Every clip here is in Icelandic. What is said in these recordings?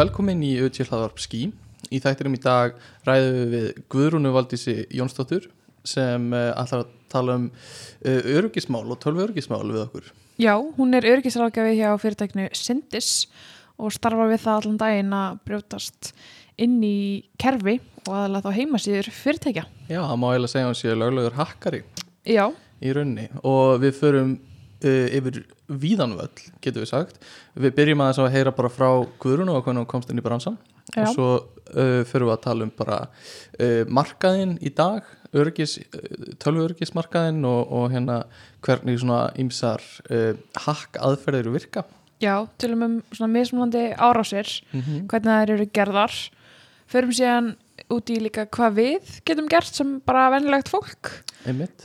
velkomin í auðvitað hlaðvarp Skí. Í þættinum í dag ræðum við Guðrúnu Valdísi Jónsdóttur sem uh, ætlar að tala um uh, öryggismál og tölvu öryggismál við okkur. Já, hún er öryggisráðgjafi hjá fyrirtæknu Syndis og starfar við það allan daginn að brjótast inn í kerfi og aðalega þá heimasýður fyrirtækja. Já, það má eiginlega segja hún sé löglegur hakkari Já, í raunni og við förum uh, yfir víðanvöll, getur við sagt. Við byrjum aðeins að heyra bara frá Guðrúnu og hvernig hún komst inn í bransan Já. og svo uh, förum við að tala um bara uh, markaðinn í dag, öryggis, tölvu öryggismarkaðinn og, og hérna hvernig svona ýmsar uh, hakk aðferðir virka. já, til og með svona mismunandi árásir, Mm hvernig þær eru gerðar. Förum síðan út í líka hvað við getum gert sem bara venjulegt fólk.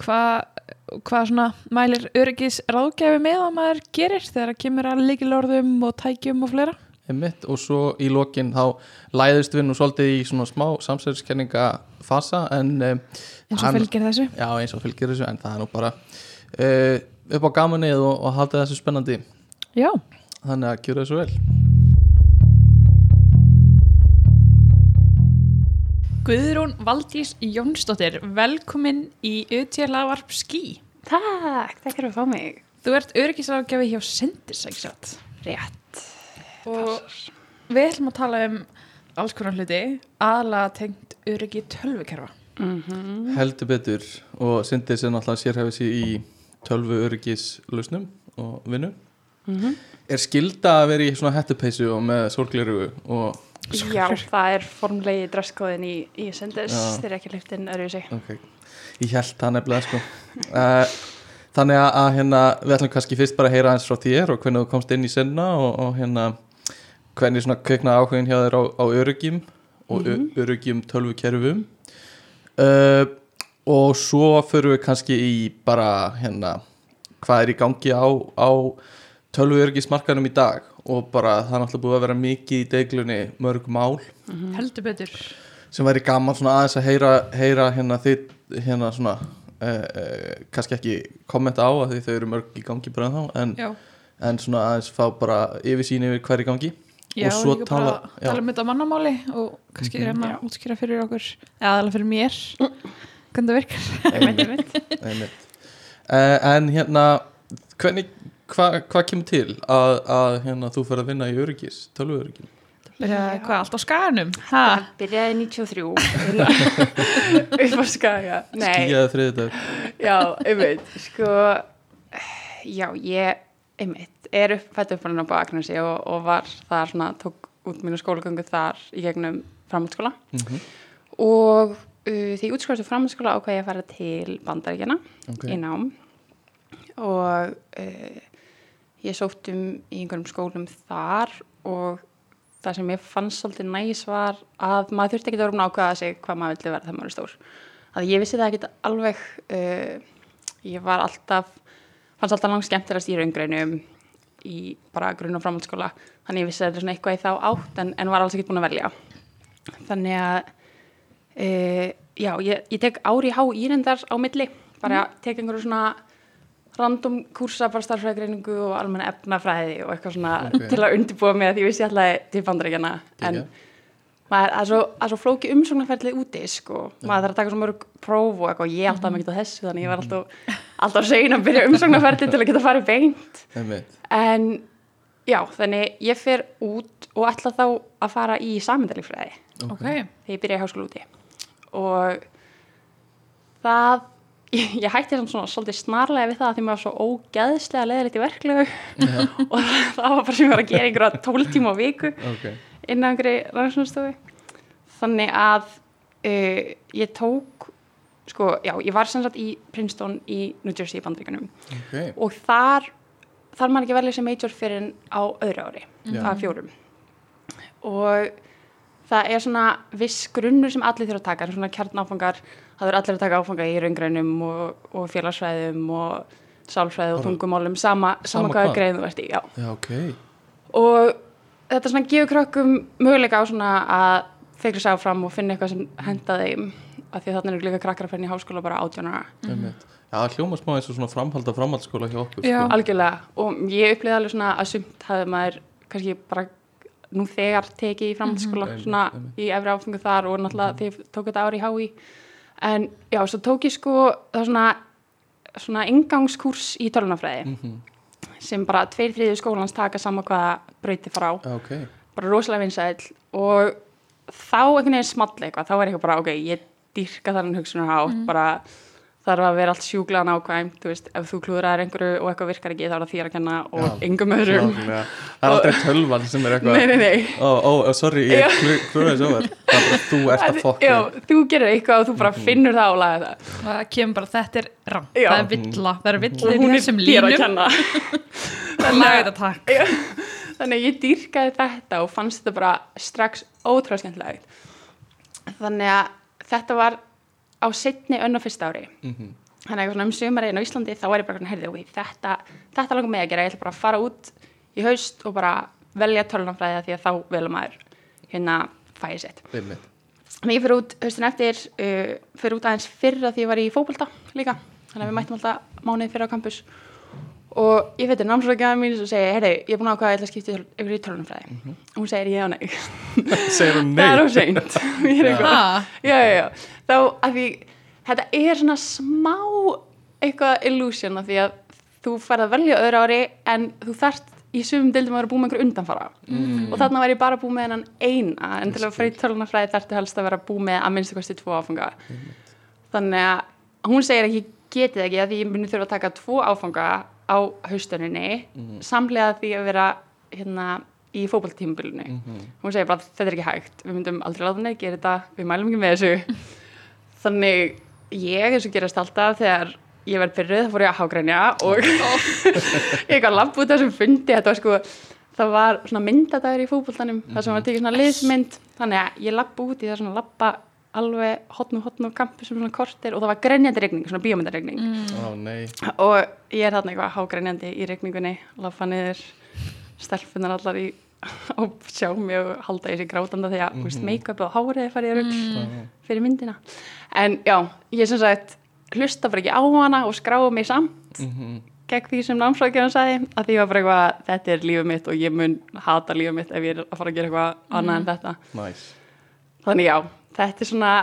Hvað hvað svona mælir öryggis ráðgjafi með að maður gerir þegar það kemur að líkilorðum og tækjum og fleira. Einmitt. Og svo í lokin þá læðist við nú svolítið í svona smá samsverðiskenninga fasa en um, eins og fylgir þessu. já eins og fylgir þessu en það er nú bara uh, upp á gamanið og, og haldið þessu spennandi Já. þannig að gera þessu vel. Guðrún Valdís Jónsdóttir, velkomin í UT Lavarp Skí. Takk, takk fyrir að fá mig. Þú ert öryggisráðgjafi hjá Sendis, ekki satt? Rétt. Og við ætlum að tala um alls konar hluti, aðalega tengt öryggi tölvukerfa. Mm Heldur betur og syndið sem náttúrulega sérhefið sér í tölvu öryggis lausnum og vinnu. Er skilda að vera í svona hettupeysu og með sólgleru og Já, það er formlegi dresskóðin í, í Sendis þeir ekki hliftin öðru í sig. ok, ég held það nefnilega sko. uh, þannig að, að hérna við ætlum kannski fyrst bara að heyra eins frá þér og hvernig þú komst inn í senna og, og hérna hvernig svona kveiknaði áhugin hjá þér á, á örygjum og mm öryggjum tölvukerfum. Uh, og svo förum við kannski í bara hérna hvað er í gangi á, á tölvu öryggismarkanum í dag og bara það er náttúrulega búið að vera mikið í deiglunni mörg mál Heldur betur. sem væri gaman svona aðeins að heyra, heyra hérna þitt hérna svona uh, uh, kannski ekki kommenta á að því þau eru mörg í gangi bara þá en, Já. en svona aðeins fá bara yfirsýn yfir hver í gangi Já, og svo líka tala bara tala um þetta mannamáli og kannski Mhm. reyna Já. að útskýra fyrir okkur, eða aðalega fyrir mér, hvernig það virkar. einmitt, einmitt. Uh, en hérna hvernig, hvað hva kemur til að, að hérna þú fer að vinna í öryggis tölvu öryggis Byrja, hvað, allt á? Það byrjaði 93 upp á skaga. Nei, skíjaði þriðið dag já, einmitt. Sko, já, ég, einmitt, er upp, fætt upp hann á Akranesi og, og var þar svona, tók út mínu skólagöngu þar í gegnum framhaldsskóla. Mm og uh, því útskólastu framhaldsskóla ákvað ég að fara til bandaríkjana ok, í nám. Og uh, ég sótt um í einhverjum skólum þar og það sem ég fannst svolítið næs var að maður þurfti ekki að vera búin að ákveða sig hvað maður vildi vera þegar maður er stór. Að ég vissi það ekki alveg uh, ég var alltaf fannst alltaf langt skemmtilegast í raungreinum í bara grunn og framhaldsskóla. Þannig ég vissi að þetta er svona eitthvað í þá átt en, en var alls ekki búin að velja. Þannig að uh, já, ég, ég tek ári há írendar á milli bara tek einhverju svona random kursa bara starfræðgreiningu og almenna efnafræði og eitthvað svona Ok. til að undirbúa mig að því ég vissi alltaf til bandaríkjana en maður, það er svo, er svo flóki umsóknarferðlið úti sko, maður þarf að taka svo mörg próf og eitthvað, ég alltaf mikið á þessu þannig ég var alltaf, alltaf segin að byrja umsóknarferðlið til að geta farið beint. En já, þannig ég fer út og ætla þá að fara í sammyndalífræði Ok. þegar ég byrja í háskóla úti. Og það ég, ég hætti samt svona svolítið snarlega við það að því maður var svo ógeðslega leðilegt í verklegu. Og það, það var bara sem ég var að gera einhverja tóltíma á viku ok, innan einhverju rannsóknarstofu. Þannig að uh, ég tók sko, já, ég var sem sagt í Princeton í New Jersey í bandaríkunum ok. Og þar þar maður ekki velja sem major fyrir en á öðru ári, Já. það er fjórum. Og það er svona viss grunnur sem allir þurfa að taka, svona kjarnáfangar það þurfa allir að taka áfanga í raungrænum og, og félagsfræðum og sálfræði og tungumálum sama, Sama hvaða hvað? greið þú ert í, já já, ok, og þetta svona gefur krökkum möguleika á svona að feikla sig áfram og finna eitthvað sem henda þeim af því þarna eru líka krakkar að finna í háskóla bara átjónara einmitt já, það hljóma smá eins og svona framhald af framhaldsskóla hjá okkur Já. sko. algjörlega og ég upplýði alveg svona að sumt hafði maður kannski bara nú þegar tekið í framhaldsskóla Mhm. svona Einmitt, í efri áfengu þar og náttúrulega þegar ég tók þetta ári í HÍ en já, svo tók ég sko það var svona, svona ingangskurs í tölunafræði Mhm. sem bara tveir þriðju skólans taka sama hvaða brauti frá ok, bara rosalega vinsæll og þá einhvern veginn small eitthvað, þá var eitthvað bara ok, ég dyrka þannig hugsunarhátt bara þarf að vera allt sjúklega nákvæmt þú veist, ef þú klúðrar einhverju og eitthvað virkar ekki þá er það þér að kenna og Já. engum öðrum. Klárlega. það er aldrei tölvan sem er eitthvað nei, nei, nei. Ó, ó, ó, sorry, ég klúraði svo vel það er þú ert að fokka Já, þú gerir eitthvað og þú bara finnur það og laga það. Það kemur bara, þetta er rann það er villa, það er í hún er að línum. kenna. Laga þetta takk. Já, þannig að ég dýrkaði þetta og fannst þetta bara strax ótrúlega skemmtilegt. Þannig að þetta var á setni önn og fyrsta ári Mhm. þannig að um sumarinn á Íslandi þá var ég bara heyrði, ok, þetta, þetta langar mig að gera ég ætla bara að fara út í haust og bara velja tölunafræði því að þá velum maður hérna fæði sitt ég fyrir út haustin eftir, uh, fyrir út aðeins fyrr að því ég var í fókbalta líka. Þannig að við mættum alltaf mánuði fyrir á campus. Og ég veitir námsrækjaða mín og segi, heyrðu, ég er búin að ákvaða að ég ætla að skipta ykkur í tölunumfræði. Og hún segir, ég og nei. segir hún Það er nei. Ég er Ha? já, já, já. Þá að því, þetta er svona smá eitthvað illusion að því að þú færð að velja öðru ári en þú þarft í sumum deildum að vera búið með einhver undanfara Mm. og þarna var ég bara búið með hennan eina en til að fara í tölunafræði þarftu helst að vera búið með að minnstu kosti tvo áfanga þannig að hún segir ekki getið ekki að því ég muni þurfa að taka tvo áfanga á haustuninni Mhm. samlega því að vera hérna í fótballtímabilinu Mhm. hún segir bara þetta er ekki hægt. Við myndum aldrei láta neitt gera þetta. Við mælum ekki með þessu. Þannig ég eins og gerast alltaf þegar ég verð byrjuð þá fór ég að hágrænja og ég að labba út af þessum fundi. Þetta var sko það var svona myndadagur í fótboltanum þar sem var tekið svona liðsmynd. Þannig að ég labba út í það svona labba alveg hotn og hotn og campus um svona kortir og það var grenjandi regning, svona bíómyndaregning ó nei, og ég er þarna eitthvað hágrænjandi í regningunni labba niður stelpunar allar í og sjá mig og halda í sig grátanda því að mm -hmm. make-up og hárið farið í rugl mm. fyrir myndina. En já, ég sem sagt hlusta bara ekki á hana og skráa mig samt Mhm. gegn því sem námsrækjum sagði að því var bara eitthvað, þetta er lífið mitt og ég mun hata lífið mitt ef ég er að fara að gera eitthvað annað en þetta. Nice. Þannig já, þetta er svona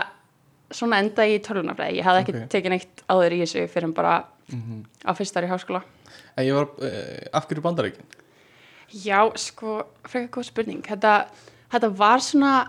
svona enda í tölunarfræði ég hafði ekki Ok. tekið neitt áður í þessu fyrir bara Mhm. á fyrsta ári í háskóla en ég var, uh, af hverju bandaríkin? Já, sko, frekar góð spurning. Þetta, þetta var svona,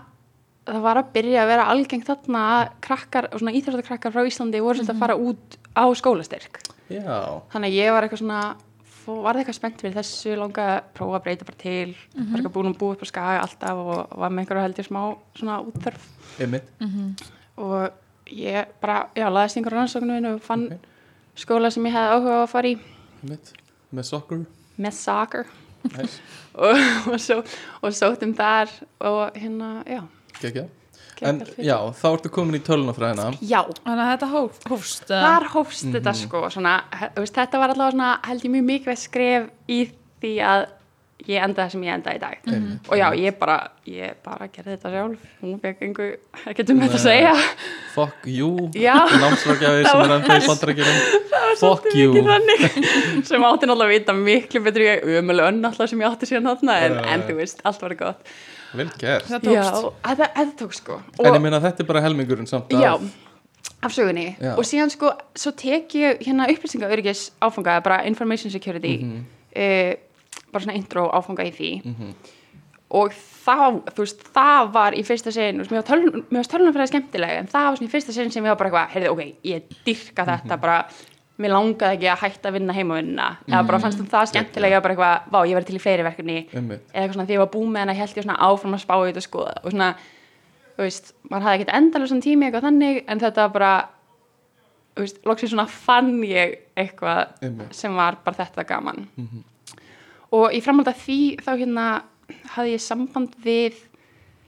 það var að byrja að vera algengt þarna að krakkar, svona íþróttakrakkar frá Íslandi voru svolítið að fara út á skólastyrk. já, Þannig að ég var eitthvað svona, varð eitthvað spennt fyrir þessu, langa að prófa að breyta bara til, var eitthvað búin að búa upp á skaga alltaf og var með einhverju held ég smá svona útþörf. einmitt. Og ég bara, já, laðist einhverju rannsóknu og fann Ok. skóla sem ég hefði áhuga á að fara í. Einmitt, með soccer. Með soccer. Nice, og, og, svo, og sóttum þar og hérna, já, gekkja en já, þá ertu komin í tölunafræðina Já, Þannig að þetta hóf, hófst eða? þar hófst þetta sko svona, veist, þetta var allavega svona held ég mjög mikilvægt skref í því að ég enda það sem ég enda í dag. Einmitt. og já, ég bara, ég bara gerði þetta sjálf. Hún fekk einhver, ekkert um þetta að segja. Fuck you Já. námsvarkjafi sem er enda í bandaríkjunum. fuck you. sem átti náttúrulega að vita miklu ég ömuleg önn alltaf sem ég átti síðan þarna en, en þú veist, allt var gott vel gert Það Já, tókst. þetta, þetta tók sko en ég meina þetta er bara helmingurinn samt af- Já, af sögunni Já. og síðan sko, svo tek ég hérna upplýsinga öryggis áfanga, bara information security Mhm. eh, bara svona intro áfanga í því Mhm. og þá, þú veist, það var í fyrsta sinn, þú veist, mér var tölun- mér varst tölunumfræði skemmtileg en það var svona í fyrsta sinn sem ég var bara eitthvað, heyrðu, ok, ég dyrka Mhm. þetta bara, mér langaði ekki að hætta að vinna heimavinna, eða bara fannst það Mhm. skemmtilega, ég var bara eitthvað, vá, ég verði til í fleiri verkefni eða eitthvað svona því ég var búið með hana held ég svona áfram að spá í þetta skoða og svona, þú veist, maður hafði ekkert endalur tími eitthvað þannig en þetta var bara þú veist, loksins svona fann ég eitthvað Einmitt. sem var bara þetta gaman Mhm. og í framhald af því þá hérna hafði ég samband við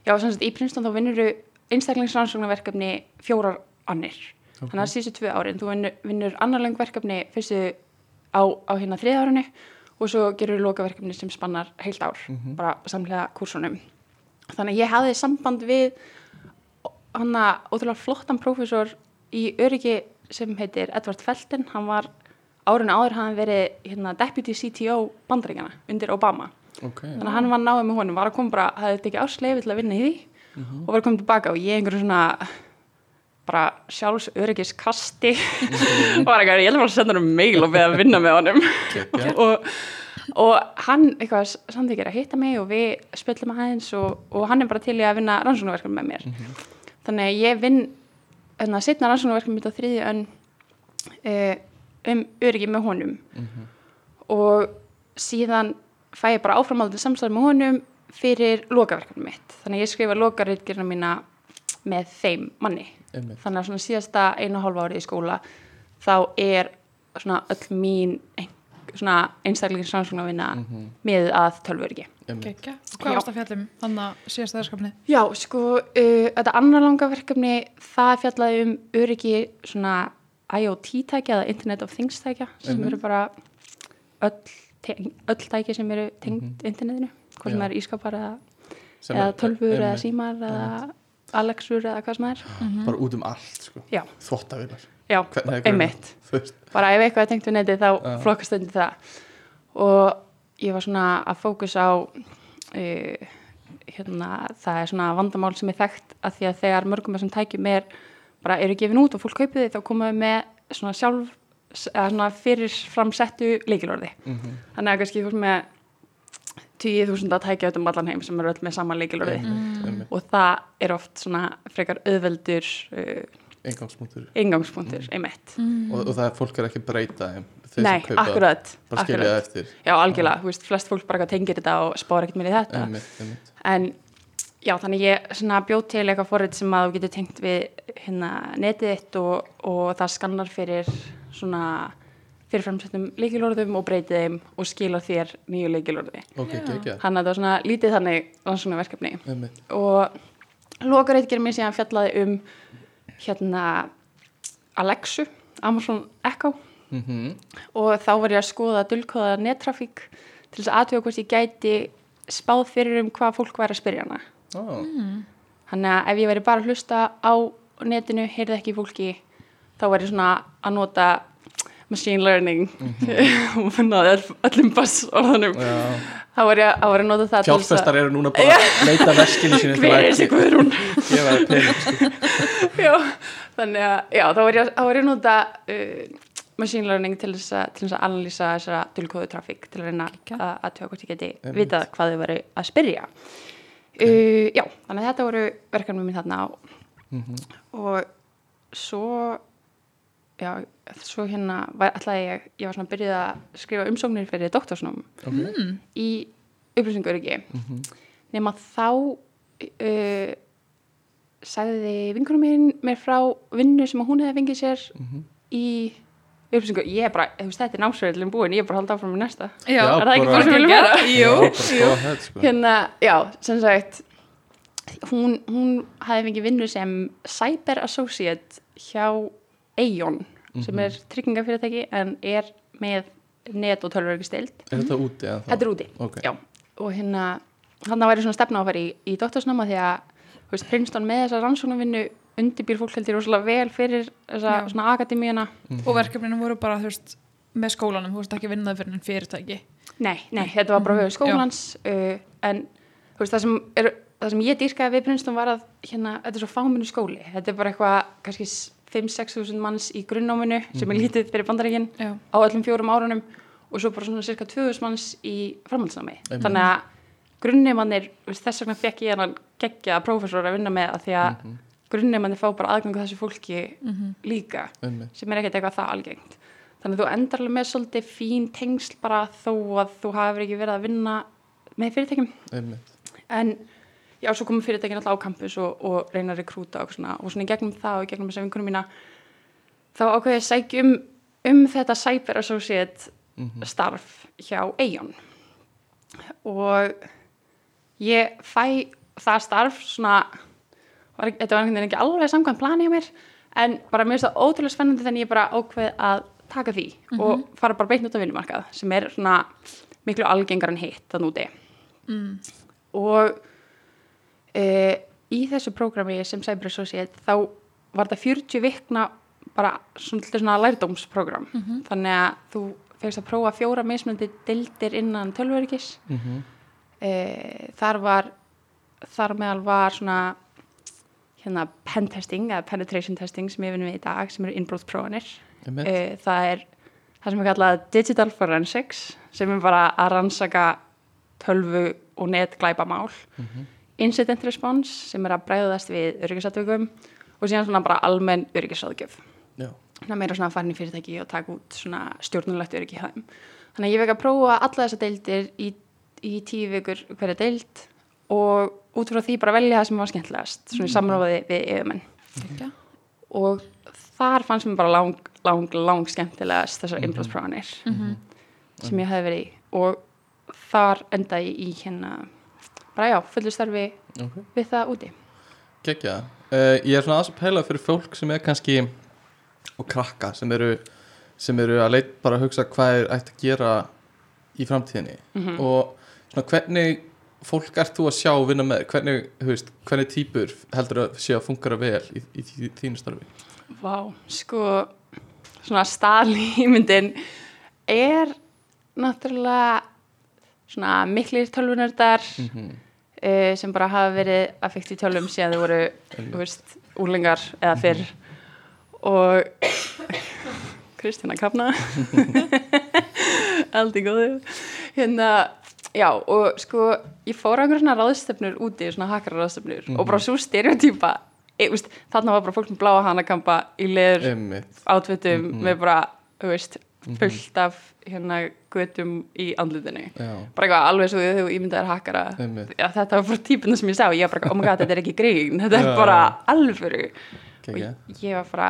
já, sem sagt, í Prinston þá vinnur einstaklingsrannsóknarverkefni fjórar annir Ok. þannig að síðustu tvö árin þú vinnur, vinnur annarleng verkefni fyrstu á, á hérna þriða árinu og svo gerur lokaverkefni sem spannar heilt ár, Mhm. bara samlega kursunum þannig að ég hafði samband við hann að ótrúlega flottan prófessor í öryggi sem heitir Edward Felton, hann var árinu áður hann verið hérna, deputy CTO bandaríkjana undir Obama ok þannig að hann var náðið með honum, var að koma bara hafði þetta ekki ásleifi til að vinna í því Mhm. og var að koma tilbaka og ég einhverju svona bara sjálfsöryggiskasti. Og var eitthvað, ég ætla bara að senda hann mail og beða að vinna með honum. Og, og hann eitthvað samþykir að hitta mig og við spillum aðeins og, og hann er bara til í að vinna rannsóknarverkefni með mér. Þannig að ég vinn hérna, setna rannsóknarverkefni mitt á þriði önn uh, um öryggi með honum. Mhm. og síðan fæ ég bara áframaldið samstæð með honum fyrir lokaverkefni mitt. Þannig að ég skrifa lokaritgerna mína með þeim manni Einmitt. þannig að svona síðasta einu hálfa árið í skóla þá er svona öll mín ein- svona einstaklega rannsóknarvinna Mhm. með að tölvörgi. Gekja. Og hvað varst að fjallum þannig að síðasta verkefni? Já, sko, uh, þetta annar langa verkefni það fjallaði um öryggi svona IoT-tækja eða Internet of Things tækja sem Einmitt. eru bara öll, öll tækja sem eru tengd internetinu, hvað sem Já. er ískapar eða, eða tölfur eða símar eða Alexur eða hvað sem er bara út um allt sko. Veist. bara ef eitthvað er tengt við netið þá Já. flokkast undir það og ég var svona að fókus á uh, hérna, það er svona vandamál sem er þekkt að því að þegar mörgum þessum tækjum er bara eru gefin út og fólk kaupið þið þá komaðu með svona sjálf eða svona fyrir framsettu leikilorði Mhm. þannig að kannski þú veist með 10.000 að tækja um allan heim sem eru öll með sama leikilorði Einmitt, einmitt. og það er oft svona frekar auðveldur uh, Ingangspunktur. ingangspunktur, einmitt og, og það er fólk er ekki breyta þeim þeir sem Nei, kaupa, akkurat, bara skilja það akkurat. eftir Já, algjörlega, þú veist, flest fólk bara tengir þetta og spára ekkert mér í þetta einmitt, einmitt. en já, þannig ég svona bjóð til eitthvað forrið sem að þú getur tengt við hérna netið þitt og, og það skannar fyrir svona fyrir framsettum leikilorðum og breytið þeim og skila þér nýju leikilorði ok, geggja þannig að það var svona lítið þannig rannsóknar verkefni einmitt, og lokareitgerð mér síðan fjallaði um hérna Alexu, Amazon Echo. Mhm. Og þá var ég að skoða dulkóða nettrafík til þess að aðtöða hvort ég gæti spáð fyrir um hvað fólk væri að spyrja hana. oh, Þannig að ef ég væri bara að hlusta á netinu, heyrði ekki fólki, þá væri svona að nota machine learning. Og náði öll, öllum bass orðanum. já, Þá var ég að, nota það fjárfestar eru núna bara að leita veskinu sínu Hver er þessi pening sko. já, þannig að, já, þá var ég, þá var ég að nota uh, machine learning til þess að, til þess að analýsa þessara dulkóðu trafík til að reyna að, að tjóða hvort ég geti vitað hvað þau veru að spyrja. Uh, já, þannig að þetta voru verkanum mín þarna Mhm. og svo, já, svo hérna var alltaf ég, ég var svona byrjuð að skrifa umsóknir fyrir doktorsnum ok, í upplýsingaröryggi Mhm. nema þá uh, sagði vinkunum mín mér frá vinnu sem að hún hefði fengið sér Mhm. í upplýsingar ég er bara, þú veist, þetta er námsverðilin búin ég er bara að halda áfram með næsta. Já, er það ekki bara- bara sem við viljum vera? Jú, ahead, sko. hérna, já, sem sagt hún, hún hefði fengið vinnu sem cyber associate hjá Aeon sem Mhm. er tryggingafyrirtæki en er með net og tölvörgstild er þetta úti eða? Þetta er úti, Ok. já. Og hérna, hann væri svona stefna á að fara í, í doktorsnáma því að, þú veist, Princeton með þessa rannsóknarvinnu undirbýr fólk heldur rosalega vel fyrir þessa Já. svona akademíuna. Og verkefninu voru bara, þú veist, með skólanum, þú veist ekki að vinna það fyrir en fyrirtæki. Nei, nei, þetta var bara höfu skólans, uh, en þú veist, það sem, er, það sem ég dýrkaði við Princeton var að, hérna, þetta er svo fáminu skóli. Þetta er bara eitthvað, kannski 5-6 þúsund manns í grunnáminu sem er lítið fyrir bandaríkinn á öllum fjórum árunum og svo bara svona cirka 2000 manns í framhaldsnámi. Þannig að grunneimannir, þess vegna fekk ég hann geggja prófessor að vinna með að því að mm grunnneimannir fá bara aðgangu þessu fólki líka Einmitt. sem er ekkert eitthvað það algengt. Þannig að þú endar alveg með svolítið fín tengsl bara þó að þú hafur ekki verið að vinna með fyrirtækjum. einmitt, En já, svo komum fyrirtækin alltaf á campus og, og reyna að rekrúta og svona, og svona í gegnum það og í gegnum þess að vinkunum mína þá ákveði ég að sækja um, um þetta Cyber Associate Mhm. starf hjá Aeon og ég fæ það starf svona var, þetta var einhvern veginn ekki alveg samkvæmt plani hjá mér en bara mér finnst það ótrúlega spennandi þannig ég bara ákveð að taka því og fara bara beint út á vinnumarkað sem er svona miklu algengar en hitt þann úti Mm. og e, í þessu prógrami sem Cyber Associate þá var þetta 40 vikna bara svona, svona lærdómsprógram þannig að þú fegst að prófa fjóra mismunandi dildir innan tölvöryggis Mhm. e, þar var þar meðal var svona hérna pen testing eða penetration testing sem ég vinnum við í dag sem eru innbróðsprófanir Einmitt. e, það er það sem er kallað digital forensics sem er bara að rannsaka tölvu og netglæpamál incident response sem er að bregðast við öryggisattökum og síðan svona bara almenn öryggisáðgjöf Já. þannig að meira svona að fara inn í fyrirtæki og taka út svona stjórnulegt öryggi hjá þeim. Þannig að ég vek að prófa alla þessar deildir í, í tíu vikur hverja deild og út frá því bara velja það sem var skemmtilegast svona í samráði við yfirmenn. Geggjað. og þar fannst mér bara lang, lang, lang skemmtilegast þessar innblóðsprófanir sem ég hef verið í. Og þar endaði ég í hérna bara já, fullu starfi Ok. við það úti Gekja. Uh, ég er svona aðeins að pæla fyrir fólk sem er kannski og krakka sem eru sem eru að leit bara að hugsa hvað er ætti að gera í framtíðinni Mhm. og svona hvernig fólk ert þú að sjá og vinna með hvernig, veist, hvernig típur heldur að sé að fungara vel í, í, í þínu starfi Vá, sko svona staðlýmyndin er náttúrulega svona miklir tölvunördar mm uh, sem bara hafa verið að fykta í tölvum síðan þau voru, veist, úlingar eða fyrr. Og Kristina Kafna. Aldrei góðu. Hérna, já, og sko ég fór á einhverjum svona ráðstöfnur úti svona hakkara ráðstöfnur og bara svo stereotýpa e, þarna var bara fólk með bláa hanakampa í leður Einmitt. átvitum Mhm. með bara, þú veist, fullt af hérna götum í andlutinu Já, bara eitthvað alveg svo þegar þú ímyndaðir hakkara. Já, þetta var bara típuna sem ég sá. Ég var bara, oh my god, þetta er ekki grín. Þetta er bara alvöru. Og ég var bara,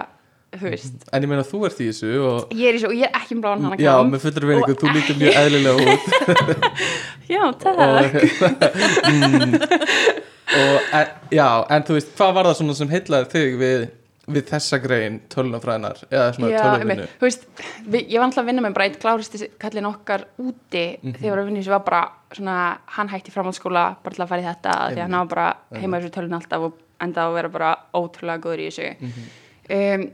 þú veist. En ég meina þú ert í þessu og ég er í svo, ég er ekki um bláan hana Já, með fullur veiningu, þú lítur mjög eðlilega út. Já, og, takk mm, og en, já, en þú veist, hvað var það svona sem heitlaði þig við, við þessa grein tölunafræðinar eða svona einmitt. þú veist, við, ég var alltaf að vinna með bara eitt kláristi kallin okkar úti Mhm. þegar ég var að vinna sem var bara svona, hann hætti framhaldsskóla bara til að fara í þetta því að hann var bara heima þessu tölun alltaf og enda að vera bara ótrúlega góður í þessu Mhm. um,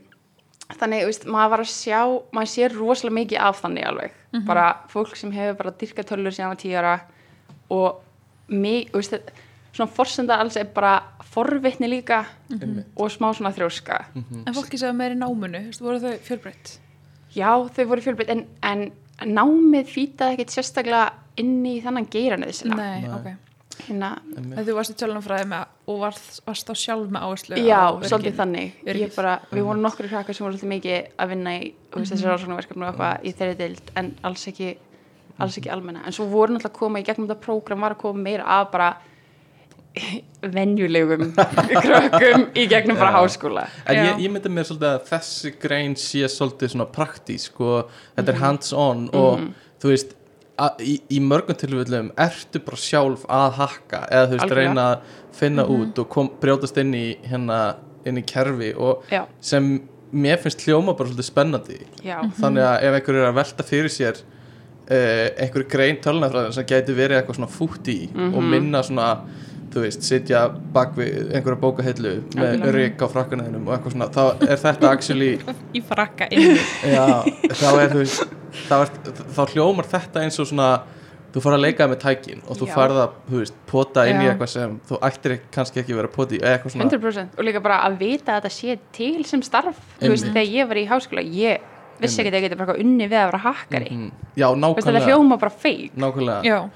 þannig, þú veist, maður var að sjá maður sér rosalega mikið af þannig alveg bara fólk sem hefur bara dyrka tölur síðan á tíu ára og mig, þú veist, svona forsenda alls er bara forvitni líka Einmitt. og smá svona þrjóska En fólki sem er í náminu, þú veist, voru þau fjölbreytt? Já, þau voru fjölbreytt en, en námið fýtaði ekkert sérstaklega inn í þannan geiran eða Nei, Nei. ok. En þú varst í tölunumfræði með og varst, varst á sjálf með áherslu Já, svolítið þannig bara, Við vorum nokkru krakkar sem voru svolítið mikið að vinna í mm -hmm. þessi rannsóknarverkefni og eitthvað í þeirri deild en alls ekki alls ekki almenna, en svo voru náttúrulega að koma í gegnum þetta prógram var að koma meira af bara venjulegum krökkum í gegnum bara háskóla En ég, ég myndi mér svolítið að þessi grein sé svolítið svona praktísk og þetta Mhm. er hands-on og þú veist í, í mörgum tilfellum ertu bara sjálf að hakka eða þú veist Algjörlega. Mhm. reyna að finna út og kom, brjótast inn í hérna inn í kerfi og Já, sem mér finnst hljóma bara svolítið spennandi já, þannig að ef einhver er að velta fyrir sér uh, einhver grein tölunafræðin sem gæti verið eitthvað svona fútt í Mhm. og minna svona þú veist, sitja bak við einhverja bókahillu með rík á frakkanæðinum og eitthvað svona, þá er þetta actually, Í frakka já, þá er þú veist þá, er, þá hljómar þetta eins og svona þú fara að leika með tækin og þú Já. farð að, þú veist, pota inn í eitthvað sem þú ættir kannski ekki vera að pota í eða eitthvað svona. 100% og líka bara að vita að þetta sé til sem starf þú veist, þegar ég var í háskóla ég vissi ekki að ég geti bara unni við að vera hakkari Mhm. já, Þú veist, þetta nákvæmlega. hljóma bara feik Já,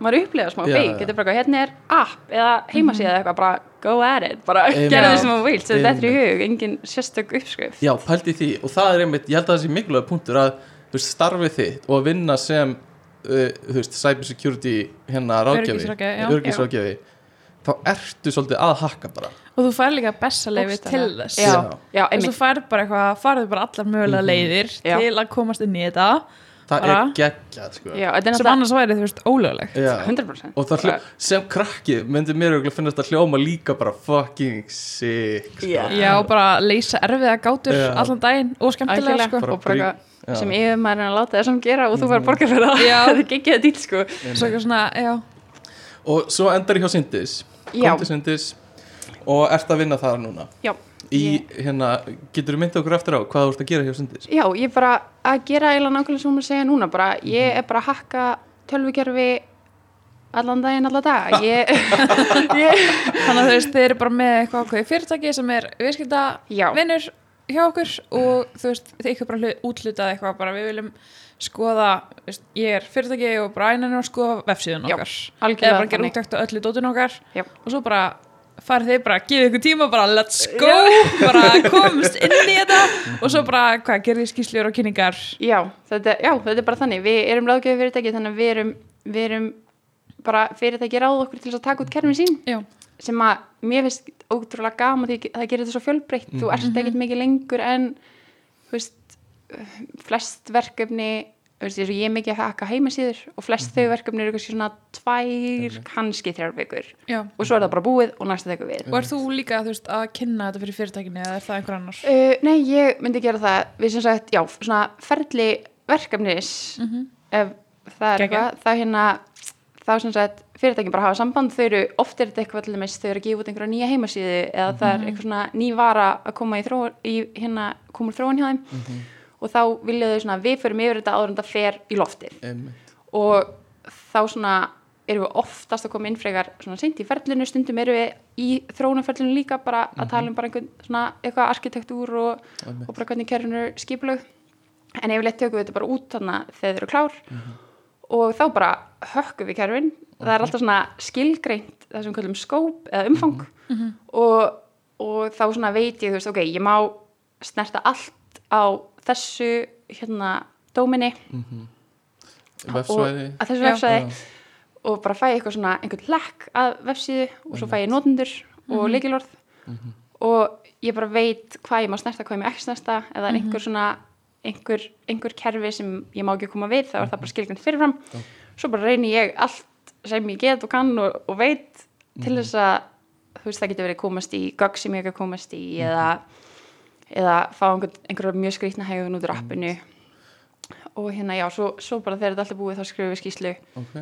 maður upplega smá Já, feik já. þetta er bara hérna er app eða heimasíða eða eitthvað, bara go at it. Bara gera því sem þú vilt, þetta er í hug engin sérstök uppskrift. Já, pældi því og það er einmitt, ég held að það sé mikilvæg punktur að þú veist, starfið þitt og að vinna sem uh, þú veist, cyber security hérna ráðgjafi, já. örgisráðgjafi þá ertu svolítið að hakka bara og þú fær líka bestaleifi til þess. já, Já. að einmitt færð bara eitthvað, farðu bara allar mögulega leiðir Já. til að komast inn í þetta það Bara. er geggjað sko. já, þetta er sem náttúrulega annars væri þú veist ólöglegt. Já. 100% og það hljó, sem krakki myndi mér örugglega finnast að hljóma líka bara fucking sick sko. Já. Já, og bara leysa erfiða gátur Já. allan daginn og skemmtilega sko. Bara og bara eitthvað Já. sem yfirmaður er að láta þessum gera og þú verður borga fyrir það þetta er geggið að dýl sko Svo eitthvað svona, já, og svo endar ég hjá Sindis Já. kom til Sindis og ert að vinna þar núna? Já, í hérna, getur þú myndið okkur eftir á hvað þú ert að gera hjá Sindis já, ég er bara að gera eiginlega nákvæmlega sem hún segja núna bara, ég er bara að hakka tölvukerfi allan daginn, allan dag ég, ég, þannig að þú veist, þið eru bara með eitthvað ákveði fyrirtæki sem er viðskipta já, vinnur hjá okkur og þú veist, þið ykkur bara úthlutað eitthvað bara við viljum skoða veist, ég er fyrirtæki og Brian er að skoða vefsíðun okkar. algjörlega eða bara gera úttækt á öllu dótun okkar. Já. og svo bara farið þið bara, gefið ykkur tíma bara let's go, bara komst inn í þetta og svo bara, hvað, gerðið skýslur og kynningar? Já, þetta, já, þetta er bara þannig. Við erum ráðgjöf fyrirtæki þannig að við erum, við erum bara fyrirtæki ráð okkur til að taka út kerfin sín. Já, sem að mér finnst ótrúlega gaman því það gerir þetta svo fjölbreytt. Þú ert ekkert mikið lengur en þú veist, flest verkefni veist, ég er mikið að haka heimasíður og flest þau verkefni eru kannski svona tvær, kannski þrjár vikur. Já. Og svo er það bara búið og næsta tekur við. Og er þú líka, veist, að kynna þetta fyrir fyrirtækinni eða er það einhver annars? uh, Nei, ég myndi gera það. Við sem sagt, já, svona ferli verkefnis ef það er eitthvað, þá hérna þá sem sagt, fyrirtækin bara hafa samband þau eru, oft er þetta eitthvað til dæmis, þau eru að gefa út einhverja nýja heimasíðu eða það er eitthvað svona ný vara að koma í þróun í, hérna, komur þróun hjá þeim og þá vilja þau svona, við förum yfir þetta áður en það fer í loftið. Einmitt. og þá svona erum við oftast að koma inn frekar svona seint í ferlinu, stundum erum við í þróunarferlinu líka bara að tala um bara einhvern svona eitthvað arkitektúr og, og bara hvernig kerfinu er skipulög en yfirleitt tökum við þetta bara út þannig þegar þau eru klár. Og þá bara hökkum við kerfin. Það er alltaf svona skilgreint það sem við kallum skóp eða umfang. Og, og þá svona veit ég þú veist, ok, ég má snerta allt á þessu hérna dóminni vefsvæði og að þessu Já. vefsvæði og bara fæ ég eitthvað svona einhvern lekk að vefsíðu og svo fæ ég notendur og leikilorð og ég bara veit hvað ég má snerta, hvað ég má ekki snerta. Það er einhver svona einhver, einhver kerfi sem ég má ekki koma við þá er það bara skilgjörn fyrirfram. Svo bara reyni ég allt sem ég get og kann og, og veit til þess að þú veist það getur verið komast í gögg sem ég ekki komast í eða, eða fá einhver, einhverja mjög skrýtna hegðun út úr appinu og hérna já, svo, svo bara þegar þetta allt er búið þá skrifum við skýslu ok,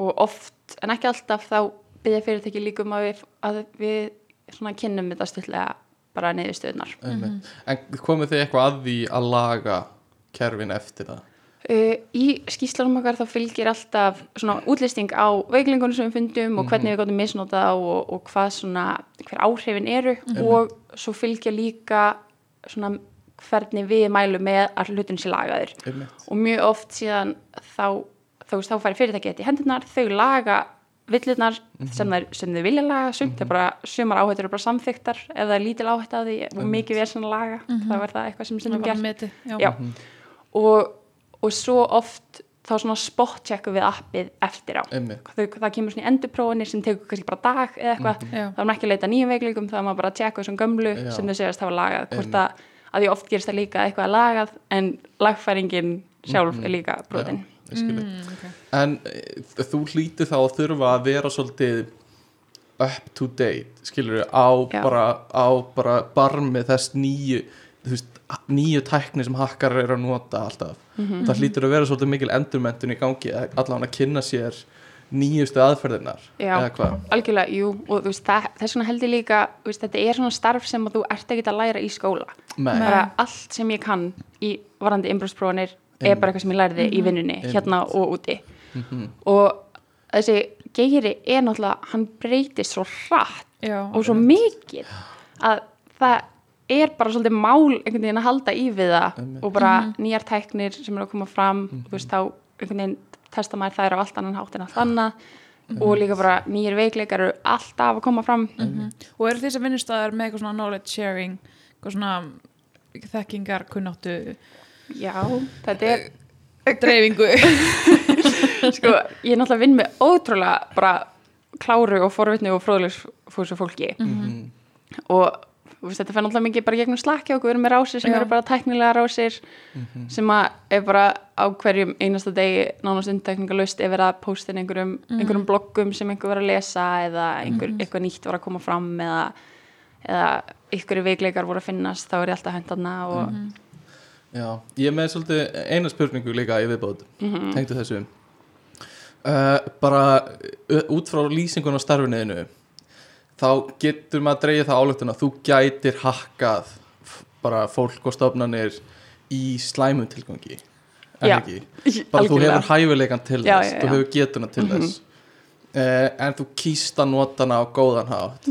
og oft, en ekki alltaf þá byrja fyrirtæki líka um að við, að við svona kynnum þetta stutlega bara niðurstöðunar einmitt. En komið þið eitthvað að því að laga kerfin eftir það? Uh, í skýslunum okkar þá fylgir alltaf svona útlisting á veiklingunum sem við fundum og hvernig við gotum misnota þá og, og hvað svona, hver áhrifin eru. Og svo fylgja líka svona hvernig við mælum með að hlutin sé lagaður einmitt, og mjög oft síðan þá, þá, þá færi fyrirtæki þetta í hendurnar, þau laga villurnar sem, þær, sem þau vilja laga sumt er bara, sumar áhættur eru bara samþyktar ef það er lítil áhætt á því og mikið við er svona laga, þá er það eitthvað sem sem já. Já. og, og svo oft þá svona spot checkum við appið eftir á Þau, það kemur svona í endurprófinir sem tekur kannski bara dag eða eitthvað, Já. þá er maður ekki að leita að nýjum veikleikum þá er maður bara að checka þessum gömlu Já. sem þau segjast hafa lagað hvort að, að því oft gerist það líka að eitthvað er lagað en lagfæringin sjálf er líka brotin mm. Mm, ok. en e, þú hlýtur þá að þurfa að vera svolítið up to date skilur á Já. bara, á bara barmi þess nýju þú veist, nýju tækni sem hakkar eru að nota alltaf Mhm. það hlýtur að vera svolítið mikil endurmentun í gangi allan að kynna sér nýjustu aðferðirnar Já. eða hvað algjörlega, jú, og þú veist, það, þess vegna held ég líka veist, þetta er svona starf sem að þú ert ekki að læra í skóla bara allt sem ég kann í varandi innbrúsprófanir er bara eitthvað sem ég lærði í vinnunni Einmitt. hérna og úti Mhm. og þessi geiri er náttúrulega, hann breytist svo hratt Já, og svo mikið að það er bara svolítið mál einhvern veginn að halda í við það Einmitt. og bara nýjar tæknir sem eru að koma fram og þú veist þá einhvern veginn testa maður þær á allt annan hátt en allt annað og líka bara nýjir veikleikar eru alltaf að koma fram. Og eru þessi vinnustæðar með eitthvað svona knowledge sharing eitthvað svona þekkingar kunnáttu? Já, þetta er dreifingu. Sko, ég er náttúrulega vinn með ótrúlega bara kláru og forvitni og fróðlegsfúsu fólki. Mhm. og þú veist, þetta fer náttúrulega mikið bara gegnum slakki og við erum með rásir sem Já. eru bara tæknilega rásir sem að er bara á hverjum einasta degi nánast undtekningalust ef verið að posta inn einhverjum, einhverjum bloggum sem einhver var að lesa eða einhver, eitthvað nýtt var að koma fram eða, eða einhverju veikleikar voru að finnast þá er ég alltaf hendarna og Já, ég er með svolítið eina spurningu líka í viðbót. Mhm. tengdu þessu. Uh, bara uh, út frá lýsingun á starfiniðinu þá getur maður að dreigja það álöktun að þú gætir hakkað bara fólk og stofnanir í slæmum tilgangi. En Já, ekki? Bara þú algjörlega. hefur hæfileikan til Já, þess. Já, þú hefur getuna til þess. Uh, en þú kýst að nota hana á góðan hátt.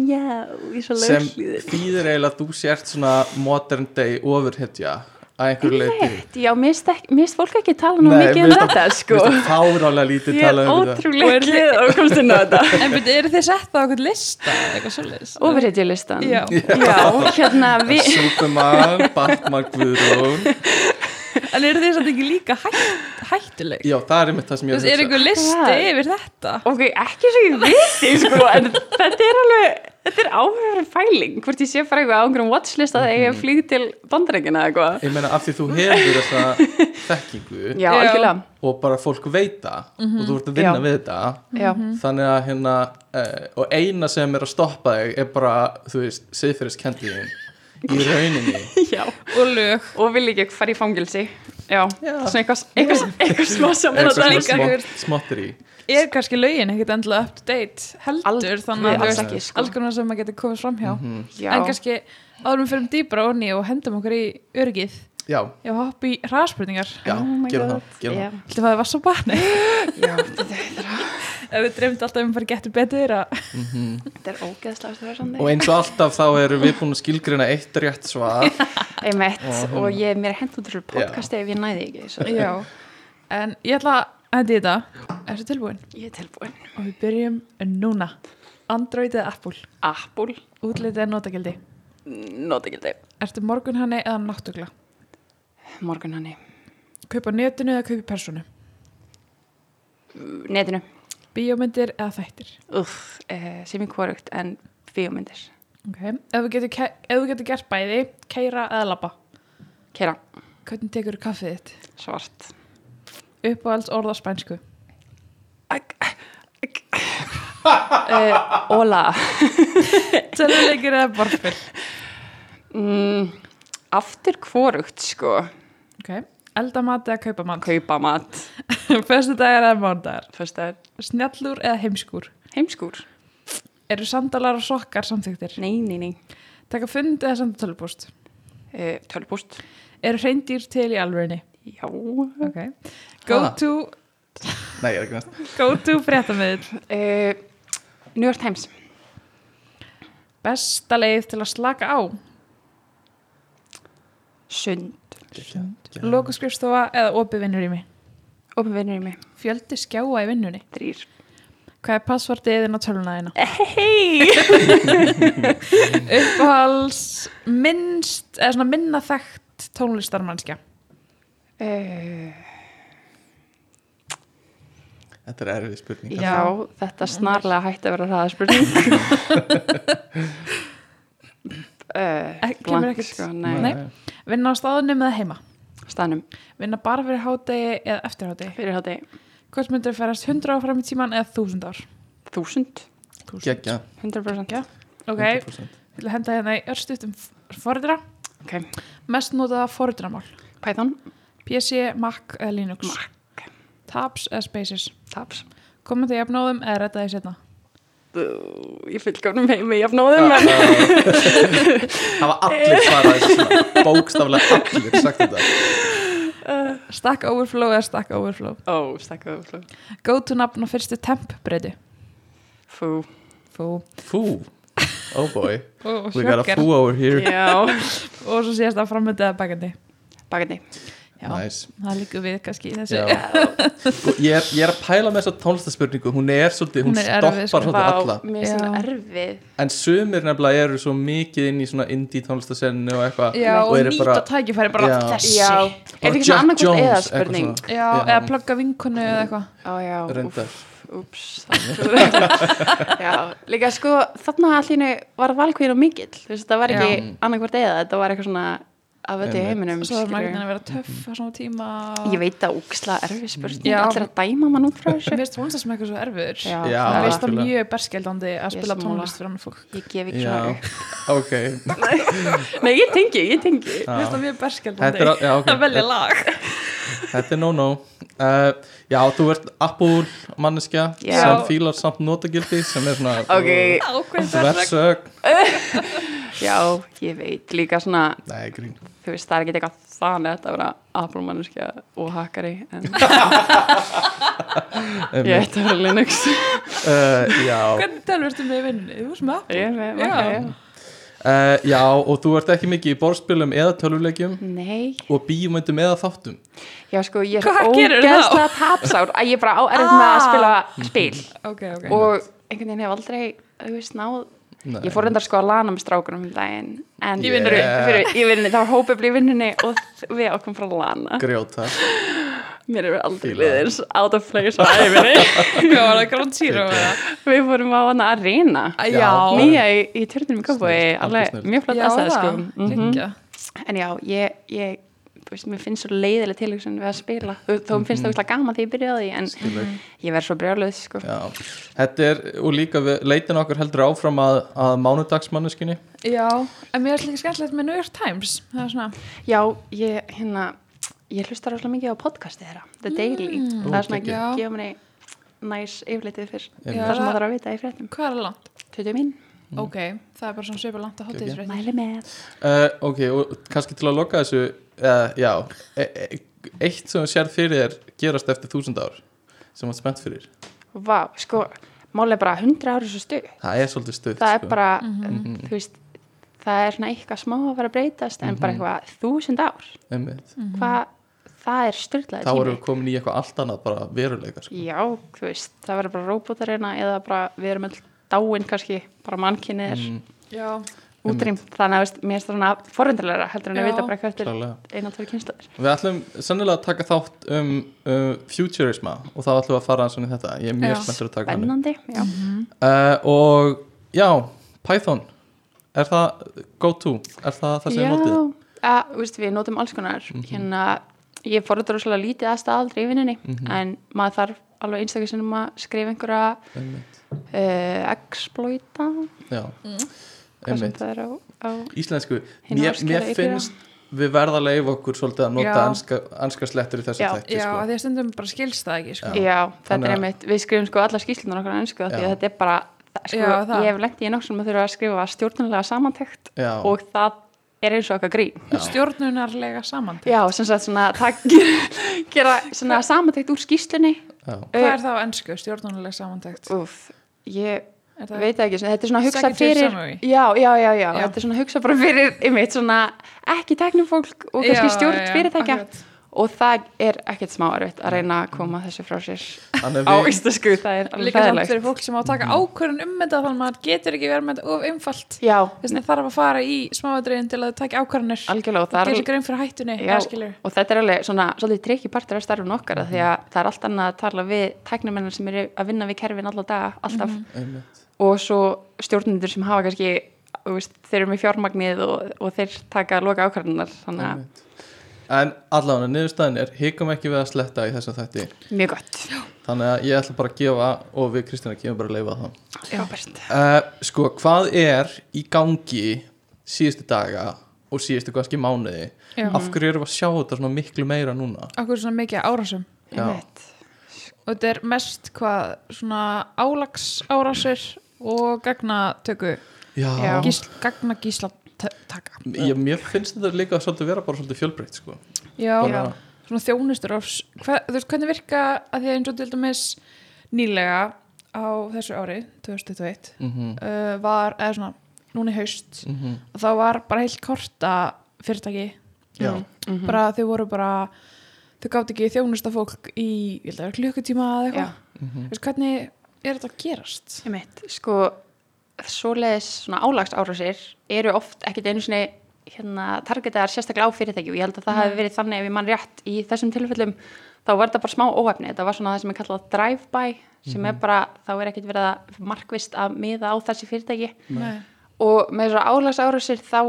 Sem þýðir eiginlega að þú sért svona modern day ofurhetja að einhverju leiti já, finnst fólk ekki tala nú mikið um þetta, sko Mér finnst það fárálega lítið Ég er talað um þetta ótrúlega glið að komst inn á þetta En byrju, eru þið sett á eitthvað lista eða eitthvað svoleiðis? Ofurhetju listan Já. Já, hérna við Superman, Batman, Guðrún En eru þið samt ekki líka hætt, hættuleg? Já, það er einmitt það sem ég er hugsa. einhver listi yfir þetta? Ok, ekki svo ég viti, sko En þetta er alveg, þetta er áhverjum fæling Hvort ég sé bara eitthvað á einhverjum watchlist að ég Mhm. flýg til bandarækina eða eitthvað. Ég meina af því þú hefur þessa þekkingu Já, algjörlega. og bara fólk veit það og þú ert að vinna Já. við þetta Já, þannig að hérna uh, og eina sem er að stoppa þig er bara, þú veist, siðferðiskendiðin í rauninni. Já. Og lög. Og vil ekki fara í fangilsi Já, Já. svona eitthvað, eitthvað, eitthvað smá saman eitthvað veist. smottir í Er kannski lögin ekkert endilega up to date heldur Aldrei, þannig að veist, ekki, sko. alls konar sem maður getur komið fram hjá. Já, En kannski áðurum við fyrir dýbra onni og hendum okkur í öryggið Já, Já, hopp í hraðspurningar. Já, Oh God. það, það. Ætli það var svo barni Já, þetta er- Ef við drefndi alltaf um að fara getur betur að þetta er ógeðslega og eins og alltaf þá erum við búin að skilgrina eitt rétt svar. Einmitt, Og- og ég er mér út úr podcasti ef ég næði ekki En ég ætla að hendi í þetta. Ertu tilbúin? Ég er tilbúin. Og við byrjum núna. Android eða Apple? Apple, Útlitið er notagildi? Notagildi. Ertu morgunhanni eða náttugla? Morgun hanni Kaupa netinu eða kaupa í personu? Netinu. Bíómyndir eða þættir? Uff, eh, sem ég hvorugt en bíómyndir. Ok. Ef þú getur, getur gert bæði Keira eða labba? Kera, Hvernig tekur þú kaffið þitt? svart Uppáhalds orð á spænsku? Óla Tölvuleikir eða borðspil? mm, Aftur hvorugt sko Ok Elda mat eða kaupa mat? Kaupa mat Föstu dagar eða mándagar? Fyrst er Snjallúr eða heimskúr? heimskúr Eru sandalar og sokkar samþyktir? Nei, nei, nei Taka fund eða senda tölvupúst? uh, Tölpúst Eru hreindýr til í alvörinni? Já Ok. Go Ha? to, Nei, ég er ekki næst go to fréttamiðl. uh, New York Times Besta leið til að slaka á. Sund Loku skrifstofa eða opið vinnur í mig. Opið vinnur í mig Fjöldi skjáa í vinnunni. Þrýr Hvað er passvortið inn á tölunæðina? Hei Uppáhals minnst, eða svona minna þekkt tónlistarmannskja. Uh, Þetta er erfið spurning Já, þetta snarlega hætti að vera hraða spurning uh, Ekki- kemur blank, ekkert- sko, nei. Nei. Vinna á staðunum eða heima. Staðnum, Vinna bara fyrir hádegi eða eftir hádegi. fyrir hátti Hvort myndir ferast 100 ár fram í tíman eða 1000 ár? þúsund, Gekkja 100% Já. Ok, 100%. Ég vil henda hérna í örstutum forritra. Ok, Mest notaða forritramál. Python, PC, Mac eða Linux. Mac. Tabs eða Spaces. Tabs Komandi jafnóðum eða redda því setna. Ég fylgjónum heimi jafnóðum en Það var allir svarað Bókstaflega allir sagt þetta Stack Overflow eða Stack Overflow. Ó, stakka öflug Go to nafn á fyrstu temp breyti. Fú, Fú. Fú Oh boy Og We got a fú over here já Og svo síðast að framöndið eða bakandi. Já, Nice það líkur við kannski í þessu. Já. Sko, ég, er, ég er að pæla með þessa tónlistaspurningu Hún er svolítið, hún, Hún er erfið, stoppar sko. svolítið alla mér er svona Já. erfið En sumir nefnilega eru svo mikið inn í svona indie tónlistasennu og eitthvað og, og eru nýta bara, tækifæri bara Já. þessi. Já, er bara ekki svona annarkvæmt eða spurning. Já, Já. eða plugga vinkonu eða eitthvað. Reyndar. úps Já, líka sko þarna allir var valkvíðin og mikill þú veist, það var ekki Já. annarkvæmt eða þetta var eitthvað svona af Einmitt. heiminum svo er ekki að vera töff á svona tíma. Ég veit að úksla erfið spurning. Allir að dæma mann út frá Mér þessu finnst tónlistasmekkur svo erfiður. Já, Já, Það veist það mjög berskjaldandi að spila tónlist fyrir annað fólk. ég gef ekki svona ok. Nei, ég tengi, ég tengi. Mér finnst það mjög Þetta berskjaldandi er, að velja lag. Þetta er no-no. Uh, Já, þú ert Apple manneskja sem fílar samt notagildi sem er svona Ok, Ákveð Versög Já, ég veit. Líka svona Nei, grín. þú veist, það er ekki eitthvað þannig að vera Apple manneskja og hackari en ég ætti að vera Linux. Uh, Já. Hvernig telurstu með vinninni? Þú sem að Ég með, Já. ok, já. Uh, já, og þú ert ekki mikið í borðspilum eða tölvuleikjum? Nei, og bíumöndum eða þáttum? Já sko, ég er Hvað gerirðu þá? ógeðslega tapsár. Að ég bara á erfitt með að Ah. spila spil. Ok, ok. Og einhvern veginn hef aldrei, þú veist, náð Nei. ég fór reyndar sko að lana með strákunum um daginn en vinnunni? fyrir, fyrir, í vinnunni, það var hópefli í vinnunni og við ákvæm frá lana Grjóta mér er aldrei Fíla. liðir out of place á æfinni við fórum á hana arena Já, nýja í, í törnum í snill. mjög flott það, sko Mhm. Liggja. en já, ég, ég veist, mér finnst svo leiðileg tilhugsun við að spila. Þó, þó mér finnst það mm gaman þegar ég byrjaði á því en Skilur. ég verð svo brjáluð sko. Já, þetta er og líka leitin okkar heldur áfram að, að mánudagsmanneskinni Já, en mér er líka skemmtilegt með New York Times. Það er svona já, ég hérna ég hlustar rosalega mikið á podcasti þeirra. The Daily, það er svona Ó, að gefa mér næs yfirleitið fyrr það sem maður þarf að vita í fréttum. Hvað er það langt? 20 mín, Ok, það er bara svona svipað langt að hátíðisfrétt mæli með. Uh, Ok, og kannski til að loka þessu uh, Já, e e eitt sem sér fyrir þér gerast eftir þúsund ár sem ert spennt fyrir. Vá, sko, máli er bara 100 ári svo stuð Það er svolítið stutt það er sko. bara, Mhm. þú veist það er svona eitthvað smá að vera að breytast en bara eitthvað þúsund ár. Einmitt. hvað, það er styrlaði Þá erum við komin í eitthvað allt annað bara veruleika sko. já, þú veist, það verður bara róbótarina eða bara, við erum öll dáin kannski, bara mannkynnið er. Mm, Já, útrým, þannig að veist, mér er svona forundarlega heldur en að Já. vita bara hvað eftir klálega. eina, tveir kynnslóðir Við ætlum sennilega að taka þátt um uh, futurisma og þá ætlum við að fara aðeins svona í þetta. Ég er mjög Já. spenntur að taka hann spennandi, já, uh, Og já, Python. Er það go to? Er það það sem já notið? þú veist, við notum alls konar. Hérna, ég forundar rosalega lítið að staðaldri í vinnunni, en maður þarf alveg einstaklega sinnum að skrifa einhverja uh, exploita. Já, hvað sem það er á, á Íslensku, mér, mér finnst við verða að leifa okkur svolítið að nota anska, anska slettur í þessu þætti já sko. því að stundum bara skilst það ekki sko. Já, þetta er einmitt, við skrifum sko alla skýslunar okkar á ennsku því að þetta er bara, það- sko, Já, það. ég hef lent í nokkrum að þurfa að skrifa stjórnulega samantekt Já. og það er eins og okkar grín. Stjórnunarlega saman Já, sem sagt svona, tak, gera svona samantekt úr skýslunni. Já. Hvað er það á ennsku? Stjórnunarlega samantækt Úf, ég það- veit það ekki, þetta er svona að hugsa fyrir, já, já, já, já, þetta er svona að hugsa bara fyrir, einmitt svona ekki teknifólk og kannski Já, stjórn fyrirtækja. og það er ekkert smá erfitt að reyna að koma þessu frá sér á ístasku, það er alveg Líka samt fæðilegt. fyrir fólk sem á að taka ákvörðun um þetta þannig að maður getur ekki verið með þetta of einfalt. Já, þess að þarf að fara í smáadriðin til að taka ákvörðunir. Algjörlega og það gera er grein fyrir hættunni og þetta er alveg svona svolítið trikki partur af starfun okkar mm því að það er allt annað að tala við tæknumennar sem eru að vinna við kerfin alltaf. Einmitt og svo stjórnendur sem hafa kannski þú veist, þeir eru með fjármagnið og, og þeir taka loka að Einmitt. En allavega niðurstaðin er hikum ekki við að sletta í þessum þætti mjög gott Þannig að ég ætla bara að gefa og við Kristina gefum bara að leifa það Frábært. uh, Sko, hvað er í gangi síðustu daga og síðustu kannski mánuði Já. Af hverju erum við að sjá þetta svona miklu meira núna? Akkur svona mikið árásum Já. Einmitt. og þetta er mest hvað svona álags árásir og gagnatöku. Já, Já. gísl, gagna gísla taka Ég, mér finnst þetta líka svolítið vera bara svolítið fjölbreytt sko. Já, Bara- svona þjónustur ás Hva, þú veist, hvernig virka að því að eins og til dæmis nýlega á þessu ári 2021 mm uh, var, eða svona, núna í haust -hmm. og þá var bara heilt korta fyrirtæki. Já, Mhm. bara þau voru bara þau gátt ekki þjónusta fólk í ég að klukkutíma eða Já, eitthvað mm Þú veist, hvernig er þetta að gerast? einmitt. Sko, svoleiðis svona álags árásir eru oft ekkit einu sinni hérna, targetaðar sérstaklega á fyrirtæki og ég held að það Nei. hefði verið þannig ef ég mann rétt í þessum tilfellum þá var þetta bara smá óhefni þetta var svona það sem er kallað drive-by sem er bara, þá er ekkit verið að markvist að miða á þessi fyrirtæki Nei. og með þessar álags árásir þá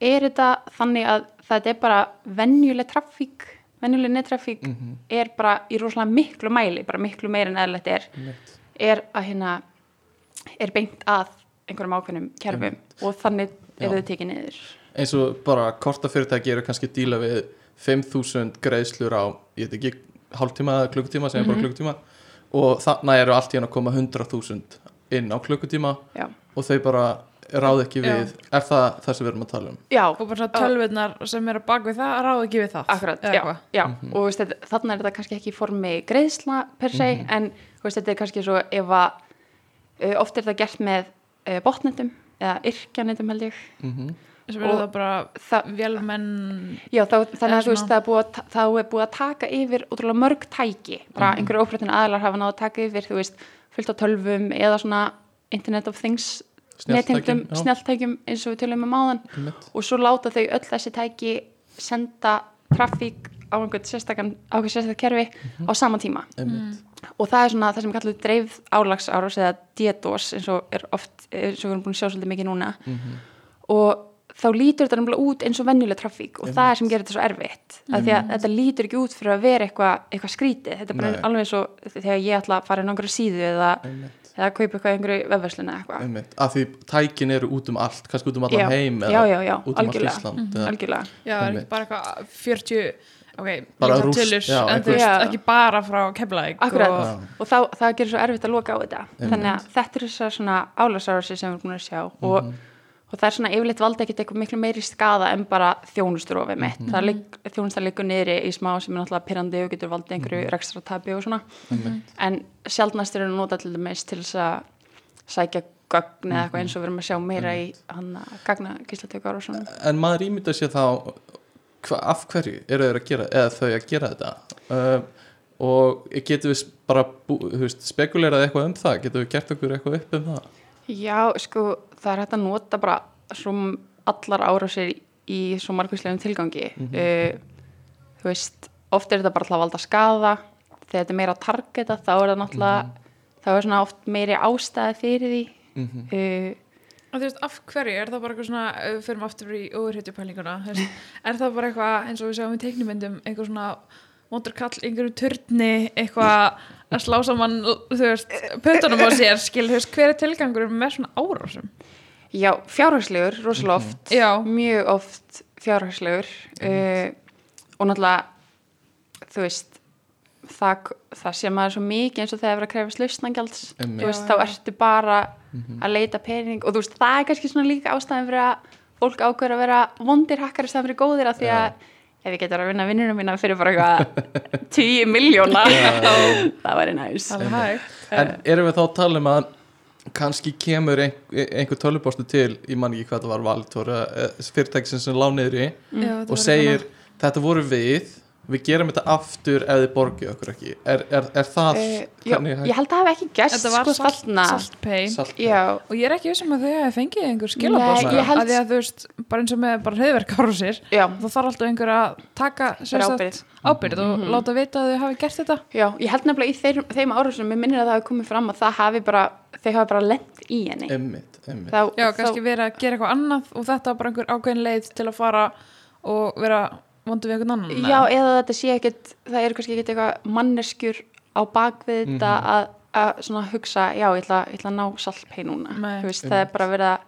er þetta þannig að þetta er bara venjuleg trafík venjuleg nettrafík Mhm. er bara í rosalega miklu mæli bara miklu meir en eðlilegt er er að hérna er beint að einhverjum ákveðnum kerfum og þannig Já. eru þau tekið niður eins og bara kortafyrirtæki eru kannski díla við 5.000 greiðslur á, ég veit ekki hálftíma eða klukkutíma, segjum bara klukkutíma og þannig eru allt í hann að koma 100.000 inn á klukkutíma já, og þau bara ráð ekki Já. við er það það sem við erum að tala um já, og bara svona tölvurnar sem eru bak við það ráða ekki við það akkurat, já, hvað? já. og veist, þarna er þetta kannski ekki í formi greiðsla per se, en veist, þetta er kannski svo ef að uh, oft er þetta gert með uh, botnetum eða yrkjanetum held ég. Mm eru Og það bara það, vélmenn Já, þá, þannig að þú veist, það er, búið að, ta- þá er búið að taka yfir ótrúlega mörg tæki, bara Mhm. einhverju ófréttin aðlar hafa náðu að taka yfir, þú veist, fullt á tölvum eða svona Internet of Things já. snjalltækjum eins og við tölum um áðan. Og svo láta þau öll þessi tæki senda trafík á einhvern sérstakann, á einhvern sérstak kerfi Mhm. á sama tíma. Einmitt. Og það er svona það sem er kallið dreifð álagsárás eða DDoS eins og er oft eins og við erum búin að sjá svolítið mikið núna. Mhm. og þá lítur þetta nefnilega út eins og venjuleg trafík og það er sem gerir þetta svo erfitt af því að þetta lítur ekki út fyrir að vera eitthvað eitthva skrítið, þetta er bara Nei. alveg eins og þegar ég ætla að fara inn á einhverju síðu eða, eða kaupa eitthvað í einhverju vefverslun eða eitthvað, af því tækin eru út um allt kannski út um allan Já. heim eða Já, já, já, út um allt. Ísland eða, algjörlega. Já, er bara eitthvað 40 ok, rúst, tölur, já, en þú veist, Já. ekki bara frá Keflæk Akkurat. og, og þá, það gerir svo erfitt að loka á þetta þannig að þetta er þessar svona álagsárásir sem við erum búin að sjá og, Mhm. og það er svona yfirleitt valda ekkert eitthvað miklu meiri skada en bara þjónusturofi mitt Mhm. það ligg, þjónustar liggur niðri í smá sem er náttúrulega pyrrandi og getur valdið Mhm. einhverju rekstratabi og svona en sjálfnast eru nota til dæmis til þess að sækja gögn eða eitthvað eins og við erum að sjá meira í hann að gagna gíslatökar og svona en maður ímynda sér þá hva, af hverju eru þeir að gera eða þau að gera þetta? Uh, og getum við bara spekulerað eitthvað um það? Getum við gert okkur eitthvað upp um það? Já, sko, það er hægt að nota bara svo allar árásir í svo margvíslegum tilgangi. Uh, þú veist, oft er þetta bara til að valda skada þegar þetta er meira targeta þá er það náttúrulega þá er svona oft meiri ástæði fyrir því. Mm uh, og þú veist, af hverju, er það bara eitthvað svona við fyrir aftur í overhættjupælinguna er það bara eitthvað eins og við sjáum í teiknumyndum eitthvað svona vondur kall einhverju turni, eitthvað að slá saman, þú veist, pötunum á sér skil, þú veist, hver er tilgangur með svona árásum? Já, fjárhagslegur, rosalega oft Já, mjög oft fjárhagslegur uh, og náttúrulega þú veist það, það sé maður svo mikið eins og þegar það er að krefast lausnangjalds veist, þá ertu bara Mhm. að leita pening og þú veist, það er kannski svona líka ástæðan fyrir að fólk ákveður að vera vondir hakkar staðan fyrir góðir af því að ef ég getur að vinna vinnunum mína fyrir bara eitthvað 10 miljóna það væri næs. Alveg hægt en erum við þá að tala um að kannski kemur ein, einhver tölvupostu til ég man ekki hvað það var Valitor fyrirtæksin sem lá niður í Já, þetta og segir þetta voru við við gerum þetta aftur ef þið borgið okkur ekki. Er, er, er það Uh, já, hvernig ég held að það hef ekki gæst Þetta var sko salt, þarna saltpay salt já, og ég er ekki vissum að þau hefði fengið einhver skilabóð að því að þú veist, bara eins og með bara hreðverk árásir já, þá þarf alltaf einhver að taka sem Fyrir sagt, ábyrgð. ábyrgð og láta vita að þau hafi gert þetta. Já, ég held nefnilega í þeim, þeim árásum mér minnir að það hafi komið fram að það hafi bara þau hafi bara lent í henni. Emmitt, emmitt þá, Já, þá- kannski verið að gera eitthvað annað og þetta var bara einhver ákveðin leið til að fara og vera vondu við einhvern annan Já, eða þetta sé ekkert, það eru kannski ekkert eitthvað manneskjur á bakvið þetta að, að svona hugsa, já, ég ætla, ég ætla að ná saltpei núna. Nei. Þú veist, það er bara verið að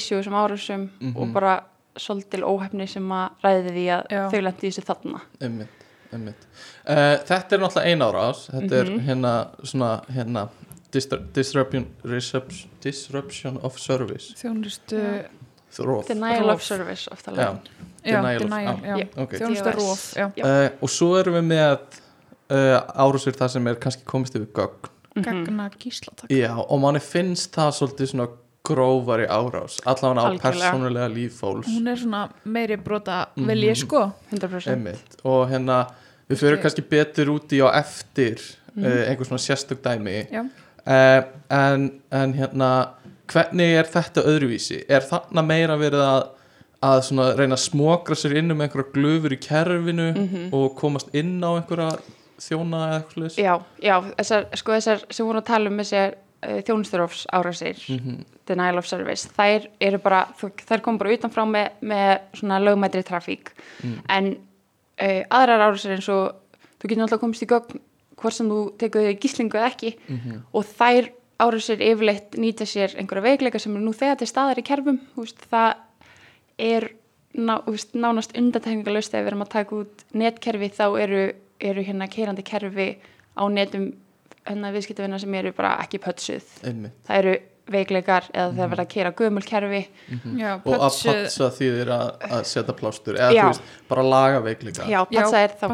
issue sem árásum og bara svolítil óhefni sem að ræði því að Já. þau lendi í þessu þarna. Einmitt, einmitt. Uh, þetta er náttúrulega ein árás þetta er Mhm. hérna svona hérna disruption, disruption of service Þjónustu, Þróf. Denial Rof. of service, ofta Já, alveg. Denial denial, já, já, ok. þjónustu róf, uh, og svo erum við með uh, árásir það sem er kannski komist yfir gögn. Mhm. gagna gíslatak. Já, og manni finnst það svolítið svona grófari árás allavega á persónulega líf fólks. Hún er svona meiri brota Mhm. vilji sko 100%. Einmitt. og hérna við fyrir kannski betur út í á eftir Mhm. uh, einhver svona sérstök dæmi. Uh, en, en hérna hvernig er þetta öðruvísi? Er þarna meira verið að að reyna að smokra sér inn um einhverja glöfur í kerfinu Mhm. og komast inn á einhverja þjóna eða eitthvað slags Já, já, þessar, sko þessar sem voru að tala um þessar uh, þjónusturofs árásir, Mhm. denial of service, þær eru bara, þær kom bara utanfrá með, með svona lögmætri trafík, Mm. en uh, aðrar árásir eins og, þú getur náttúrulega komist í gögn hvort sem þú tekur þig gíslingu eða ekki Mhm. og þær árásir yfirleitt nýta sér einhverja veikleika sem eru nú þegar til staðar í kerfum, þú veist, það er ná, þú veist, nánast undantekningalust ef við erum að taka út netkerfi þá eru, eru hérna keirandi kerfi á netum hérna viðskiptavina sem eru bara ekki pötsuð. Einmitt. Það eru veikleikar eða þegar verða að kera gömul kerfi. Já, og að patsa þýðir að, að setja plástur eða Já. þú veist, bara laga veikleika. Já, patsa er þá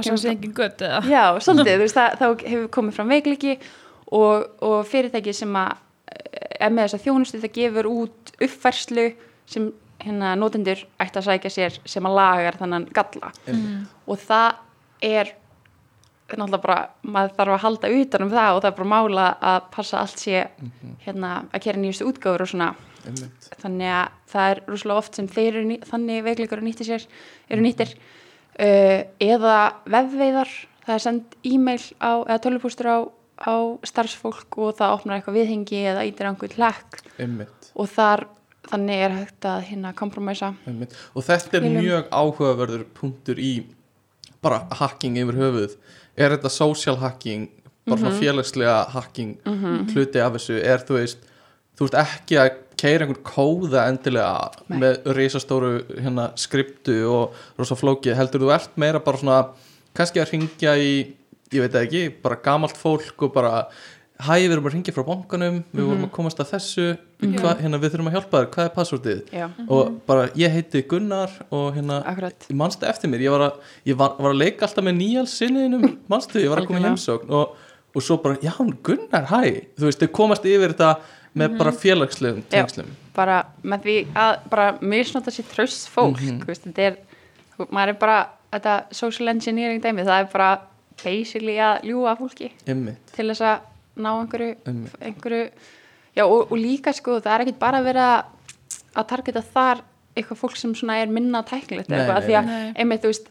eða? Já, svolítið, þú veist, það, þá hefur komið fram veikleiki og, og fyrirtæki sem að eh, er með þess að þjónustu það gefur út uppfærslu sem hérna notendur ætti að sækja sér sem að lagar þannan galla Mm. og það er náttúrulega bara, maður þarf að halda utan um það og það er bara mála að passa allt sé hérna að kera nýjustu útgáfur og svona Einmitt. þannig að það er rúslega oft sem þeir eru þannig veikleikar eru nýttir sér eru nýttir uh, eða vefveiðar það er send e-mail á eða tölvupústur á, á starfsfólk og það opnar eitthvað viðhengi eða ítir hlekk Einmitt. og þar þannig er hægt að hérna kompromæsa og þetta er Skilum. mjög áhugaverður punktur í bara hacking yfir höfuð er þetta social hacking bara svona félagslega hacking hluti af þessu? Er þú veist þú ert ekki að keira einhvern kóða endilega Nei. með risastóru hérna, skriptu og rosa flóki heldur þú ert meira bara svona kannski að ringja í ég veit ekki, bara gamalt fólk og bara hæ, við erum að ringja frá bankanum við vorum að komast að þessu. Hva, hérna, við þurfum að hjálpa þér, hvað er passvordið já, og bara ég heiti Gunnar og hérna, akkurat. ég manstu eftir mér. Ég var að, ég var, var að leika alltaf með Níals sinniðinum, manstu, ég var að koma í heimsókn og, og svo bara, já, Gunnar, hæ. Þú veist, þau komast yfir þetta með bara félagslegum tengslum. bara með því að bara misnota sér tröst fólk Mhm. þú veist, þetta er, maður er bara þetta social engineering dæmi, það er bara basically að ljúga að fólki. Einmitt, til þess að ná einhverju, einmitt, einhverju já og, og líka sko það er ekkit bara að vera að targeta þar eitthvað fólk sem er minna tæknilegt eitthvað, því að nei. einmitt þú veist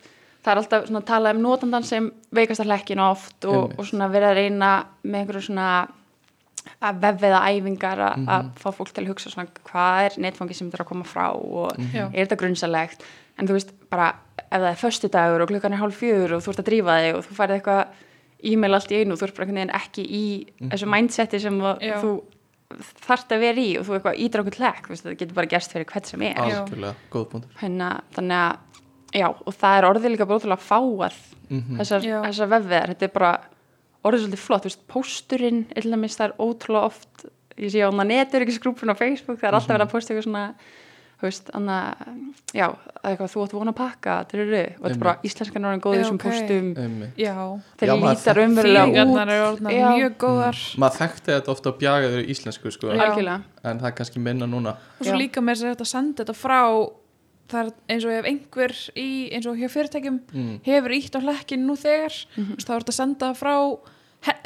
það er alltaf svona að tala um notandan sem veikast að hlekkinu oft og, og svona verið að reyna með einhverju svona að vefviða æfingar að, Mhm. að fá fólk til að hugsa svona hvað er netfangi sem þetta er að koma frá og Mhm. Já. er þetta grunnsalegt en þú veist bara ef það er föstudagur og klukkan er hálf fjögur og þú ert að drífa þig og þú færði eitthvað e-mail allt í einu og þú ert bara einhvern veginn ekki í þessu mindseti sem að Já. þú þarft að vera í og þú eitthvað ídra okkur veist, það getur bara gerst fyrir hvert sem er Henna, þannig að já, og það er orðið líka bara ótrúlega fáað Mhm. þessar, Já. þessar vefveðar, þetta er bara orðið svolítið flott, þú veist, pósturinn illumist það er ótrúlega oft ég sé á hana neturyggisgrúpun á Facebook það er alltaf verið að posta eitthvað svona veist, anna, já, eitthvað þú átt vona að pakka, og þetta er bara íslenskan orðin góð þessum. Já, þeir lítar umverulega út. Mjög góðar. Maður þekkti þetta ofta á bjagaður í íslensku sko, en það er kannski minna núna. Og svo Já. líka með þess að þetta senda þetta frá það er eins og ef einhver í, eins og hjá fyrirtækjum mm. hefur ítt á hlekkin nú þegar mm þá er þetta senda frá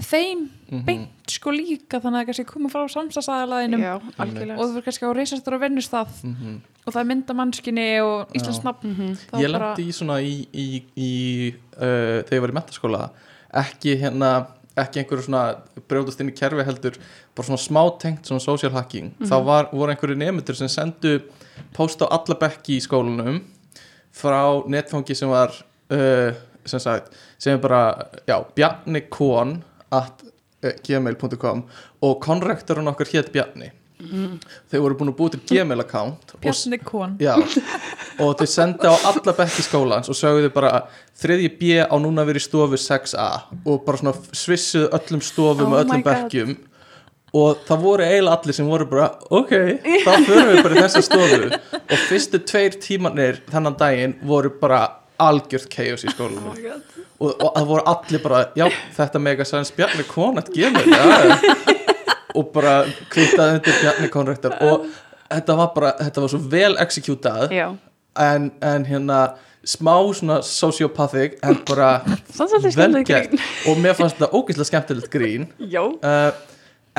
þeim Mhm. beint sko líka þannig að það kannski koma frá algjörlega. Og þú fyrir kannski á reisastur og vinnustað. Mhm. og það er mynda mannskinni og nafn. Mhm. þá ég lendi í svona í, í, í uh, þegar ég var í mentaskóla ekki hérna ekki einhverju svona brjóðast inn í kerfi heldur bara svona smá tengt svona social hacking. Þá var, voru einhverju nefndur sem sendu post á alla bekki í skólanum frá netfangi sem var uh, sem sagt sem er bara, já, Bjarni Kon at uh, gmail.com og konrektorinn okkar hétt Bjarni. Þau voru búin að búið til gmail account Bjarni Kón og þau senda á alla bekki skólans og sögðu bara þriðji B á núna verið stofu 6A og bara svona svissuðu öllum stofum Oh og my öllum bekkjum. Og það voru eiginlega allir sem voru bara ok, þá förum við bara í þessa stofu. Og fyrstu tveir tímanir þennan daginn voru bara algjört chaos í skólanum. Og, og það voru allir bara, já, þetta mega sæns Bjarni Konat gemur ja. og bara kvitaði undir Bjarni Konrektor og þetta var bara, þetta var svo vel executað. Já, en, en hérna smá svona sociopathic en bara Samt svolítið vel skemmtilegt gert. grín. og mér fannst þetta ógeðslega skemmtilegt grín. Já, uh,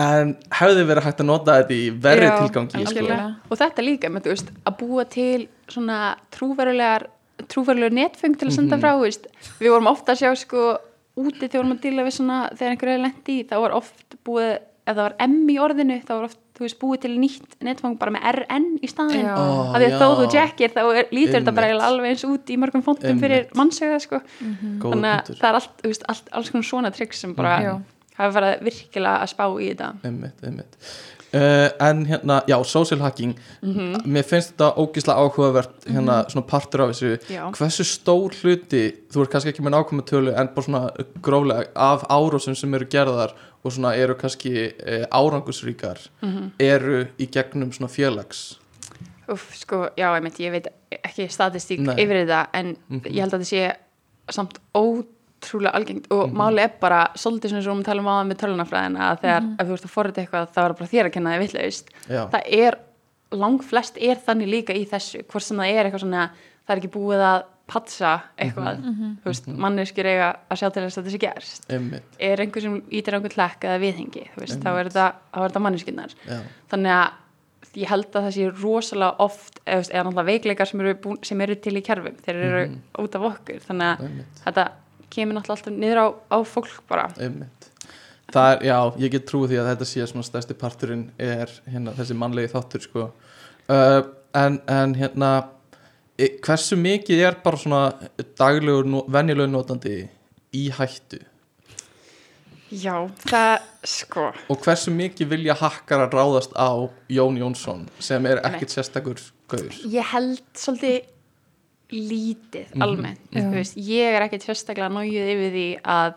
en hefði verið hægt að nota þetta í verri tilgangi sko. og þetta líka með, þú veist, að búa til svona trúverulegar trúverulegar netfeng til að senda Mhm. frá þú veist. við vorum ofta að sjá sko úti þegar við vorum að díla við svona þegar einhverju er lendi í, þá var oft búið ef það var M í orðinu, þá var oft þú veist, búið til nýtt netfang bara með RN í staðin af því að þó þú jackir þá er, lítur þetta bara alveg eins út í mörgum fóntum fyrir mannsögða sko. Góður þannig að það er allt, þú veist, allt, alls konar trygg sem bara Já. hafa farið virkilega að spá í þetta einmitt, einmitt. Uh, en hérna, já, social hacking Mhm. mér finnst þetta ógislega áhugavert hérna, svona partur af þessu Já. hversu stór hluti, þú ert kannski ekki með nákvæmum tölu en bara svona gróflega af árásum sem eru gerðar og svona eru kannski uh, árangusríkar Mhm. eru í gegnum svona félags Úf, sko, já, ég, ég veit ekki statistík Nei. yfir þetta en Mhm. ég held að þetta sé samt ótrúlega algengt og Mhm. máli er bara svolítið svona svo um talum á það með tölunafræðin að þegar ef þú ert að forrita eitthvað þá er bara þér að kenna þig já, það er, lang flest er þannig líka í þessu, hvort sem það er eitthvað svona það er ekki búið að patsa eitthvað, þú veist, manneskjur eiga að sjá til þess að sé gerst. Er einhver sem ítir einhver hlekk eða viðhengi, þú veist, þá er þetta, þetta manneskinnar já, þannig að ég held að það sé rosalega oft eða, eða veikleikar sem eru, búin, sem eru til í kerfum þeir eru út af okkur. Þannig að þetta kemur náttúrulega alltaf niður á, á fólk bara. Er, já, ég get trúið því að þetta sé svona stærsti parturinn er hérna þessi mannlegi þáttur sko. Uh, en, en hérna e, hversu mikið er bara svona daglegur, venjulegur notandi í hættu? Já, það, sko. Og hversu mikið vilja hakkar að ráðast á Jón Jónsson sem er ekkit sérstakur gaur? Ég held svolítið lítið Mhm. almennt, Já. þú veist, ég er ekkit sérstaklega nájuð yfir því að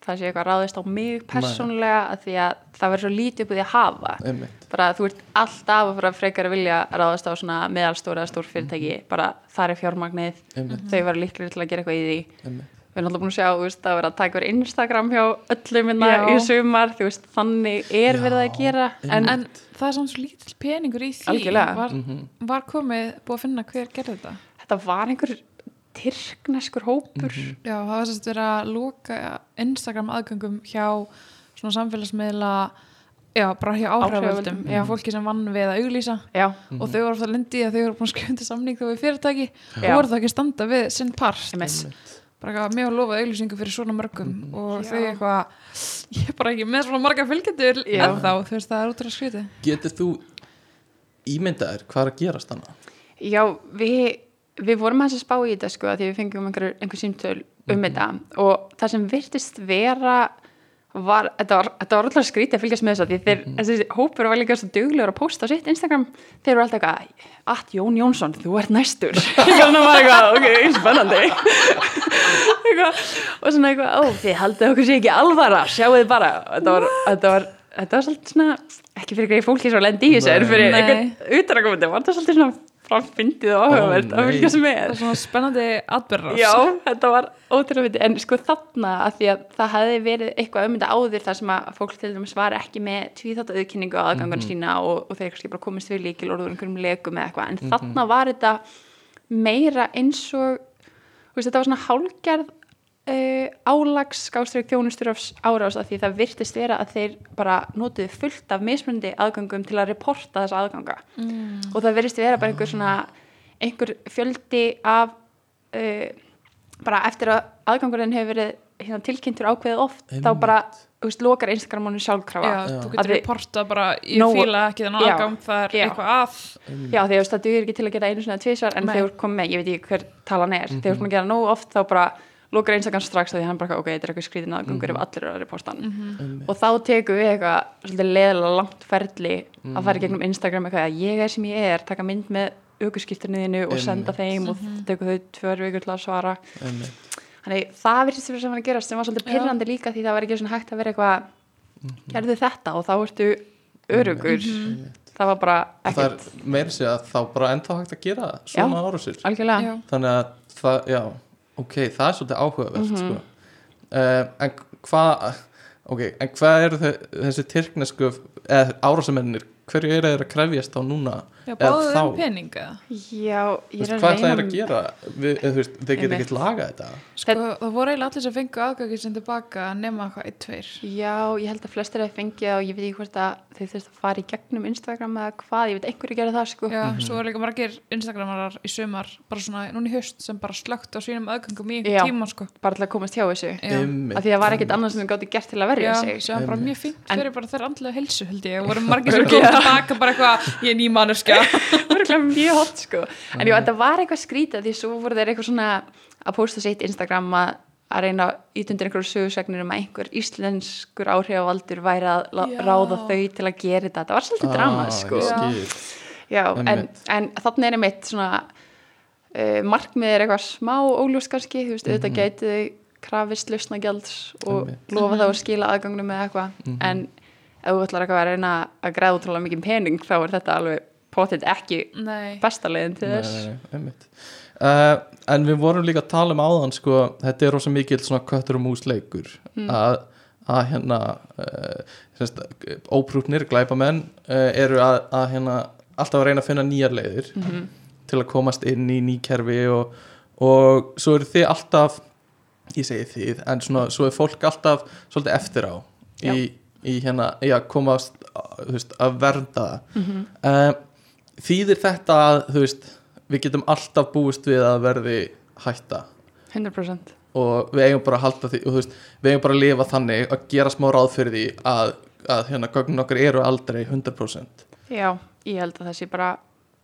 það sé eitthvað ráðist á mig persónulega að því að það verður svo lítið upp úr því að hafa. Einmitt, bara þú ert alltaf að fara frekar að vilja ráðast á svona meðalstóra eða stór fyrirtæki. Bara þar er fjármagnið. Einmitt, þau verður líklega til að gera eitthvað í því. Einmitt. við erum alltaf búin að sjá veist, að vera að taka verið Instagram hjá öllum minna Já. í sumar þú veist, þannig er Já, verið að gera. En, en það er samt svo lítill peningur í því. Var, Mhm. var komið búið að finna hver gerði þetta þetta var einhver tyrkneskur hópur? Já, það var sérst verið að loka Instagram aðgöngum hjá svona samfélagsmiðla já, bara hjá áhrifavöldum. Áhrifavöldum, já, fólki sem vann við að auglýsa. Já, Mhm. og þau voru alltaf lindi að þau voru búin að undir samning þó við fyrirtæki. Já. og voru það ekki að standa við sinn part. Bara eitthvað mér var lofað auglýsingu fyrir svona mörgum. Og Já. þau eitthvað ég er bara ekki með svona marga fylgjendur Já. ennþá, þú veist það er útrúlega skrítið. Getur þú ímyndaðir hvað er að gerast hana? já, við við vorum aðeins að spá í þetta sko að því við fengum einhver, einhver símtöl um Mhm. þetta og það sem virtist vera var, þetta var, var alltaf skrítið að fylgjast með þess að því þeir, Mhm. þessi hópur var líka svo duglegur að posta á sitt Instagram, þeir eru alltaf eitthvað að Jón Jónsson, þú ert næstur þannig var eitthvað, ok, spennandi eitthvað, og svona eitthvað ó, þið haldið okkur sé ekki alvara sjáu þið bara, þetta var þetta var, þetta var svolítið svona, ekki fyrir greið fólki svo lendi í þessu, en fyrir Nei. einhvern utanakomandi, var þetta svolítið svona framfyndið og áhugavert að fylgjast það með er. Svona spennandi atbyrðar Já, þetta var ótrúlega fyndið, en sko þarna að því að það hefði verið eitthvað þetta áður þar sem að fólk til dæmis var ekki með tvíþátt auðkynningu á aðgangun sína og, og þeir kannski bara komist við líkil orður einhverjum leikum eða eitthvað, en þarna var þetta meira eins og þú veist, þetta var svona hálgerð uh, álags skástrík þjónustur árás að því það virtist vera að þeir bara notuðu fullt af mismundi aðgangum til að reporta þessa aðganga mm. og það verðist vera bara einhver svona einhver fjöldi af uh, bara eftir að aðgangurinn hefur verið hérna, tilkynntur ákveðið oft þá Einmitt. bara, þú veist, lokar Instagram honum sjálfkrafa Já, þú getur reporta bara ég Nóg- fíla ekki Já. aðgang það er Já. eitthvað að Já, því að það dugir ekki til að gera einu svona tvisvar en þegar þú komið með, ég veit ekki hver talan er þegar þú komið að gera nógu oft þá bara lokar Instagram strax að því hann bara, ok, þetta er eitthvað skrítin aðgangur ef allir eru að reposta hann Mhm. og þá tekum við eitthvað svolítið leðilega langt ferli að fara í gegnum Instagram eitthvað að ég er sem ég er, taka mynd með aukurskipturniðinu og senda þeim og tekur þau tvör vikur til að svara. Þannig það virtist fyrir sem var að gerast sem var svolítið Já. pyrrandi líka því það var ekki svona hægt að vera eitthvað gerðu þetta og þá ertu örugur það var bara Og það er ekkert. meira sér að þá bara ennþá hægt að gera svona Já. þannig að það, já, ok, það er svolítið áhugavert Mhm. sko. uh, en hvað ok, en hvað eru þe þessi tyrknesku eða árásamennir hverju eru þeir að krefjast á núna Já, Eða báðu þá. þeim pening eða? Já, ég er hvað að ætla þeir reyna að gera? Við, veist, þeir geta ekkert laga þetta. Sko, það voru eiginlega allir sem fengu aðgangið sem tilbaka nema eitthvað eitt, tveir. Já, ég held að flestir að fengja og ég veit ekki hvort að þeir þurft að fara í gegnum Instagram eða hvað, ég veit einhverju gera það sko. Já, svo er líka margir Instagramarar í sumar bara svona, núna í haust sem bara slögt á sínum aðgangum í Já. tíma sko. bara til að komast hjá þessu. Já, af því það var ekkert annað sem þau gátti gert til að verja Já, sig. sem var bara mjög fínt En- fyrir bara þeirra andlega heilsu held ég og voru margir sem komið tilbaka bara eitthvað, ég er ný manneskja Örugglega mjög hot sko en jú, þetta var eitthvað skrítið því svo voru þeir eitthvað svona að posta sitt Instagram að að reyna ítundir einhverju sögursagnir um að einhver íslenskur áhrifavaldur væri að Já. ráða þau til að gera þetta þetta var svolítið drama sko. ég Já. en, en þannig er einmitt svona uh, markmið er eitthvað smá óljós kannski, þú veist, auðvitað Mhm. gæti þau krafist lausnagjalds og Einmitt. lofa þá að skila aðgangnum með eitthvað Mhm. en ef þú ætlar eitthvað að reyna að græða útrúlega mikið pening þá er þetta alveg potið ekki Nei, besta leiðin til þess. nei, uh, en við vorum líka að tala um áðan sko, þetta er rosa mikill svona köttur og mús leikur. Að, að hérna uh, semst, óprúknir glæpamenn uh, eru að, að hérna alltaf að reyna að finna nýjar leiðir Mhm. til að komast inn í ný kerfi og, og svo eru þið alltaf ég segi þið, en svona svo er fólk alltaf svolítið eftir á í, í hérna, já, komast þú veist, að vernda. Það Mhm. uh, þýðir þetta að veist, við getum alltaf búist við að verði hætta? 100% og við eigum bara að halda því veist, við eigum bara að lifa þannig að gera smá ráð fyrir því að, að hérna, gögnin okkar eru aldrei 100% Já, ég held að það sé bara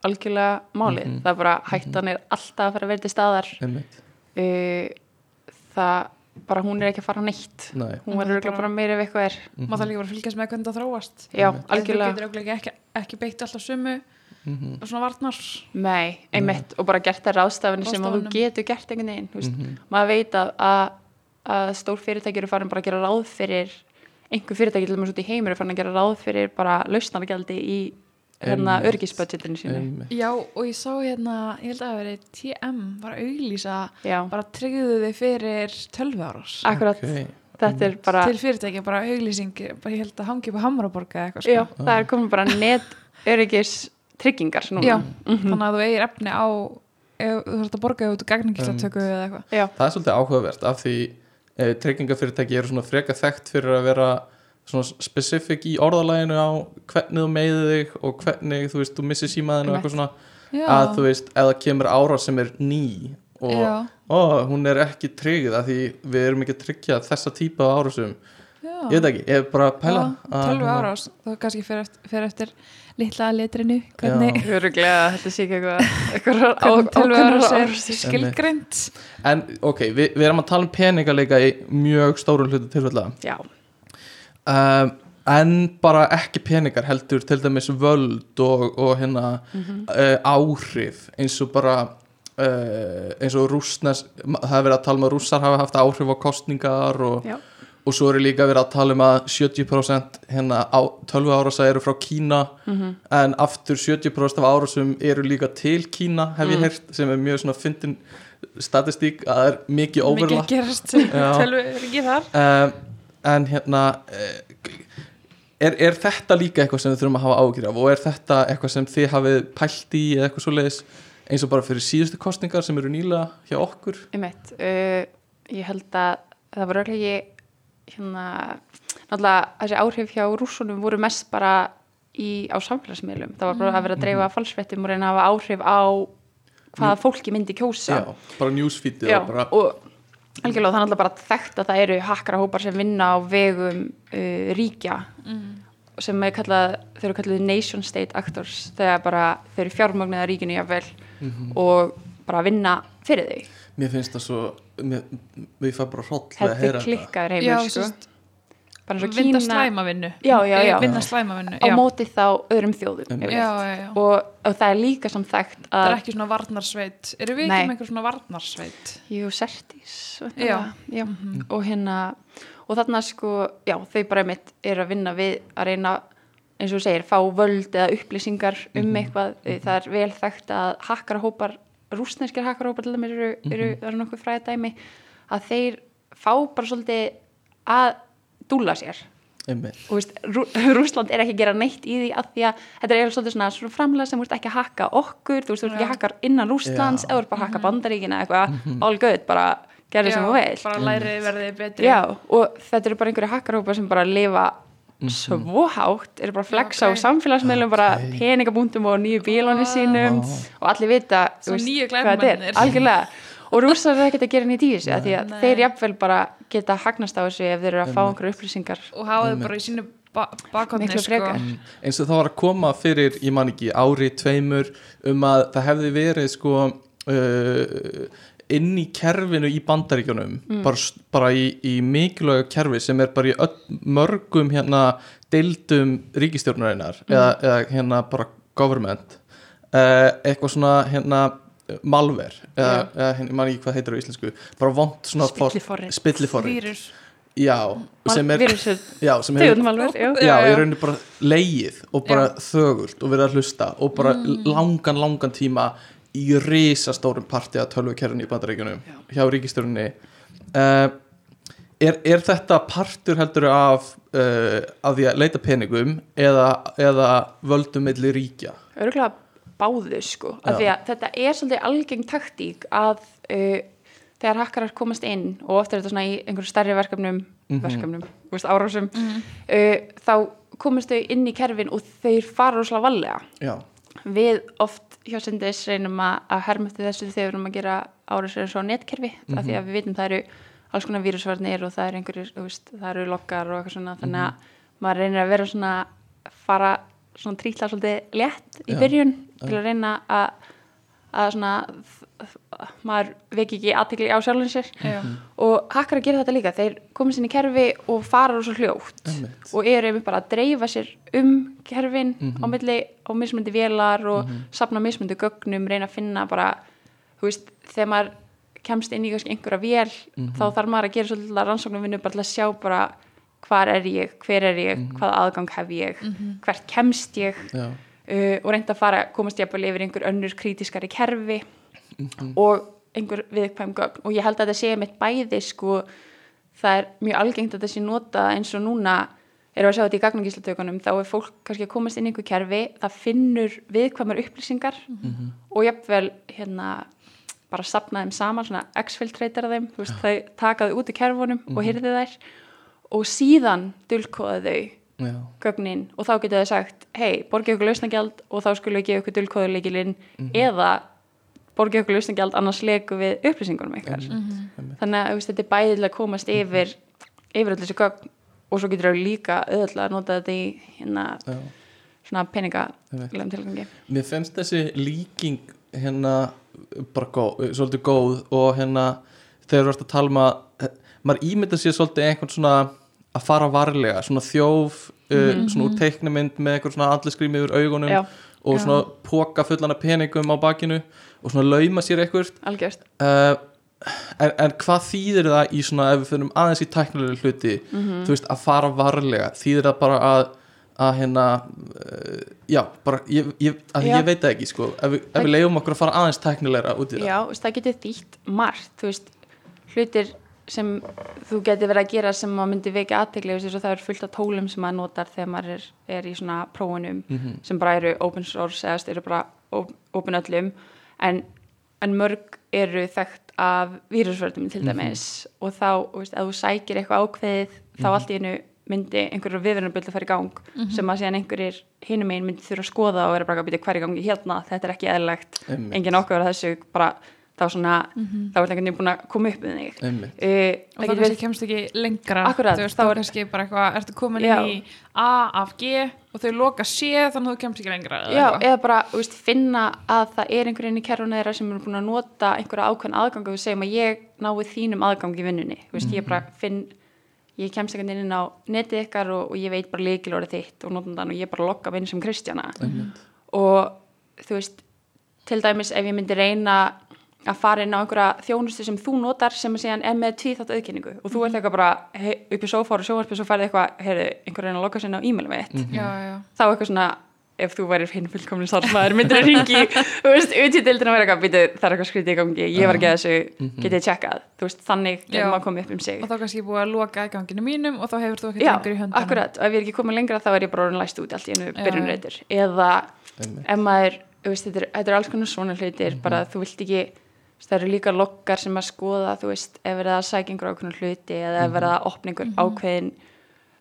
algjörlega málið, Mhm. það er bara hættan er alltaf að fara að verða til staðar. Einmitt, uh, það bara hún er ekki að fara neitt. Nei. Hún verður bara- bara meira ef eitthvað er. Maður þarf líka bara að fylgjast með hvernig það þróast? Já, Einmitt. Þú algjörlega. getur ekki, ekki beitt alltaf sömu Mhm, svona varnar. Nei, einmitt. Og bara gert það ráðstafinni sem að þú getur gert einhvern veginn veist, mhm, maður veit að, að, að stór fyrirtæki eru farin bara að gera ráð fyrir einhver fyrirtæki til dæmis út í heimur er farin að gera ráð fyrir bara lausnargjaldi í hérna örgisbudgetinu sínu. Einmitt. Já, og ég sá hérna, ég held að það veri TM var að auglýsa Já, bara tryggðu þið fyrir tölvu áras akkurat, Ok, þetta er bara til fyrirtæki, bara auglýsing bara ég held að hangi upp á Hamraborga eða eitthvað sko. Já, það er komin bara net öryggis tryggingar núna. Já, Mhm. þannig að þú eigir efni á ef þú þarfst að borga út gagningilsatöku eða eitthvað. Já, það er svolítið áhugavert af því e, tryggingafyrirtæki eru svona freka þekkt fyrir að vera svona specific í orðalæginu á hvernig þú meiði þig og hvernig þú veist, þú missir símaðinu og eitthvað svona. Já, að þú veist, ef það kemur ára sem er ný og ó, hún er ekki tryggð af því við erum ekki að tryggja þessa típa af árásum já. Ég veit ekki, ég er bara að pæla Já, að, tölvu hérna, árás, þú kannski fer eftir, fer eftir litla letrinu hvernig, öruglega þetta sé ekki eitthvað tölvu árás er árásir. skilgreint en ok, við, við erum að tala um peninga líka í mjög stóru hlutu tilfella. Já, um, en bara ekki peningar heldur til dæmis völd og, og hérna Mhm. uh, áhrif eins og bara uh, eins og rússnes það er verið að tala um að rússar hafa haft áhrif á kostningar og, já, og svo er líka verið að tala um að 70% hérna á 12 árasa eru frá Kína Mhm. en aftur 70% af árasum eru líka til Kína hef ég Mm. heyrt sem er mjög svona fyndin statistík að það er mikið mikið overlap að gerast sem Já. tölvu er ekki þar um, en hérna uh, er, er þetta líka eitthvað sem við þurfum að hafa ágjur af og er þetta eitthvað sem þið hafið pælt í eða eitthvað svoleiðis eins og bara fyrir síðustu kostningar sem eru nýlega hjá okkur einmitt uh, Ég held að það var örglegi hérna, náttúrulega þessi áhrif hjá rússunum voru mest bara í, á samfélagsmiðlum. Það var bara að vera að dreifa falsfrettum og reyna að hafa áhrif á hvaða fólki myndi kjósa. Já, bara newsfeedið bara og algjörlega það er náttúrulega bara þekkt að það eru hakkarahópar sem vinna á vegum uh, ríkja sem er kallað, þau eru kallað nation state actors þegar bara þau eru fjármögnuð að ríkinu jafnvel Mhm. og bara vinna fyrir þau. Mér finnst það svo við fæ bara hróll að þetta heyra er klikkaður já, heimur sko. sérst, bara eins og vinna Kína slæmavinnu Já, já, já. vinna slæmavinnu á móti þá öðrum þjóðum Einmitt. já, yfirleitt. já, já. og, og það er líka sem þekkt það er ekki svona varnarsveit eru við Nei. ekki með einhver svona varnarsveit Jú, Sertís Já. já. Já. og hérna og þarna sko, já, þau bara mitt er að vinna við að reyna eins og þú segir, fá völd eða upplýsingar um eitthvað, það er vel þekkt að hakkarahópar, rúsneskir hakkarahópar til dæmis eru, eru, eru nokkuð fræði dæmi að þeir fá bara svolítið að dúla sér. Einmitt. Og veist, Rú, Rúsland er ekki að gera neitt í því að því að þetta er svolítið svona, svona framlega sem þú veist ekki að hakka okkur, þú veist, þú veist ekki að hakka innan Rúslands eða bara að hakka bandaríkina eitthvað, all good, bara gerði sem þú veist bara læri verði betri. Já, og þetta eru bara einhverju hakkarhópar sem bara lifa svo hátt, eru bara að flexa Já, á samfélagsmiðlum, bara Ok. peningabúndum og nýju bílónu sínum Vá. og allir vita nýju hvað þetta er, og rússar er ekkert að gera nýtt í þessu af því að Nei. þeir jafnvel bara geta hagnast á þessu ef þeir eru að fá einhverju upplýsingar og hafa þau bara í sínu ba bakhotni Miklu sko. Mm. eins og það var að koma fyrir, ég man ekki, ári tveimur um að það hefði verið sko uh, inn í kerfinu í bandaríkjunum Mm. bara, bara í, í mikilvægu kerfi sem er bara í öll, mörgum hérna deildum ríkistjórnarinnar Mm. eða, eða hérna bara government uh, eitthvað svona hérna malver eða, eða hérna, ég man ekki hvað heitir á íslensku bara vont svona spilliforrit vírus já, sem er, já, sem hefur alveg, já. já, Já, já. rauninni bara leið og bara þögult og verið að hlusta og bara Mm. langan, langan tíma í risastórum parti að tölvukerfinu í bandaríkjunum hjá ríkistjórunni uh, er, er þetta partur heldur af uh, af því að leita peningum eða, eða völdum milli ríkja? Örgulega báðu sko. Af því að þetta er svolítið algeng taktík að uh, þegar hakkarar komast inn og oft er þetta svona í einhverju stærri verkefnum Mhm. verkefnum, þú veist, árásum Mhm. uh, þá komast þau inn í kerfin og þeir fara rosalega vallega já, við oft hjá Sindis reynum að, eftir þessu þegar við erum að gera árásir eins og á netkerfi af því að við vitum það eru alls konar vírusvarnir og það eru einhverjir, þú veist, það eru loggar og eitthvað svona, þannig að maður reynir að vera svona fara svona trítla svolítið létt í byrjun til að reyna að að svona maður veki ekki aðtekli á sjálfum sér Já. og hakkar að gera þetta líka þeir komast inn í kerfi og fara rosa hljótt Einmitt. og eru einmitt bara að dreifa sér um kerfin Mhm. á milli á mismundi vélar og safna mismundi gögnum, reyna að finna bara þú veist, þegar maður kemst inn í kannski einhverja vél Mhm. þá þarf maður að gera svolítið rannsóknum vinnu bara til að sjá bara hvar er ég, hver er ég, Mhm. hvað aðgang hef ég hvert kemst ég uh, og reynda að fara, komast ég að yfir einhver önnur krítiskari kerfi Mhm. og einhver viðkvæm gögn. Og ég held að þetta sé mitt bæði sko, það er mjög algengt að sé nota eins og núna erum við að sjá þetta í gagnangíslatökunum þá er fólk kannski að komast inn í einhver kerfi það finnur viðkvæmar upplýsingar og jafnvel hérna bara sapna þeim saman, svona exfiltreitara þeim, þú veist, þau taka þau út í kerfunum og hyrði þær og síðan dulkóða þau já, gögnin og þá getur þau sagt hei, borgið okkur lausnagjald og þá skulum við gefa okkur dulkóðuleikilinn eða borgið okkur lausnagjald annars leiku við upplýsingunum ykkar einmitt. þannig að veist, þetta er bæðið til að komast yfir yfir allir þessu gögn og svo getur þau líka auðvitað að nota þetta í hérna já. svona peninga Einmitt. tilgangi Mér finnst þessi líking hérna bara góð, svolítið góð og hérna þegar þú ert að tala um að maður ímynda sér svolítið einhvern svona að fara varlega, svona þjóf uh, svona úr teiknumynd með einhvern svona alliskrými yfir augunum Já. og Já. svona póka fullan af peningum á bakinu og svona lauma sér algjörst uh, en, en hvað þýðir það í svona ef við fyrir aðeins í tæknilega hluti þú veist að fara varlega? Þýðir það bara að að hérna uh, já, bara, ég, ég, að Já. ég veit ekki sko, ef við, ef við leiðum okkur að fara aðeins tæknilegra út í það. Já, það getur þýtt margt, þú veist, hlutir sem þú getur verið að gera sem maður myndi vekja aðtegli, þú veist, og það er fullt af tólum sem maður notar þegar maður er, er í svona prófunum Mhm. sem bara eru open source eða eru bara op- open öllum en, en mörg eru þekkt af vírusvörðum til dæmis. Og þá, þú veist, ef þú sækir eitthvað ákveðið þá allt í einu myndi einhverjum viðverðanböldu fara í gang sem að síðan einhverjir hinum einn myndi þurfa að skoða og vera bara að byrja hver í gangi hérna, þetta er ekki eðlilegt. Einmitt. engin okkur að þessu bara þá svona, þá er einhvern veginn búin að koma upp með þig. Uh, og það þá kannski kemst ekki lengra. Akkurat, þú veist, þá er- kannski bara eitthvað, ertu komin Já. í A af G og þau loka C þannig að þú kemst ekki lengra eða já, eða bara þú veist, finna að það er einhverjum í kerfuna þeirra sem eru búin að nota einhverja ákveðin aðgang og við segjum að ég nái þínum aðgang í vinnunni. Þú veist, ég bara finn ég kemst ekki inn á netið ykkar og, og ég veit bara líkilorið þitt og notandan og ég bara lokka vinn sem Kristjana. Og þú veist til dæmis ef ég myndi reyna að fara inn á einhverja þjónustu sem þú notar sem er síðan er með tvíþátt auðkynningu og þú ert eitthvað bara hey, upp í sófáru og sjóvarpi og svo færði eitthvað, heyrðu, einhver reyna að lokka sinna á e-mailum mitt. Já, já, þá eitthvað svona ef þú væri hinn fullkomni starfsmæður myndir að ringi þú veist, út í deildina að vera eitthvað býtu, það er eitthvað skrítið í gangi, ég var ekki að þessu getið tjekkað, þú veist, þannig getur maður komið upp um sig. Og þá kannski búið að loka aðganginu mínum og þá hefur þú ekki Já, Já, það eru líka lokkar sem að skoða þú veist, ef verið að sækja einhver ákveðin hluti eða ef verið að opna einhver ákveðin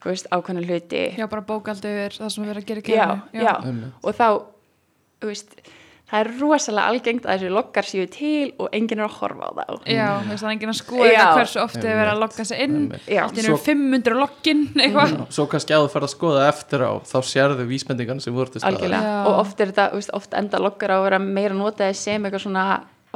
þú veist, ákveðin hluti já, bara bókaldi yfir það sem erum að gera í já, kerfinu. já, Einmitt. og þá þú veist, það er rosalega algengt að þessi lokkar séu til og enginn er að horfa á þá já, þú veist það er enginn að skoða Já. hversu oft þið Einmitt. verið að lokka sig inn. Já. allt í einu Svo- 500 lokkin eitthvað svo kannski að þú ferð að skoða eftir á þá sérðu vísbendingan sem voru til staðar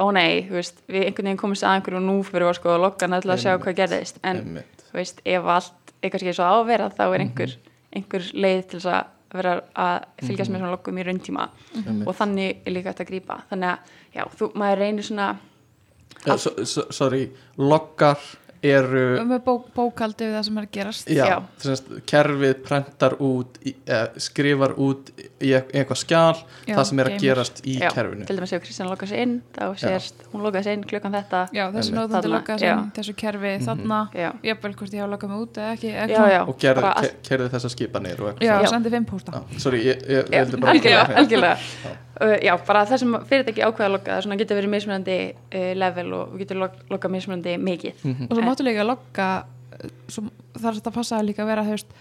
þetta, lokkar að eitthvað ó nei, veist, við einhvern veginn komumst að einhverju og nú fyrir við að sko loggana til að sjá hvað gerðist. En Einmitt. veist, ef allt er kannski svo á að vera þá er einhver, einhver leið til þess að vera að fylgjast með svona loggum í rauntíma og þannig er líka hægt að grípa. Þannig að, já, þú, maður reynir svona sorry, loggar eru með bó, bókaldi við það sem er að gerast. Já, Já. Semst, kerfið prentar út í, eh, skrifar út í eit- eitthvað skjál Já, það sem er að geymir. gerast í já, kerfinu. til dæmis ef Kristján sig inn þá sést, hún sig inn klukkan þetta. Þarna, logga já. sem þessu kerfi þarna. Já, jafnvel hvort ég hafa loggað mig út eða ekki já, og gerði, ke, kerði þessar skipanir og eitthvað já, sendi fimm ég, ég, ég bara algjörlega, Já. Uh, já, bara það sem fyrirtæki ákveða að logga það svona getur verið mismunandi uh, level og við getum log, loggað mismunandi mikið Mhm. og svo En- máttu líka logga eh, svo, þar þetta passaði líka að vera þú veist,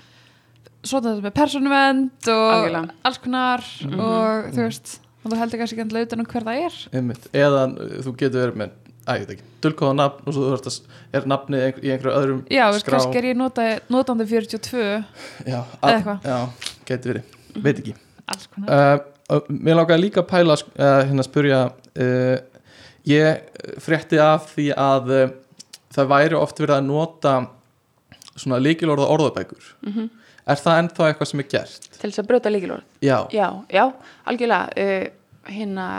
svona þetta með persónuvend og Algjörlega. alls konar og þú veist og þú heldur kannski ekki endilega utan um hver það er Einmitt. eða þú getur verið með að ég veit ekki, dulkóða nafn og svo að er einhver, í einhverju öðrum já, skrá kannski er ég nota, notandi 42 já, eða eitthvað. já, getur verið, veit ekki alls konar uh, mér langaði líka að pæla uh, hérna að spyrja uh, ég frétti af því að uh, það væri oft verið að nota svona líkilorða orðabækur. Mhm. er það ennþá eitthvað sem er gert? til þess að brjóta líkilorð Já, já, já, algjörlega uh, hérna,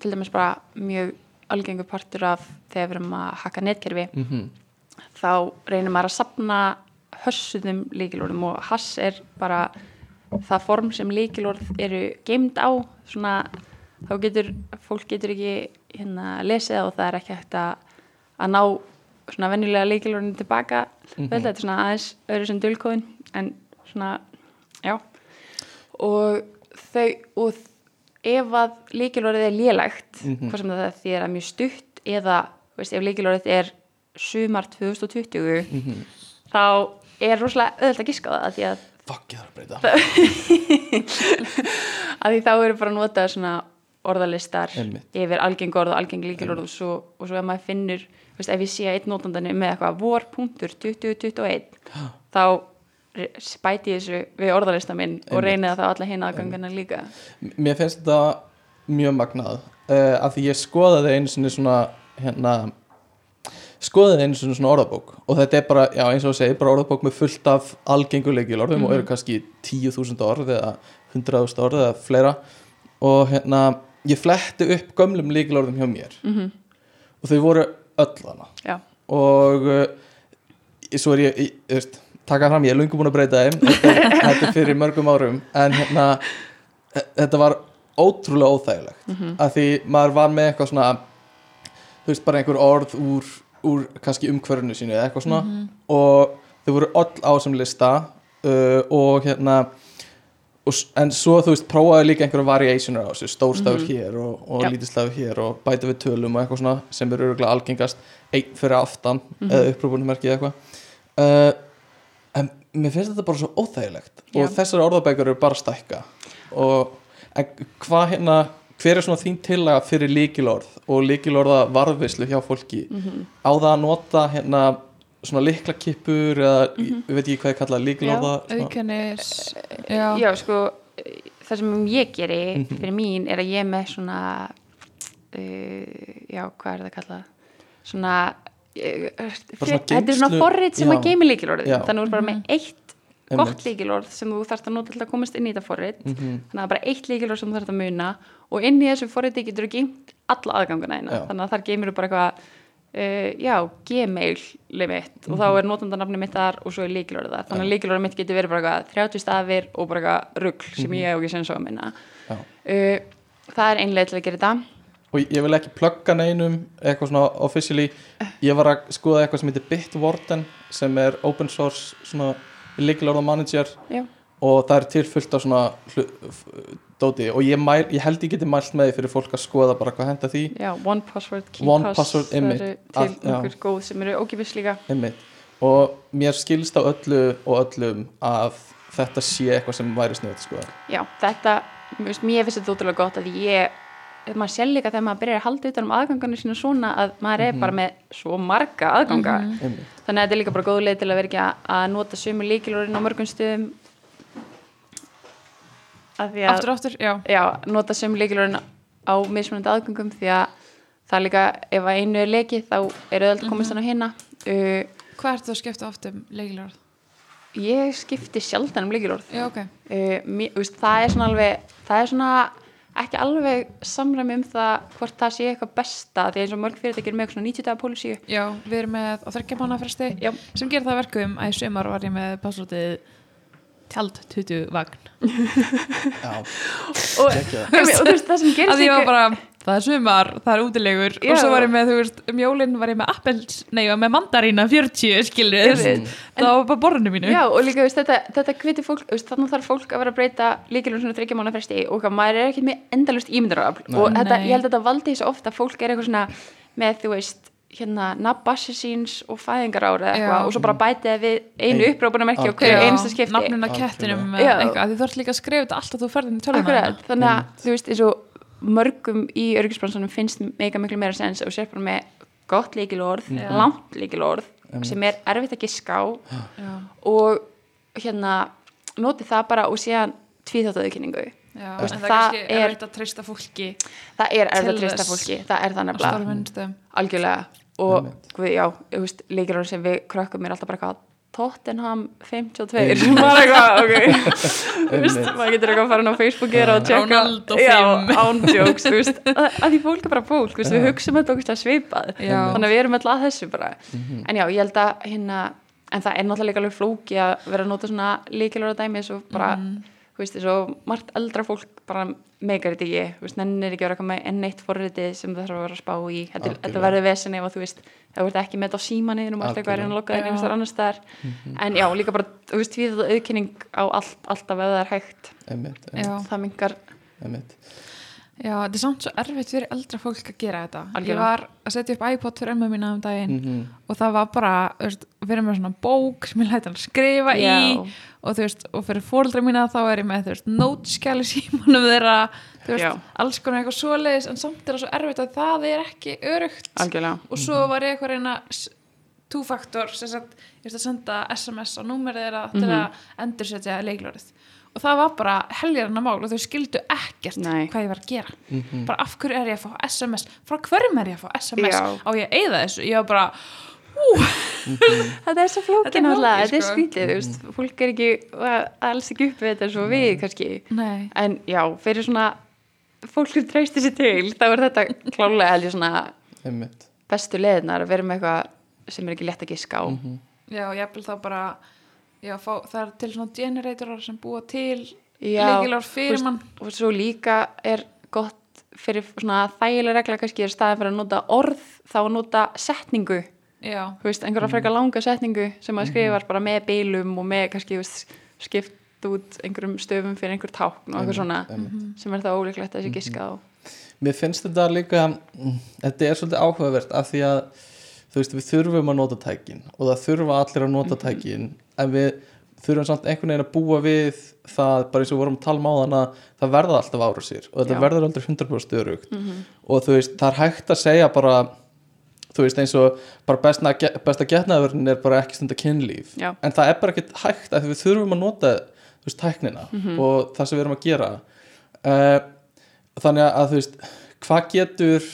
til dæmis bara mjög algengur partur af þegar við erum að hakka netkerfi. Mm þá reynir maður að sapna hössuðum líkilorðum og hass er bara það form sem líkilorð eru geimd á svona, þá getur fólk getur ekki hérna lesið og það er ekki hægt að, að ná svona venjulega líkilorðinu tilbaka Mhm. vel, þetta er svona aðeins öðru sem dulkóðin en svona, já og þau og ef að líkilorðið er lélegt Mhm. hvað sem það því er að mjög stutt eða veist, ef líkilorðið er sumar 2020 Mhm. þá er rosalega öðvöld að giska á það því að, fuck, ég þarf að breyta að því þá eru bara notað svona orðalistar Einmitt. yfir algeng orð og algeng líkilorð og svo, og svo ef maður finnur veist, ef ég sé að einn notandani með eitthvað vor punktur 2021 þá spæti ég þessu við orðalista minn og Einmitt. reyni það alla hinn aðgangana líka Mér finnst þetta mjög magnað uh, af því ég skoðaði einu svona hérna skoðaði einu svona orðabók. Og þetta er bara, já eins og þú segir, bara orðabók með fullt af algenguleikilorðum og eru kannski 10.000 orð eða 100.000 orð eða fleira. Og hérna ég fletti upp gömlum leikilorðum hjá mér. Mm og þau voru öll hana já, og uh, svo er ég, ég veist, taka fram, ég er lungu búin að breyta þeim. Þetta, er- fyrir mörgum árum. En hérna e- þetta var ótrúlega óþægilegt. Mhm. af því maður var með eitthvað svona þú veist, bara einhver orð úr, úr kannski umhverfinu sínu eða eitthvað svona. Og þau voru öll á sem lista uh, og hérna og, en svo þú veist, prófaði líka einhverja variationer á þessu, stórstafur hér og, og Já. lítilstafur hér og bæta við tölum og eitthvað svona sem eru örgulega algengast einn fyrir aftan eða upprópunummerki eða eitthvað. Uh, en mér finnst þetta bara svo óþægilegt. Já. og þessari orðabækur eru bara stækka. Og en hvað hérna hver er svona þín tillaga fyrir líkilorð og líkilorða varðvislu hjá fólki Mhm. á það að nota hérna svona liklakippur eða ég veit ekki hvað ég kalla líkilorða svona- auðkennis já, já, sko það sem ég geri Mhm. fyrir mín er að ég er með svona uh, já, hvað er það kallað svona uh, svona þetta er svona forrið sem já. að geimi líkilorðið Já. þannig að þú er bara með eitt Einmitt. Gott líkilorð sem þú þarfst að nota til að komast inn í þetta forrið Mhm. þannig að það er bara eitt líkilorð sem þú þarfst að muna og inn í þessu forriði getur þú geimt alla aðganguna eina Já. þannig að þar geimir þú bara eitthvað uh, já, gmail mitt og þá Mhm. er notandanafni mitt þar og svo er líkilorðið þar. Þannig að líkilorðið mitt getur verið bara eitthvað 30 stafir og bara eitthvað rugl sem ég hef ekki sen svo að minna. Uh, það er einlega til að gera þetta. Og ég vil ekki plugga neinum eitthvað svona officially. Ég var að skoða eitthvað sem heitir Bitwarden sem er open source svona líkilorða manager já, og það er til fullt af svona dóti. Og ég, mæl, ég held ég geti mælt með því fyrir fólk að skoða bara hvað henda því. Já, one password, key One pass password, það eru til einhver góð sem eru ókipis líka. Einmitt. Og mér skilst á öllu og öllum að þetta sé eitthvað sem væri sniðið til skoða. Já, þetta, mér finnst- þetta útrúlega gott að ég maður sér líka þegar maður byrjar að halda utan um aðgangarnir sína svona að maður er bara með svo marga aðganga. Einmitt, þannig að þetta er líka bara góð leið til að vera ekki að- nota sömu líkilorinn á mörgum stöðum. Að því að aftur aftur, já. Já, nota sömu líkilorinn á mismunandi aðgangum því að það er líka, ef að einu er lekið þá það alltaf komist hann á hinna uh, Hvað ertu að skipta oft um leikilorð? ég skipti sjaldan um leikilorð Já, ok. uh, það er svona alveg það er svona ekki alveg samræmi um það hvort það sé eitthvað besta því eins og mörg fyrirtækir með svona 90 dagar pólisíu Já, við erum með á Já. sem gerir það að verkum að í sumar var ég með passvotið tjald 20 vagn Já, og, Geggjað. og þú veist það sem að gerist ég var bara, það er sumar, það er útilegur. Já. og svo var ég með, þú veist, um jólinn var ég með appels, nei, ég var með mandarína 40, skilur við, veit. það var bara borðinu mínu. Já, og líka veist, þetta, þetta hviti fólk, veist, þannig þarf fólk að vera að breyta líkilum svona þryggja mánu fresti og hvað, maður er ekki með endalust ímyndarafl og þetta, Nei. ég held að þetta valdi þessu ofta að fólk er eitthvað svona með, þú veist, hérna nabassi síns og fæðingar ára eitthvað og svo bara bætið við einu Ein- upprópunamerki og hverju einasta skipti. Nafnuna kettinum eitthvað, því þú ert líka að skrifa þetta alltaf þú ferðin í tölvuna. Akkurat, þannig að þú veist, eins og mörgum í örgisbransunum finnst mega miklu meira sens og sér bara með gott líkilorð, Já. langt líkilorð Einmitt. sem er erfitt að giska á. Já, og hérna noti það bara og Þú veist, en það, það það er er- erfitt að treysta fólki það er erfitt að treysta fólki, það er það nefnilega. algjörlega. Og já, líkilorð sem við krökkum er alltaf bara eitthvað Tottenham 52 sem var eitthvað, ok. Maður getur eitthvað að fara á Facebookið og tjekka, Ronaldo já, 5. ándjóks þú veist, að, því fólk er bara fólk við hugsaum þetta okkur svipað. Þannig að við erum alltaf að þessu bara. Mhm. en já, ég held að hérna en það er náttúrulega líka alveg flóki að vera að nota svona líkilorða dæmi svo bara, Mhm. Þú veist, svo margt eldra fólk bara meikar þetta ekki þú veist, nennir ekki að vera eitthvað með enn eitt forritið sem það þarf að vera að spá í. Þetta, verður vesen ef að þú veist þú ert ekki með þetta á símanið og alltaf eitthvað er að loka þér Já. einhvers þar annars þar en já, líka bara, þú veist, við auðkynning á allt, alltaf ef það er hægt. Einmitt, Já, einmitt, það mingar, einmitt. Já, þetta er samt svo erfitt fyrir eldra fólk að gera þetta Ég Algjörlega. var að setja upp iPod fyrir ömmu mína um daginn Mhm. og það var bara, þú veist, erum með svona bók sem ég læti hann skrifa í Já. og þú veist, og fyrir fóreldra mína þá er ég með, þú veist, nótskjali símanum þeirra, þú veist, Já. alls konar eitthvað svoleiðis, en samt er það svo erfitt að það er ekki örugt algjörlega og svo var ég eitthvað að reyna two-factor, sem sagt, ég veist að senda SMS á númerið þeirra til að endursetja leiklórið og það var bara heljarna mál og þau skildu ekkert Nei. hvað ég var að gera. Mhm. bara af hverju er ég að fá SMS frá hverjum er ég að fá SMS Já. á ég að eyða þessu, ég var bara þetta er svo Þetta er flókin alltaf, þetta er skrítið þú veist, fólk er ekki að- alls ekki upp við þetta eins og við kannski. Nei, en já, fyrir svona fólk sem treystir sér til þá er þetta klálega held ég svona einmitt. bestu leðinar að vera með eitthvað sem er ekki létt að giska á. Mhm. já, ég vil þá bara já, fá, það er til svona generatorar sem búa til þú fyrir veist, mann. og svo líka er gott fyrir svona þægilega regla kannski er staðin fyrir að nota orð þá að nota setningu. Já, þú veist, einhverja frekar langa setningu sem að skrifar bara með bílum og með kannski þú veist, skipt út einhverjum stöfum fyrir einhver tákn og eitthvað svona einmitt. sem er það ólíklegt að þessi giska á. Mér finnst þetta líka mm, þetta er svolítið áhugavert af því að þú veist við þurfum að nota tækin og það þurfa allir að nota tækin en við þurfum samt einhvern veginn að búa við það bara eins og vorum að tala um á þann að það verða alltaf ára sér og þetta Já. verður aldrei 100% störugt og þú veist það er hægt að segja bara þú veist eins og bara besta, besta getnaðurinn er bara ekki stunda kynlíf. Já. en það er bara ekki hægt að við þurfum að nota þú veist tæknina og það sem við erum að gera. Uh, þannig að þú veist hvað getur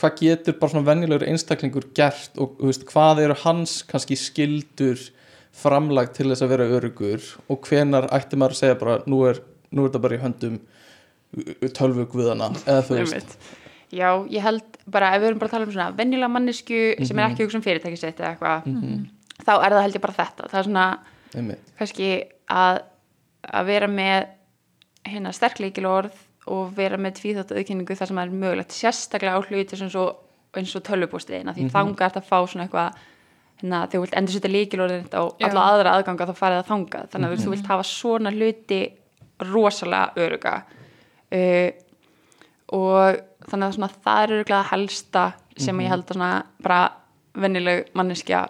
hvað getur bara svona venjulegur einstaklingur gert og veist, hvað eru hans kannski skildur framlag til þess að vera örugur og hvenar ætti maður að segja bara nú er, nú er þetta bara í höndum tölvu guðana eða þú veist. Já, ég held bara ef við erum bara að tala um svona venjulega mannesku sem er ekki hugsa um fyrirtækisett eða eitthvað þá er það held ég bara þetta. Það er svona einmitt, kannski að, að vera með hérna sterkleikil orð og vera með tvíþátt auðkynningu þar sem það er mögulegt sérstaklega á hluti sem svo, eins og tölvupústiðina því mm -hmm. þanga ert að fá svona eitthvað hérna, þegar þú vilt endur setja líkilorðin á alla aðra aðganga þá farið það þangað. Þannig að mm -hmm. þú vilt hafa svona hluti rosalega öruga uh, og þannig að svona, það er öruglega helsta sem ég held að svona bara vennileg manneskja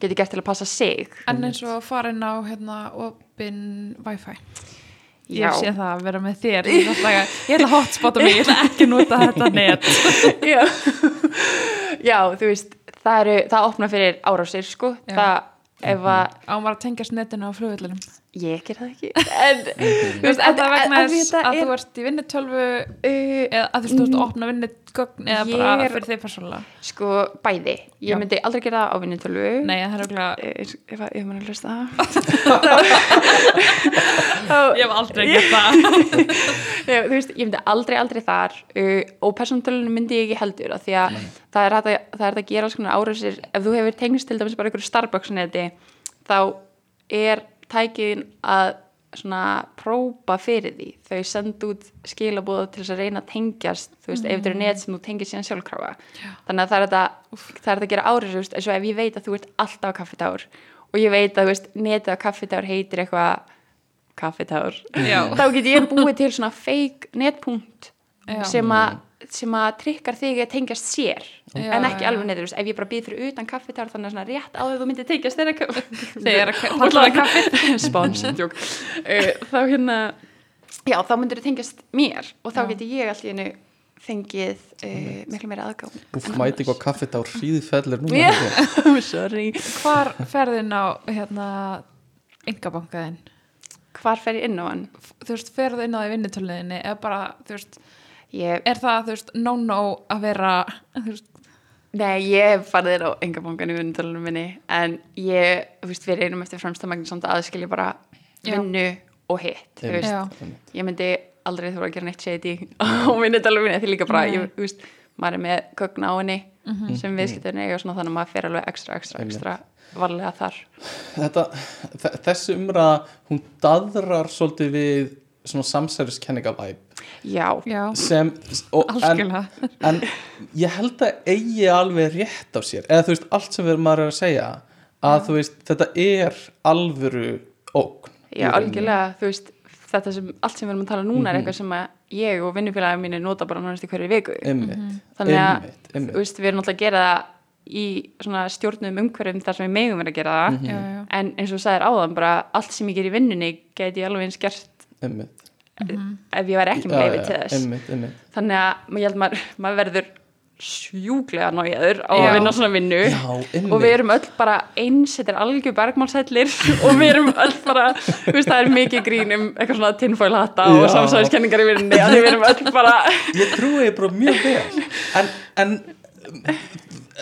geti gert til að passa sig. En eins og inn á hérna opin wifi ég sé það að vera með þér ég ætla, að, ég ætla að hotspota mig, ég ætla ekki að nota þetta net. Já. já, þú veist það, eru, það opna fyrir árásir sko. Það ef að á maður að tengjast netinu á flugvöldunum ég ger það ekki. En, veist, er það vegna en- en þess að er- þú ert í vinnutölvu uh, eða að þú ert að opna vinnugögn eða bara er- fyrir þig persónulega. Sko bæði. Ég Já. myndi aldrei gera það á vinnutölvu. Nei, það er okkur ef ég maður að hlusta Ég hef aldrei gert það. Já, þú veist, ég myndi aldrei, aldrei þar. Uh, og persónutölunum myndi ég ekki heldur af því að það er að, það er að gera svona árásir, ef þú hefur tengst til dæmis bara einhverju Starbucks neti þá er tækin að svona prófa fyrir því þau senda út skilabóða til þess að reyna að tengjast þú veist, ef þetta er net sem þú tengir síðan sjálfkráfa þannig að það er þetta, það er þetta að gera árið þú veist, eins og ef ég veit að þú ert alltaf á kaffitár og ég veit að þú veist, netið á kaffitár heitir eitthvað kaffitár Já. þá get ég búið til svona fake netpunkt Já. sem að sem að trikkar þig að tengjast sér Já, en ekki já. alveg neður, ef ég bara býð fyrir utan kaffitár þannig að svona rétt á því þú myndir tengjast þeirra Þegar að og palla það kaffi. spáns uh, þá hérna já, þá myndir þú tengjast mér og þá geti ég allt í hennu fengið uh, miklu meira aðgáð Úf, mæti eitthvað kaffit á hríðfellir núna sko. sorry. Hvar ferðin á hérna engabankaðin? hvar fer ég inn á hann? Þú veist, ferðu inn á því vinnutöluðinni eða bara, þú veist, Ég, er það, þú veist, no-no að vera, veist, nei, ég hef farið þér á engabankan í vinnutölunum minni en ég, þú veist, við reynum eftir fremstamagn samt að aðskilja bara vinnu og hitt, ég myndi aldrei þurfa að gera neitt shady á vinnutölunum minni, því líka bara, ég, þú veist maður er með kögn á henni sem viðskipturinn eiga og svona þannig að maður fer alveg ekstra, ekstra, ekstra varlega þar. Þetta, þe- þessi umræða hún daðrar svolítið við svona samsæriskenningalæp já, já, sem og, en, algjörlega. en ég held að eigi alveg rétt á sér. Eða þú veist allt sem við maður er að segja að þú veist þetta er alvöru ógn já, algjörlega þú veist, þetta sem, allt sem við erum að tala núna er eitthvað sem að ég og vinnufélagið mínu nota bara nánast í hverju viku. Einmitt, Þannig að, einmitt, einmitt. þú veist, við erum náttúrulega að gera það í svona stjórnum umhverfum þar sem við megum vera að gera það. Mhm. Já, já, en eins og þú sagðir áðan bara allt sem ég ger í vinnunni geti ég alveg eins gert. Ef ég væri ekki með já, til þess. einmitt, einmitt. þannig að ég held maður, maður verður sjúglega nájaður á að vinna svona vinnu. Já, og við erum öll bara eins, þetta er algjör bergmálsællir og við erum öll bara veist, það er mikið grín um eitthvað svona tinfoil hatta og Já. samsæðiskenningar í vinnunni að við erum öll bara ég trúi ég bara mjög vel. En, en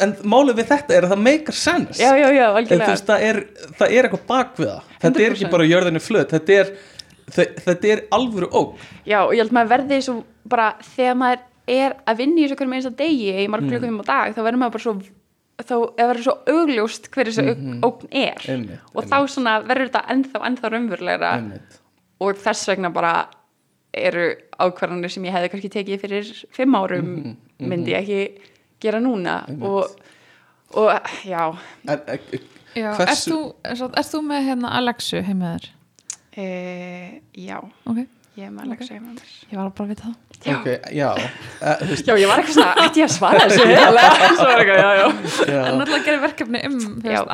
en málið við þetta er að það meikar sens já, já, já, En veist, það er, það er eitthvað bak við það. Þetta er ekki 100%. bara jörðinu flut þetta er, þetta er alvöru ógn Já, og ég held maður verði svo bara þegar maður er að vinna í þessu hverjum einsta degi í Mm. marg klukkum á dag þá verður maður bara svo þá er verður svo augljóst hver þessu Mhm. ógn er Einmitt, og þá svona verður þetta ennþá, ennþá raunverulegra einmitt. og þess vegna bara eru ákvarðanir sem ég hefði kannski tekið fyrir fimm árum Mhm, myndi ég ekki gera núna Einmitt. og, og já En, e, já. Ert þú, ert þú með hérna Alexu heimaður? E, já, Ok, ég er með Ok. Alexa okay. ég var bara að vita það. já. ok, já veist, já, ég var eitthvað svona, ætti ég að svara þessu En náttúrulega gerir verkefni um,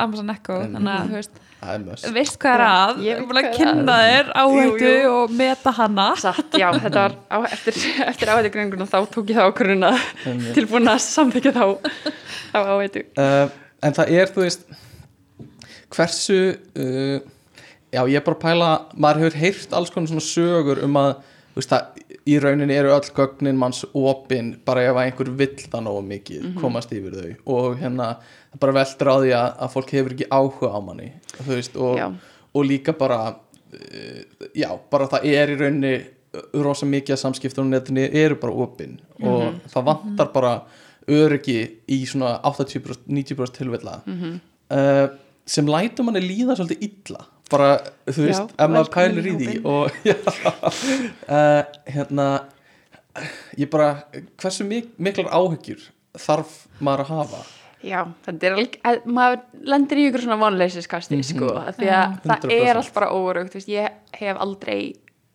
Amazon Echo, þannig að, þú veist, hvað er Já, að, ég er búin að kynna þér áhættu og meta hana. Satt, já, þetta var á, eftir, eftir áhættugreininguna þá tók ég það að Einmitt. tilbúin að samþykja þá þá áhættu. uh, en það er, þú veist hversu uh, já, ég er bara að pæla maður hefur heyrt alls konar svona sögur um að veist, það, í rauninni eru öll gögnin manns opin bara ef einhver vill það nógu mikið komast yfir þau. Og hérna bara veldur á því að, að fólk hefur ekki áhuga á manni þú veist, og, og líka bara uh, já, bara það er í rauninni rosa mikið að samskiptunum netinu eru bara opin. Og það vantar bara öryggi í svona 80% 90% tilvilla uh, sem lætur manni líða svolítið illa bara, þú Já, veist, ef maður pælir í því og já, uh, hérna ég bara, hversu mik miklar áhyggjur þarf maður að hafa? Já, þetta er alveg, að- maður lendir í ykkur svona vonleysiskasti, sko, að því að það 100%. er allt bara veist, ég hef aldrei,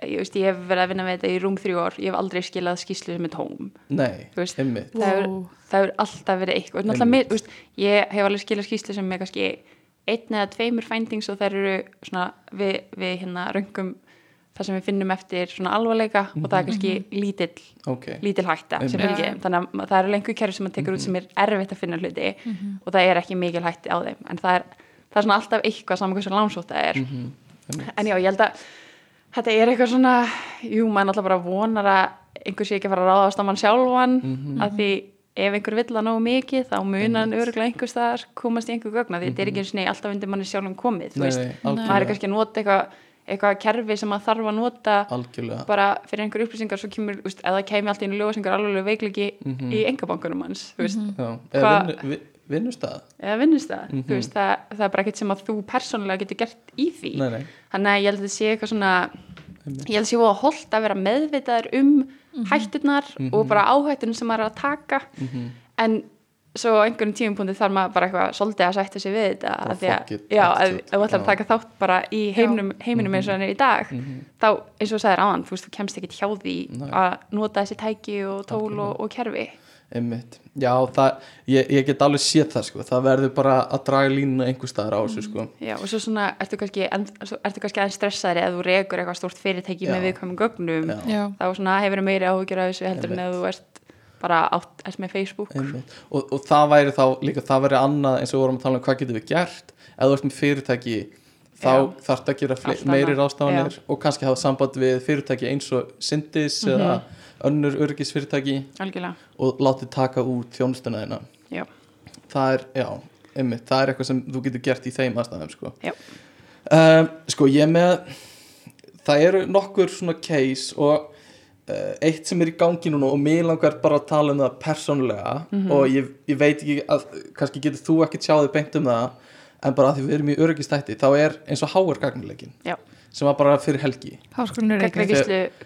ég veist, ég hef verið að vinna með þetta í rúm þrjú ár, ég hef aldrei skilað skýslu sem er tóm, nei, Þú veist, það hefur, alltaf verið eitthvað, náttúrulega, mér, veist, ég hef alveg skilað skýslu sem er kannski einn eða tveimur findings og þær eru svona við, við hérna röngum það sem við finnum eftir svona alvarleika og það er kannski lítill ok, lítil hætta sem fylgir þeim. Þannig að það eru lengur kerfi sem maður tekur út sem er erfitt að finna hluti og það er ekki mikil hætti á þeim. En það er, það er svona alltaf eitthvað saman hversu lánsótt það er. En já, ég held að þetta er eitthvað svona, jú, maður náttúrulega bara vonar að einhver sé ekki fara að ráðast á mann sjálfan Mhm. að því ef einhver vill að nógu mikið þá munar hann öruglega einhver staðar komast í einhver gögna því þetta er ekki eins og nei alltaf undir manni sjálfum komið Mhm. Nei, veist, nei, maður er kannski að nota eitthvað eitthvað kerfi sem maður þarf að nota algjörlega. bara fyrir einhver upplýsingar svo kemur, úst, eða kemur alltaf inn í ljósingar alveg veikleiki Mhm. í engabankunum hans, þú veist, Já, Hva- eða vinnu, vi, vinnustæð eða vinnust það, Mhm. þú veist, það, það er bara ekkert sem að þú persónulega getur gert í því Nei, nei, þannig að ég held að þetta sé eitthvað svona ég held að sé voða holdt að vera meðvitaður um hætturnar Mhm. og bara áhættunum sem maður er að taka Mhm. en svo á einhverjum tímumpunkti þarf maður bara eitthvað svolítið að sætta sig við þetta af því að, já, ef þú ætlar að taka þátt bara í heiminum, heiminum eins og hann er í dag Mhm. þá eins og þú sagðir áðan, þú veist, þú kemst ekkit hjá því Nei. að nota þessi tæki og tól og, og kerfi Einmitt. Já, það, ég, ég get alveg séð það sko. það verður bara að draga línuna einhver staðar á þessu sko. já, og svo svona, ertu kannski, en, svo ertu kannski aðeins stressaðri ef þú rekur eitthvað stórt fyrirtæki Já. með viðkvæmum gögnum Já. Þá svona hefur meiri áhugjur af þessu heldur en ef þú ert bara átt, ert með Facebook og, og það væri þá líka það væri annað eins og við vorum að tala um hvað getum við gert ef þú ert með fyrirtæki þá þarf það að gera meiri annað. ráðstafanir og kannski hafa samband við fyrirtæki eins og Syndis Mhm. eða önnur örgisfyrirtæki algjörlega, og látið taka út þjónustuna þeina já, það er, já, einmitt, það er eitthvað sem þú getur gert í þeim aðstæðum sko. Um, sko ég með það eru nokkur svona case og uh, eitt sem er í gangi núna og mér langar bara að tala um það persónulega Mhm. og ég, ég veit ekki að kannski getur þú ekki tjáðið beint um það en bara að því við erum í öryggistætti þá er eins og háar gagnuleikin Já. Sem var bara fyrir helgi.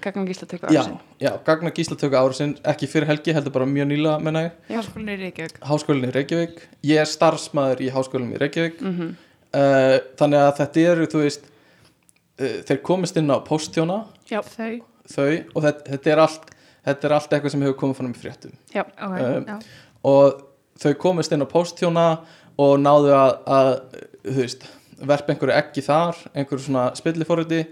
Gagnagíslu tökur já, já, gagna gíslatöku árasinn ekki fyrir helgi, heldur bara mjög nýla menna ég. Er ekki Háskólinni í Reykjavík. Ég er starfsmæður í Háskólinni í Reykjavík. Mm uh, þannig að þetta eru þú veist uh, þeir komist inn á postjóna já, Þau, þau og þetta, þetta er allt þetta er allt eitthvað sem hefur komið fram í fréttum. Já, ok, Um, já. og þau komist inn á postjóna og náðu að, að þú veist, verpa einhverju ekki þar einhverju svona spilliforriti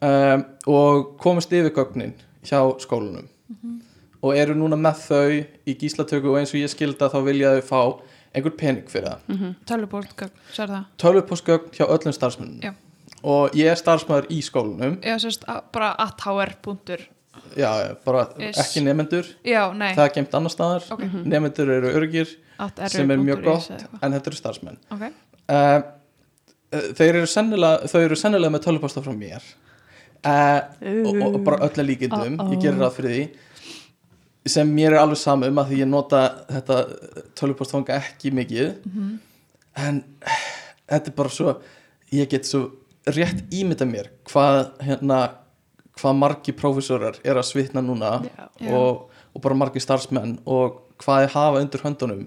um, og komist yfir gögnin hjá skólanum. Og eru núna með þau í gíslatöku og eins og ég skilda þá vilja þau fá einhver pening fyrir það. Mhm, Tölvupóstgögn, sér það? Tölvupostgögn hjá öllum starfsmönnum. Já. og ég er starfsmæður í skólanum. Já, sérst, bara athr punktur. Já, bara Is. ekki nefendur Já, nei, það er gemt annar staðar. Ok. Nefendur eru örgir sem er mjög gott en þetta eru starfsmenn. Ok, uh, þeir eru sennilega þau eru sennilega með tölvuposta frá mér uh, og, og bara öll að líkindum Uh-oh. ég gerir ráð fyrir því sem mér er alveg saman um að því ég nota þetta tölvupost fanga ekki mikið Mhm. en eh, þetta er bara svo ég get svo rétt ímynda mér hvað hérna hvað margi prófessorar er að svitna núna. Já. og, og bara margi starfsmenn og hvað þeir hafa undir höndunum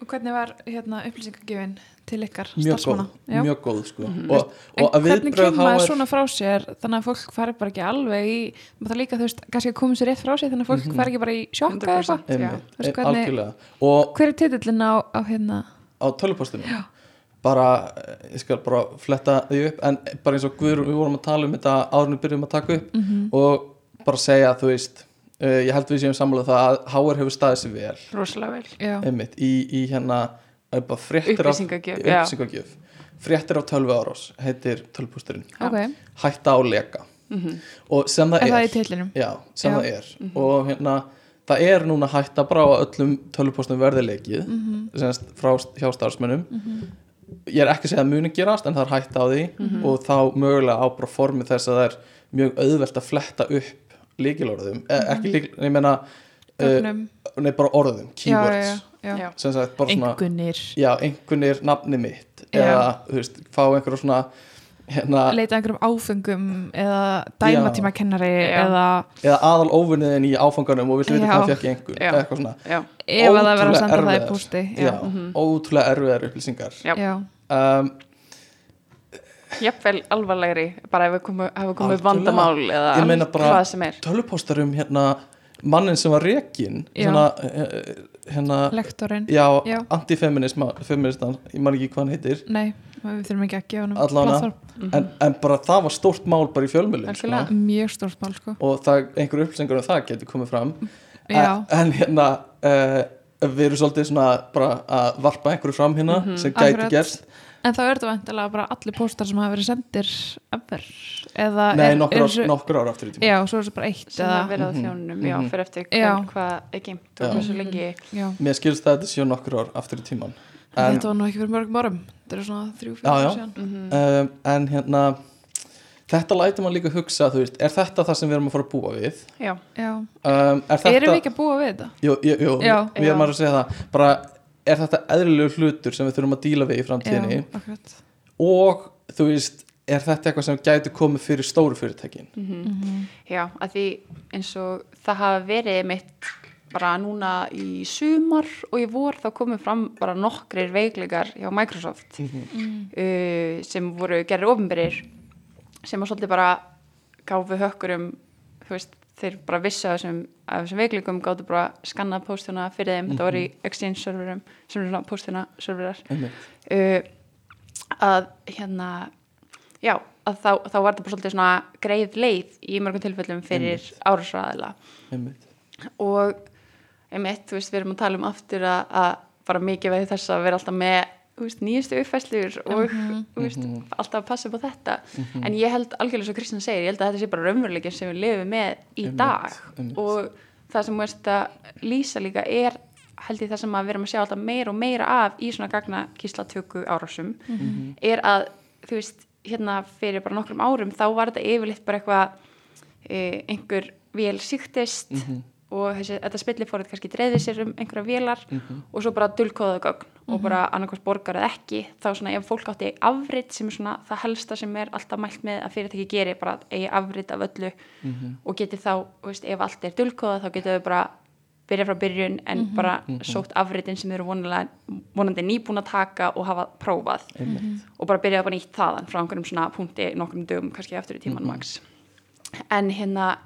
og hvernig var hérna upplýsingagjöfin til ykkar mjög góð, starfsmanna? Já. mjög góð sko. Mhm. og, En og að hvernig kemur maður HR svona frá sér þannig að fólk fari bara ekki alveg í maður það líka, þú veist, kannski að koma sér rétt frá sér þannig að fólk Mhm. fari ekki bara í sjokka eða eitthvað 100%. Já. Einmitt, Þú veist, e- og hver er titillin á, á hérna á tölvupostinu bara, ég skal bara fletta því upp en bara eins og Guður, við vorum að tala um þetta áður en við byrjum að taka upp Mhm. og bara segja, þú veist uh, ég held við séum sammála það að HR hefur staðið sér vel rosalega vel já, einmitt, í, í hérna eh, bara fréttir af upplýsingagjöf, fréttir af tölvu árás heitir tölvupósturinn Já. ok, hætta á leka Mhm. og sem það er það er Já, sem Já. það er og hérna, það er núna hætta bara á öllum tölvupóstum verði leikið Mhm. semst frá hjá starfsmönnum ég er ekki að segja að muni gerast en það er hætta á því Mhm. og þá mögulega á bara formi þess að það er mjög auðvelt að fletta upp líkilorðum, mm Mhm. ekki líkil, ég meina uh, gögnum, nei bara orðum, keywords já, Já. sem sagt bara svona engunir já, einhvernir nafni mitt Já. eða, þú veist, fá einhverjum svona hérna, leita einhverjum áfengum eða dæmatímakennari Já. eða eða aðal óvinniðin í áfanganum og viltu vita hvað einhver Já. eða eitthvað svona ef að það verður að senda það í pústi já, já, Mhm. ótrúlega erfiðar upplýsingar Já. um, jafnvel alvarlegri bara ef við komum, Algjörlega. vandamál eða bara- hvað sem er tölvupóstar um hérna mannin sem var rekin svona, eh, hérna lektorinn. já, Já. antifeminisma feministan, ég man ekki hvað hann heitir. Nei, við þurfum ekki að gefa hann Allavega. en, en bara það var stórt mál bara í fjölmjölin Algjörlega. mjög stórt mál sko. Og það, einhver upplýsingar um það getur komið fram. En, en hérna uh, við erum svolítið svona bara að varpa einhverju fram hérna Mhm. sem gæti gerst En þá er þetta vantilega bara allir póstar sem hafa verið sendir ever. Eða Nei, er, nokkur, er, ár, nokkur ár aftur í tíma Já, svo er þetta bara eitt sem eða, að vera á Mhm, þjónunum, já, mhm. fyrir eftir hvern, hvað er geimt og hversu lengi. Já. Mér skilst að þetta séu nokkur ár aftur í tíman En, Þetta var nú ekki fyrir mörgum árum. Þetta er svona þrjú, fyrir árum síðan. Mhm. um, en hérna þetta lætur mann líka hugsa þú veist, er þetta það sem við erum að fara að búa við? Já, Já, um, er þetta erum við ekki að búa við þetta? jú, jú, jú, Já. við erum Já. að segja það. Bara, er þetta eðlilegu hlutur sem við þurfum að díla við í framtíðinni? Já, og þú veist, er þetta eitthvað sem gæti komið fyrir stóru fyrirtækin? Mhm. já, að því eins og það hafa verið mitt bara núna í sumar og í vor þá komið fram bara nokkrir veikleikar hjá Microsoft Mm. uh, sem voru gerðir ofinberir sem að svolítið bara gáfu hökkur um þú veist, þeir bara vissu að þessum, að þessum veikleikum gáttu bara skanna póstuna fyrir þeim, þetta voru í Exchange serverum sem eru svona póstuna serverar. Einmitt. uh, að hérna já, að þá, þá var þetta bara svolítið svona greið leið í mörgum tilfellum fyrir árásræðila Einmitt. og einmitt, þú veist, við erum að tala um aftur að, að bara mikið veið þess að vera alltaf með veist, nýjustu uppfæslur og þú veist, alltaf að passa upp á þetta. En ég held algjörlega svo Kristján segir ég held að þetta sé bara raunveruleikin sem við lifum með í Einmitt, dag. einmitt. og það sem veist að lýsa líka er held ég það sem að við erum að sjá alltaf meira og meira af í svona gagna kíslatöku árásum er að þú veist, hérna fyrir bara nokkrum árum þá var þetta yfirleitt bara eitthvað e, einhver vél síktist og þessi, þetta spillifórið kannski dreifði sér um einhverja vélar og svo bara dulkóðaðu gögn og bara annarkvæmst borgar eða ekki þá svona ef fólk átti afrit sem er svona það helsta sem er alltaf mælt með að fyrirtæki geri bara eigi afrit af öllu og geti þá, veist, ef allt er dulkóðað þá getur þau bara byrja frá byrjun en bara sótt afritin sem þau eru vonulega, vonandi nýbúin að taka og hafa prófað og bara byrjaði bara nýtt þaðan frá einhverjum svona punkti nokkrum dögum kannski aftur í tíman max. En hérna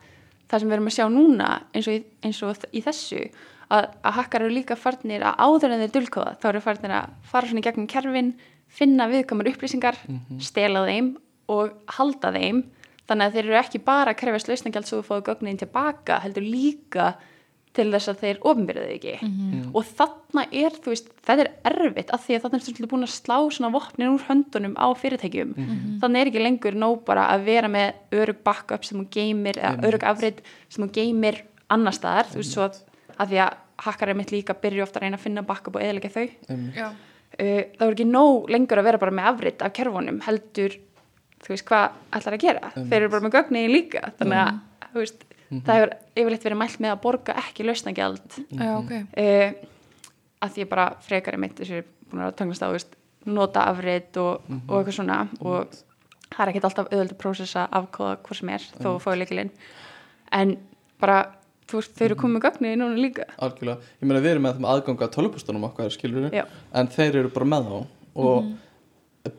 það sem við erum að sjá núna eins og í, eins og í þessu að, að hakkar eru líka farnir að áður en þeir dulkóða þá eru farnir að fara svona í gegnum kerfin finna viðkomar upplýsingar stela þeim og halda þeim. Þannig að þeir eru ekki bara að krefast lausnagjald svo þú fóðu gögnin tilbaka heldur líka til þess að þeir ofinbyrðið ekki. Og þarna er, þú veist, þetta er erfitt af því að þarna er svolítið búin að slá svona vopnin úr höndunum á fyrirtækjum. Þannig er ekki lengur nóg bara að vera með örug backup sem hún geymir eða örug afrit sem hún geymir annar staðar, þú veist, svo að, að því að hakkar er mitt líka byrju ofta að reyna að finna backup og eðalega þau. Uh, það er ekki nóg lengur að vera bara með afrit af kerfunum heldur þú veist hvað ætlar að gera? Einmitt. þeir eru bara með gögnin líka þannig að þú veist, það hefur yfirleitt verið mælt með að borga ekki lausnagjald. Já, ok. Uh, að því ég bara frekar er mitt þessu búin að tanglast á þú veist, nota afrit og, og eitthvað svona og það er ekkert alltaf auðvöldu prósessa afkóða hvað sem er þó að fáið leikilinn en bara þú veist, þau eru komið með gögnin núna líka. Algjörlega, ég meina við erum með þeim aðgang að tölvupústunum okkar skilur Já. en þeir eru bara með þá og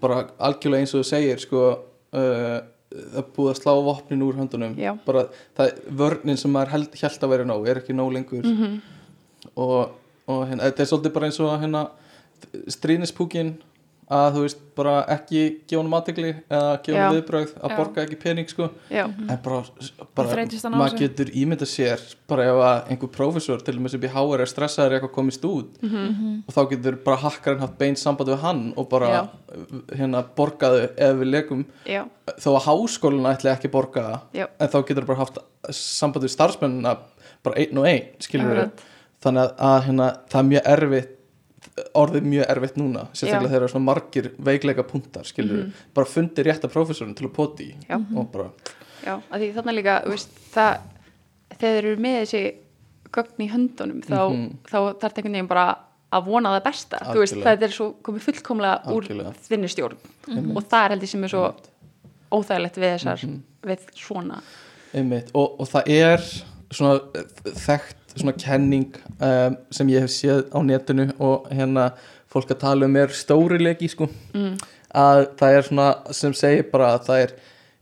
bara algjörlega eins og þú segir sko uh, það búið að slá vopnin úr höndunum. Já. bara það, vörnin sem maður held, held að vera nóg er ekki nóg lengur. Og, og hérna, þetta er svolítið bara eins og hérna strínispúkin að þú veist bara ekki gefa hann matikli eða gefa hann viðbrögð að Já. borga ekki pening sko já, en bara, bara maður getur ímyndað sér bara ef að einhver prófessor til og með sem í HR er stressaður eitthvað komist út Mhm. og þá getur bara hakkarinn haft beint samband við hann og bara Já. hérna borgaðu ef við leikum já, þó að háskólinu ætli ekki borga Já. en þá getur bara haft samband við starfsmennina bara einn og einn skilur Akkurat. þannig að, að hérna, það er mjög erfitt orðið mjög erfitt núna sérstaklega. Mhm. þegar það eru svona margir veikleika punktar skilur bara fundi rétta prófessorinn til að poti Já. og bara já, að því þannig líka veist, það, þegar þeir eru með þessi gögn í höndunum þá, Mhm. þá þarf þetta einhvern veginn bara að vona það besta, þú veist, það er svo komið fullkomlega úr Algjörlega. þinni stjórn og það er heldur sem er svo óþægilegt við þessar, Mhm. við svona Einmitt, og, og það er svona þekkt svona kenning um, sem ég hef séð á netinu og hérna fólk að tala um er stórileiki sko. Mm. að það er svona sem segir bara að það er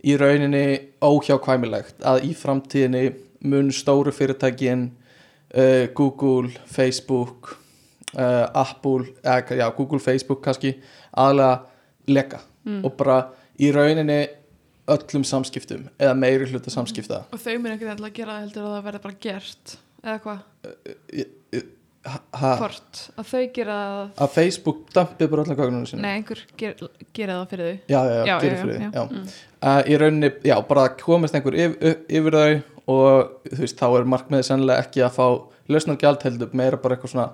í rauninni óhjákvæmilegt að í framtíðinni mun stóru fyrirtækin uh, Google, Facebook uh, Apple eða, já, Google, Facebook kannski aðlega leka. Og bara í rauninni öllum samskiptum eða meiri hluta samskipta. Og þau mun ekki alltaf að gera það heldur að það verði bara gert Eða hvað? Ég- ég- ha, hvort að þau gera að Facebook dampi bara öllum gögnunum sinni nei, einhver ger, gera það fyrir þau. Já, já, já, gerir já, fyrir já, því já. Uh, í rauninni, já, bara komist einhver yfir, yfir þau og þú veist, þá er markmiðið sennilega ekki að fá lausn og gjald heldur, meira bara eitthvað svona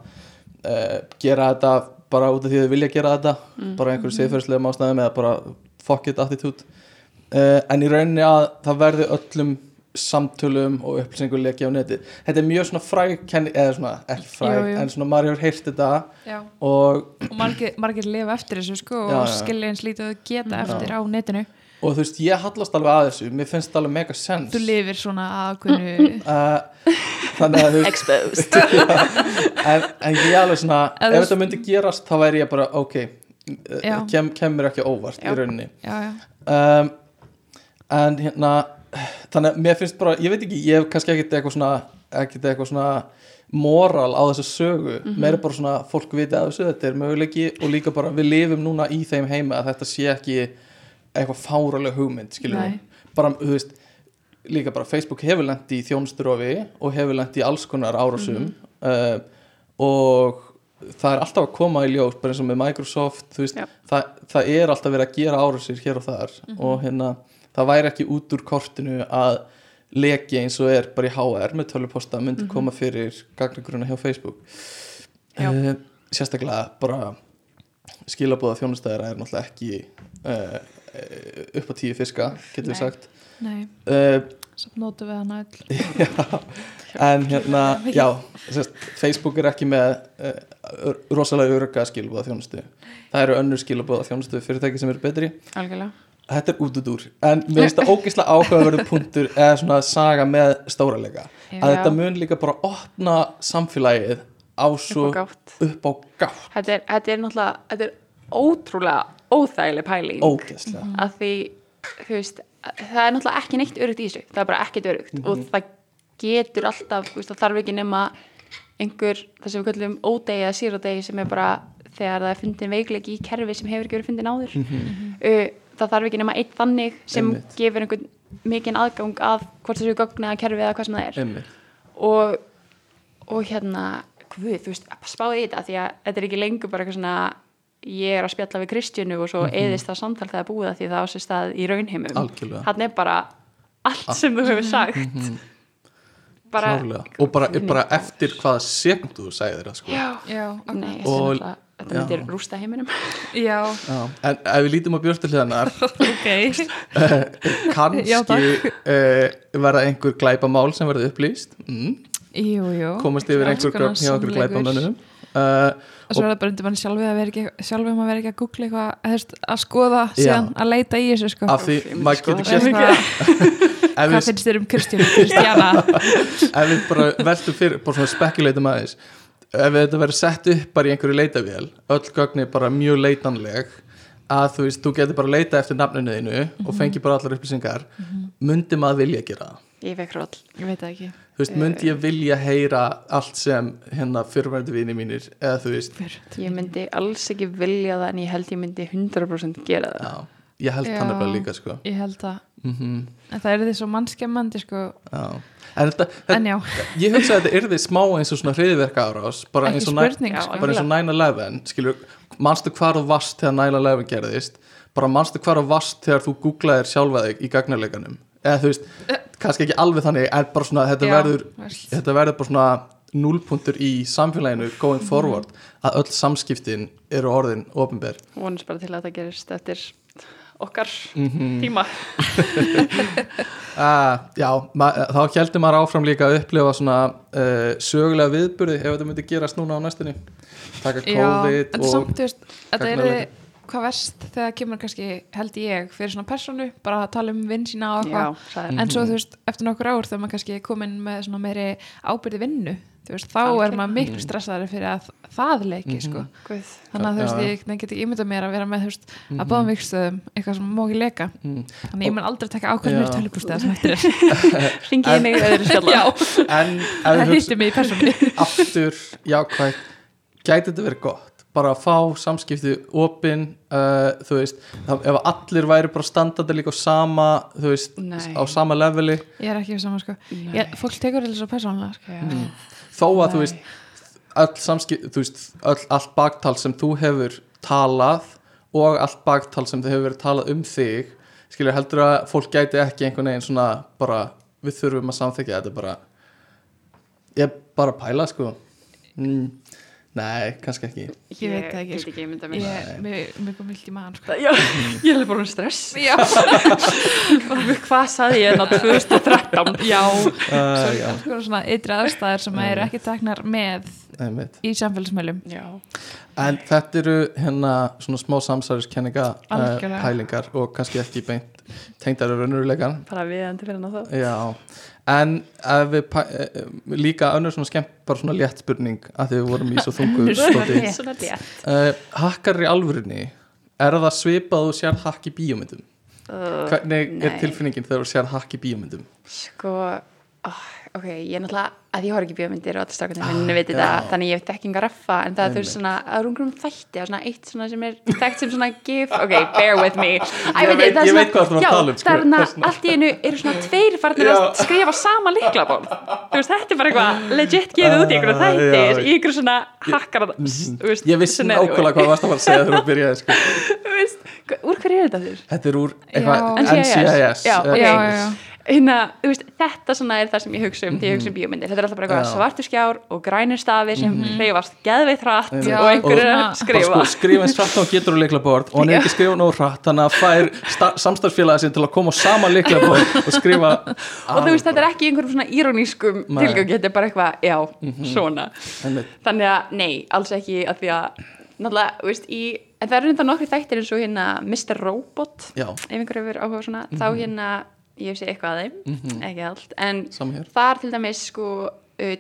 uh, gera þetta bara út af því þau vilja gera þetta bara einhverju siðferðslega ástæðum eða bara fuck it attitude. Uh, en í rauninni að það verði öllum samtölum og upplýsingur leki á neti þetta er mjög svona fræg eða svona, ekki fræg, Jú, jú. en svona maður hefur heyrt þetta já. og og margir, margir lifa eftir þessu sko Já, og já. skilja eins lítið að geta eftir á netinu og þú veist, ég hallast alveg að þessu mér finnst það alveg mega sens þú lifir svona aðkvönu uh, þannig að þú Exposed en, en ég alveg svona Ef þetta myndi gerast þá væri ég bara ok Já. kem, kemur ekki óvart Já. í rauninni já, já, um, en hérna þannig að mér finnst bara, ég veit ekki ég hef kannski ekkert eitthvað svona ekkert eitthvað svona moral á þessu sögu. Meira bara svona fólk viti að þessu þetta er möguleiki og líka bara við lifum núna í þeim heima að þetta sé ekki eitthvað fáraleg hugmynd skilur Nei. bara, þú veist líka bara Facebook hefur lent í þjónsturofi og hefur lent í alls konar árásum. Uh, og það er alltaf að koma í ljós bara eins og með Microsoft þú veist, það, það er alltaf verið að gera árásir hér og þar og hérna það væri ekki út úr kortinu að leki eins og er bara í HR með töluposta myndi koma fyrir gagnagruna hjá Facebook. Uh, sérstaklega bara skilabóða þjónustæðara er náttúrulega ekki uh, upp á tíu fiska getur við sagt. Nei, uh, samt notu við hana öll. En hérna, já. sérst, Facebook er ekki með uh, rosalega örga skilabóða þjónustu. Það eru önnur skilabóða þjónustu fyrirtæki sem eru betri. Algjörlega þetta er út út úr en mér finnst það ógeðslega áhugaverður punktur eða svona saga með stóralega. Að Já. þetta mun líka bara opna samfélagið á svo Upp á gátt. upp á gátt. Þetta er, þetta er náttúrulega, þetta er ótrúlega óþægileg pæling. Ógeðslega. Að því, þú veist það er náttúrulega ekki neitt örugt í þessu. Það er bara ekkert örugt. Mhm. og það getur alltaf, veist, það þarf ekki nema einhver, það sem við kallum ódegi eða sírodegi sem er bara þegar það er fundin veikleiki í kerfi sem hefur ekki verið fundin áður. Uh, það þarf ekki nema eitt þannig sem. Einmitt. gefur einhvern mikinn aðgang að hvort þessu gögn eða kerfi eða hvað sem það er Einmitt. og, og hérna hvað, þú veist, spáði þetta því að þetta er ekki lengur bara eitthvað svona ég er að spjalla við Kristjánu og svo eðist það samtal þegar búið að því það á sér stað í raunheimum Algjörlega. hann er bara allt sem þú hefur sagt bara Klárlega. og bara, bara eftir hvaða sekund þú segir það sko já, já, nei, þetta er Og- þetta myndir rústa heiminum. Já, Já. en ef við lítum á björnstilliðanar ok. kannski Já, uh, verða einhver glæpamál sem verða upplýst. Mm, jú, jú. Komast yfir einhver gögn hjá einhver glæpamönnum. Uh, og svo er það bara undir mann sjálfið að vera ekki sjálfið maður vera ekki að googla eitthvað að, að skoða síðan að leita í þessu sko. Af því maður getur ef hvað finnst þér um Kristjánu Kristjana? Ef við bara veltum fyrir bara svona spekuleitum aðeins ef þetta verður sett upp bara í einhverju leitavél öll gögn er bara mjög leitanleg að þú veist, þú getur bara leita eftir nafninu þínu og fengi bara allar upplýsingar myndi maður vilja gera það? Ég veit það ekki. Þú veist, myndi ég vilja heyra allt sem hérna fyrirverandi vini mínir eða þú veist, ég myndi alls ekki vilja það en ég held ég myndi 100% gera það. Já, ég held Já. hann bara líka sko. Ég held það mm en það er því svo mannskemmandi sko. Já. En þetta, þetta en já, ég hugsa að þetta yrði smá eins og svona hriðverka árás bara eins og, næ, spurning Já, sko. bara eins og 9-11 skilur, manstu hvar þú varst þegar 9-11 gerðist? Bara manstu hvar þú varst þegar þú googlaðir sjálfa þig í gagnarleikanum eða þú veist, kannski ekki alveg þannig en bara svona, þetta Já, verður veist. þetta verður bara svona núlpuntur í samfélaginu going forward að öll samskiptin eru orðin ofinber vonast bara til að það gerist eftir okkar Mhm. tíma. Uh, já, þá heldur maður áfram líka að upplifa svona uh, sögulega viðburði ef þetta myndi gerast núna á næstunni. Taka já, COVID en og samt, þú veist, þetta er hvað verst þegar kemur kannski, held ég fyrir svona personu, bara að tala um vinn sína og já, eitthvað, en svo þú veist eftir nokkur ár þegar maður kannski er komin með svona meiri ábyrði vinnu, veist, þá Algjörlega. er maður miklu stressaðari fyrir að það leiki, sko. Guð. þannig að þú veist, ég ég get ekki ímyndað mér að vera með, veist, að báðum vikstöðum eitthvað sem má ekki leka, mm, þannig ég mun aldrei taka ákveðnir Já. tölupústið sem eftir er. Ringið mig öðru skjalla já, en ef það hittir mig í persónu. Aftur jákvægt gæti þetta verið gott? Bara að fá samskipti opin uh, þú veist, ef allir væri bara standandi líka á sama þú veist, Nei. á sama leveli? Ég er ekki við saman, sko. Ég, fólk tekur þetta svo persónulega, sko Já. Þó að þú Nei. veist öll samskip, þú veist öll, allt baktal sem þú hefur talað og allt baktal sem þau hefur verið talað um þig skilur heldur að fólk gæti ekki einhvern veginn svona bara við þurfum að samþykja þetta bara. Ég bara pæla sko. Mm, nei, kannski ekki. Ég veit það ekki, Ég sko. ekki mynda mér. Ég, mér, mér kom vilt í maðan sko. Já, ég er bara um stress. Já, Hvað saði ég enn á 2013? já. Uh, já, Sko svona ytri aðstæður sem eru ekki teknar með einmitt. í samfélagsmeilum Já, En þetta eru hérna svona smá samsæriskenninga uh, Algjörlega. pælingar og kannski ekki beint tengdari raunveruleikan bara við endur fyrir ná það Já, en pæ, eh, líka önnur svona skemmt bara svona létt spurning að því við vorum í svo þungu létt uh, Hakkar í alvörinni er það svipað og sér hakk í bíómyndum? Hvernig er tilfinningin þegar þú sér hakk í bíómyndum? Sko, oh, ok, ég er náttúrulega að ég horf ekki bíómyndir og allir strákarnir Ah, minni veit þetta, þannig ég hef þekking að reffa en það er svona, það er umgrum þætti það er svona eitt svona sem er þekkt sem svona gif ok, bear with me. Æ, Ég veit, veit- er ég svona- veit hvað þú ert að tala um, það er svona, er allt í einu eru svona tveir farnir Já. að skrifa sama liklaból þú veist, þetta er bara eitthvað legit gefið út í einhverju Ah, þættir já. í einhverju svona hakkar veist, Ég vissi nákvæmlega hvað varst að fara að segja þegar þú byrjaði sko. Úr hverju er þetta þurr? Þetta er úr þú veist, þetta svona er það sem ég hugsa um þegar ég hugsa um bíómyndir, þetta er alltaf bara svartu skjár og grænir stafir sem mm hreyfast geðveitt hratt Já, og einhver er og að svona- skrifa sko skrifa. eins hratt og hann getur á leiklabord og hann er ekki skrifa nóg hratt þannig að fær samstarfsfélagi sin til að koma á sama leiklabord og skrifa og þú veist, þetta er ekki einhverjum svona írónískum. Mhm. tilgangi, þetta er bara eitthvað, já, svona. Einmitt. þannig að, nei, alls ekki að því að, náttúrulega, veist, í en það eru þetta nokkri þættir eins og hérna Mr. Robot, Já, ef einhver hefur áhuga á svona, þá hérna ég séð eitthvað að þeim, ekki allt en þar til dæmis sko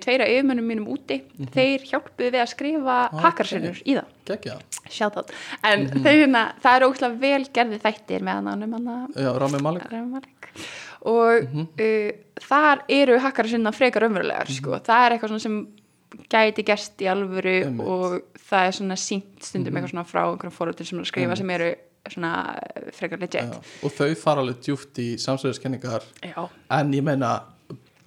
tveira yfirmönnum mínum úti þeir hjálpuðu við að skrifa Ok. hakkarsinnur í það, Gekja, sjátt en þeir hérna, það eru óslega vel gerði þættir með ánum hann já, Rami Malik og uh, þar eru hakkarsinna frekar umverulegar sko. það er eitthvað sem gæti gerst í alvöru Einmitt. og það er svona sínt stundum eitthvað svona frá einhverjum fóröldur sem er að skrifa sem eru svona frekar legit já. og þau fara alveg djúft í samsverðiskenningar en ég meina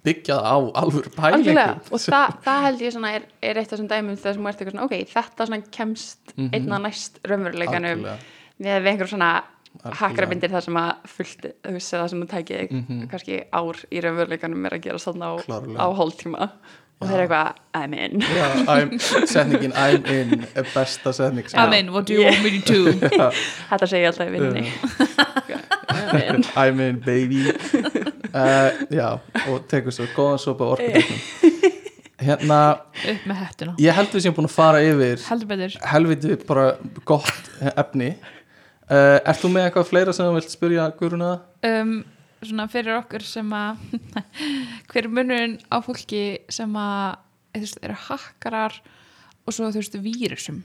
byggjað á alvöru pælingu Algjörlega, og það, það held ég svona er, er eitt af þessum dæmum þegar sem þú ert eitthvað svona, ok, þetta svona kemst Mhm. einna næst raunveruleikanum með við einhver svona Algjörlega. hakkarabindir það sem að fullt, það sem þú tækið þig Mhm. kannski ár í raunveruleikanum er að gera svona á, á hálftíma og þeir eru eitthvað, I'm in. Setningin I'm in er besta setning I'm in, what do you want me to do? þetta segi ég alltaf í vinninni I'm in. I'm in baby. Uh, Já, og tekur svo góðan sopa orkudeknum Hérna, Upp með hettuna. ég held við sem búin að fara yfir Heldur betur. helviti bara gott efni. Uh, Ert þú með eitthvað fleira sem þú vilt spyrja Guðruna? um, Svona fyrir okkur sem að Hver er munurinn á fólki sem að þú veist, eru hakkarar og svo þú veist vírusum?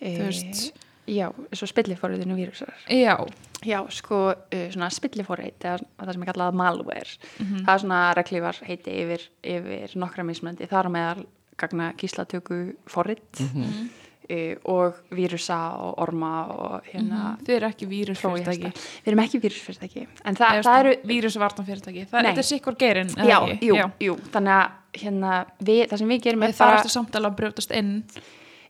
Þú veist. Eh, Já, svo spilliforriðinu vírusar. Já, Já, sko, uh, svona spilliforrið eða það sem er kallað malware. Mhm. það er svona reglívar heiti yfir, yfir nokkra mismunandi, þar meðal gagna gíslatöku forrið Mhm. uh, og vírusa og orma og hérna þið eru ekki vírusfyrirtæki. Við erum ekki vírusfyrirtæki. En það, það eru vírusvarnafyrirtæki Það er sikkur geirinn eða Já, ekki? jú, jú, þannig að hérna, við, það sem við gerum er Það bara ertu samt alveg að brjótast inn.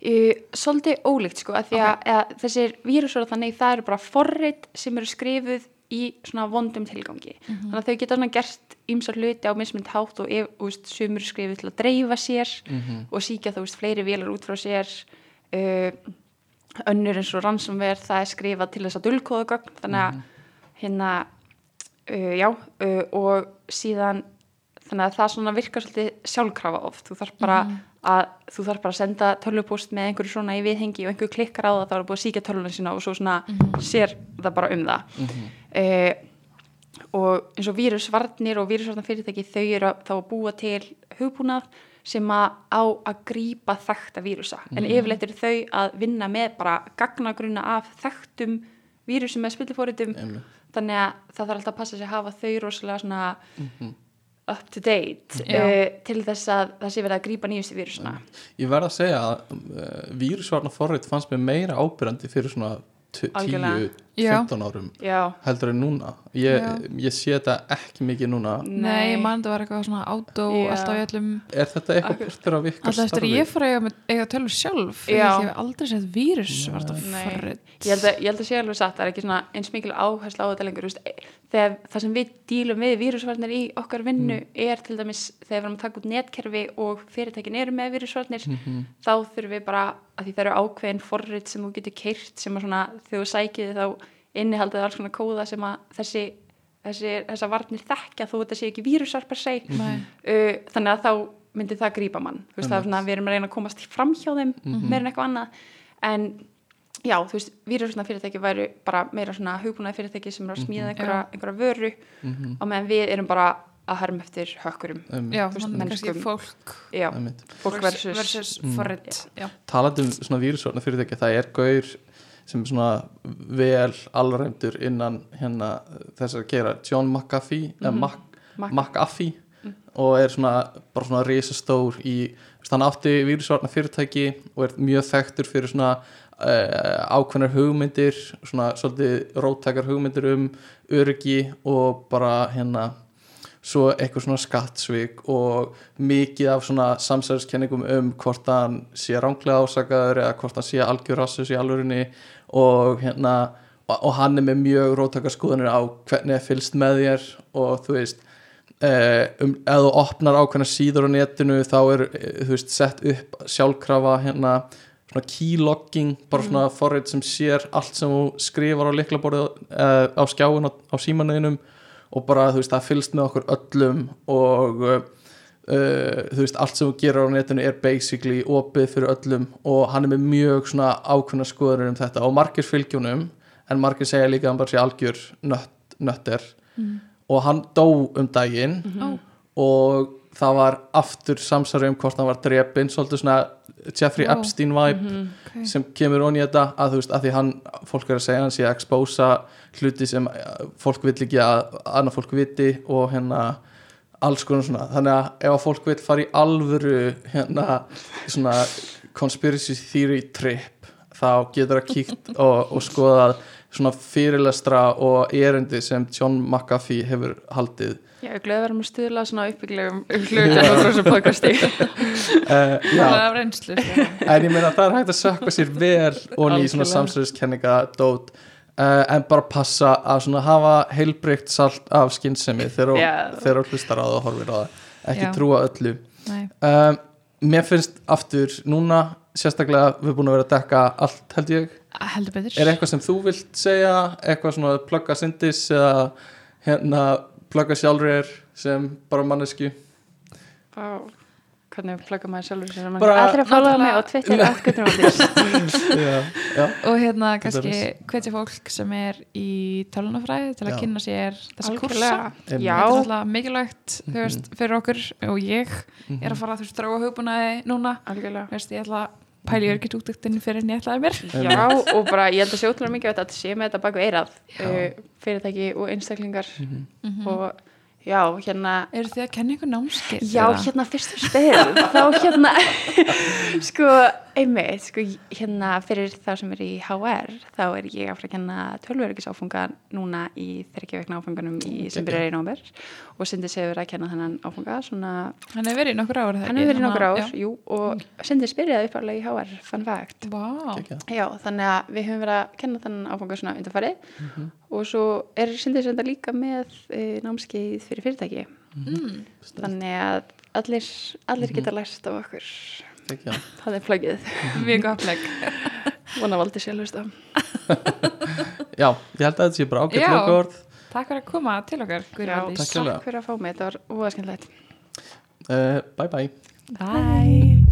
Uh, svolítið ólíkt sko, að því að, að þessir vírusar þannig það eru bara forrit sem eru skrifuð í svona vondum tilgangi. Mhm. þannig að þau geta svona gert ýmsar hluti á mismund hátt og ef, veist, sumur skrifuð til að dreifa sér Mhm. og síkja þú veist fleiri vélar út frá sér önnur eins og ransomware það er skrifað til þess að dulkóða gögn þannig að hérna uh, já uh, og síðan þannig að það svona virkar svolítið sjálfkrafa oft. Þú þarf bara að þú þarf bara að senda tölvupúst með einhverju svona í viðhengi og einhverju klikkar á það þá er búið að síkja tölvuna sína og svo svona sér það bara um það. Uh, og eins og vírusvarnir og vírusvarnarfyrirtæki þau eru að, þá að búa til hugbúnað sem að á að grípa þekta vírusa en yfirleitt eru þau að vinna með bara gagnagruna af þekktum vírusum með spillifóritum Einmitt. þannig að það þarf alltaf að passa sig að hafa þau rosalega svona up to date uh, til þess að það sé verið að grípa nýjustu vírusuna Ég verð að segja að uh, vírusvarna forrið fannst mér meira ábyrjandi fyrir svona t- Algjörlega. 10 Já. 15 árum já, heldur en núna. Ég, ég sé þetta ekki mikið núna. Nei, ég man þetta var eitthvað svona átó alltaf í öllum er þetta eitthvað partur af ykkur Alltaf eftir ég fór að eiga, tölur sjálf Já. Ég hef aldrei sett vírus ég held, að, ég held að sé alveg satt það er ekki svona eins mikil áherslu á þetta lengur e- þegar það sem við dílum við vírusvarnir í okkar vinnu er til dæmis þegar við erum að taka út netkerfi og fyrirtækin eru með vírusvarnir Mhm. þá þurfum við bara að því það eru ákveðin forrit sem þú getur keirt sem að svona þegar þú sækið þá innihaldið alls svona kóða sem að þessi, þessi þessa varnir þekkja þó þetta sé ekki vírusvar per se. Nei. uh, þannig að þá myndi það grípa mann. Þú veist, það er svona, við erum að reyna að komast fram hjá þeim Mhm. meira en eitthvað annað. En já, þú veist, vírusvarnar fyrirtæki væru bara meira svona hugbúnaði fyrirtæki sem eru að smíða Mhm. einhverja, einhverja vöru Mhm. og meðan við erum bara að herma eftir hökkurum Já, mennskum- fólk já, fólk versus, versus Mm. forrit Já, talandi um svona vírusvarna fyrirtæki það er gaur sem svona vel alræmdur innan hérna þessar gera John McAfee mm Mhm. Mac, Mac- McAfee. Og er svona bara svona risastór í hann átti vírusvarna fyrirtæki og er mjög þekktur fyrir svona uh, ákveðnar hugmyndir svona svolítið róttakar hugmyndir um öryggi og bara hérna svo eitthvað svona skattsvík og mikið af svona samsæðiskenningum um hvort hann sé ránglega ásakaður eða hvort hann sé algjör rassus í alvörinni og hérna og, og hann er með mjög róttakar skoðanir á hvernig er fylst með þér og þú veist eh, um, ef þú opnar ákveðna síður á netinu þá er eh, þú veist sett upp sjálfkrafa hérna svona keylogging, bara svona forrið sem sér allt sem þú skrifar á liklaborðið uh, á skjáin á, á símanuðinum og bara þú veist það fylgst með okkur öllum og uh, þú veist allt sem þú gerir á netinu er basically opið fyrir öllum og hann er með mjög svona ákveðna skoður um þetta. Og margir fylgjónum en margir segja líka að hann bara sé algjör nött, nötter. Mm. og hann dó um daginn Ó, og það var aftur samsari um hvort hann var drepinn svolítið svona Jeffrey Vá. Epstein vibe Mhm. ok sem kemur onni í þetta að þú veist að því hann, fólk er að segja hann sé að expósa hluti sem eh, fólk vill ekki að annað fólk viti og hérna alls konar svona, þannig að ef að fólk vill fara í alvöru hérna svona conspiracy theory trip þá getur það kíkt og, og skoðað svona fyrirlestra og erindi sem John McAfee hefur haldið Já, ég gleði að vera með stuðla svona uppbygglegum hlutum á þessu podcasti. uh, já, er reynslu sko. en ég meina það er hægt að sökka sér vel og í svona samsverðiskenninga dót uh, en bara passa að svona hafa heilbrygt salt af skynsemi þegar þú- hlustar á það og horfir á það. Ekki Já. trúa öllu. Um, mér finnst aftur núna sérstaklega við erum búin að vera að dekka allt held ég. Heldur betur. Er eitthvað sem þú vilt segja? Eitthvað svona plugga syndis eða hérna plugga sjálfur sem bara mannesku Vá, hvernig plugga maður sjálfur sér að Bara- maður allir að followa mig á Náttúrulega- Twitter að hvernig maður og hérna kannski hvetja fólk sem er í tölunafræði til að Já. kynna sér þessa kursa. Þetta er alltaf mikilvægt þú Mhm. veist, fyrir okkur og ég Mhm. er að fara að þú veist þráa hugbúnaði núna. Algjörlega. þú veist, ég ætla að pæli örgit útöktinni fyrir en ég ætlaði mér Já, og bara ég held að sé ótrúlega mikið að þetta sé með þetta baku eirað uh, fyrirtæki og einstaklingar Mhm. Mhm. og já, hérna eru þið að kenna ykkur námskeið Já, eða? hérna fyrst þú spyrir þá hérna sko, einmitt, sko, hérna fyrir þá sem er í HR þá er ég að fara að kenna tölvöryggisáfunga núna í þryggja vegna áfunganum í, sem byrjar í nómber og Sindi Sefur að kenna þennan áfunga svona, hann hefur verið í nokkur ár það hann hefur verið nokkur ár, jú og Sindi spyrjaði upparlega í HR, fun fact. Vá. Geggjað. Já, þannig að við höfum verið að kenna þennan áfunga svona undarfarið Mhm. og svo er Sindi Senda líka með e, námskeið fyrir fyrirtæki. Mm. þannig að allir, allir geta lært af okkur Geggjað. það er plagið mjög gott legg vona valdi sjálfust á já, ég held að þetta sé bara ágætt Já. lokaorð. Takk fyrir að koma. Til okkar. Já, takk. fyrir að fá mig, þetta var óaskendlegt uh, bye bye. Bye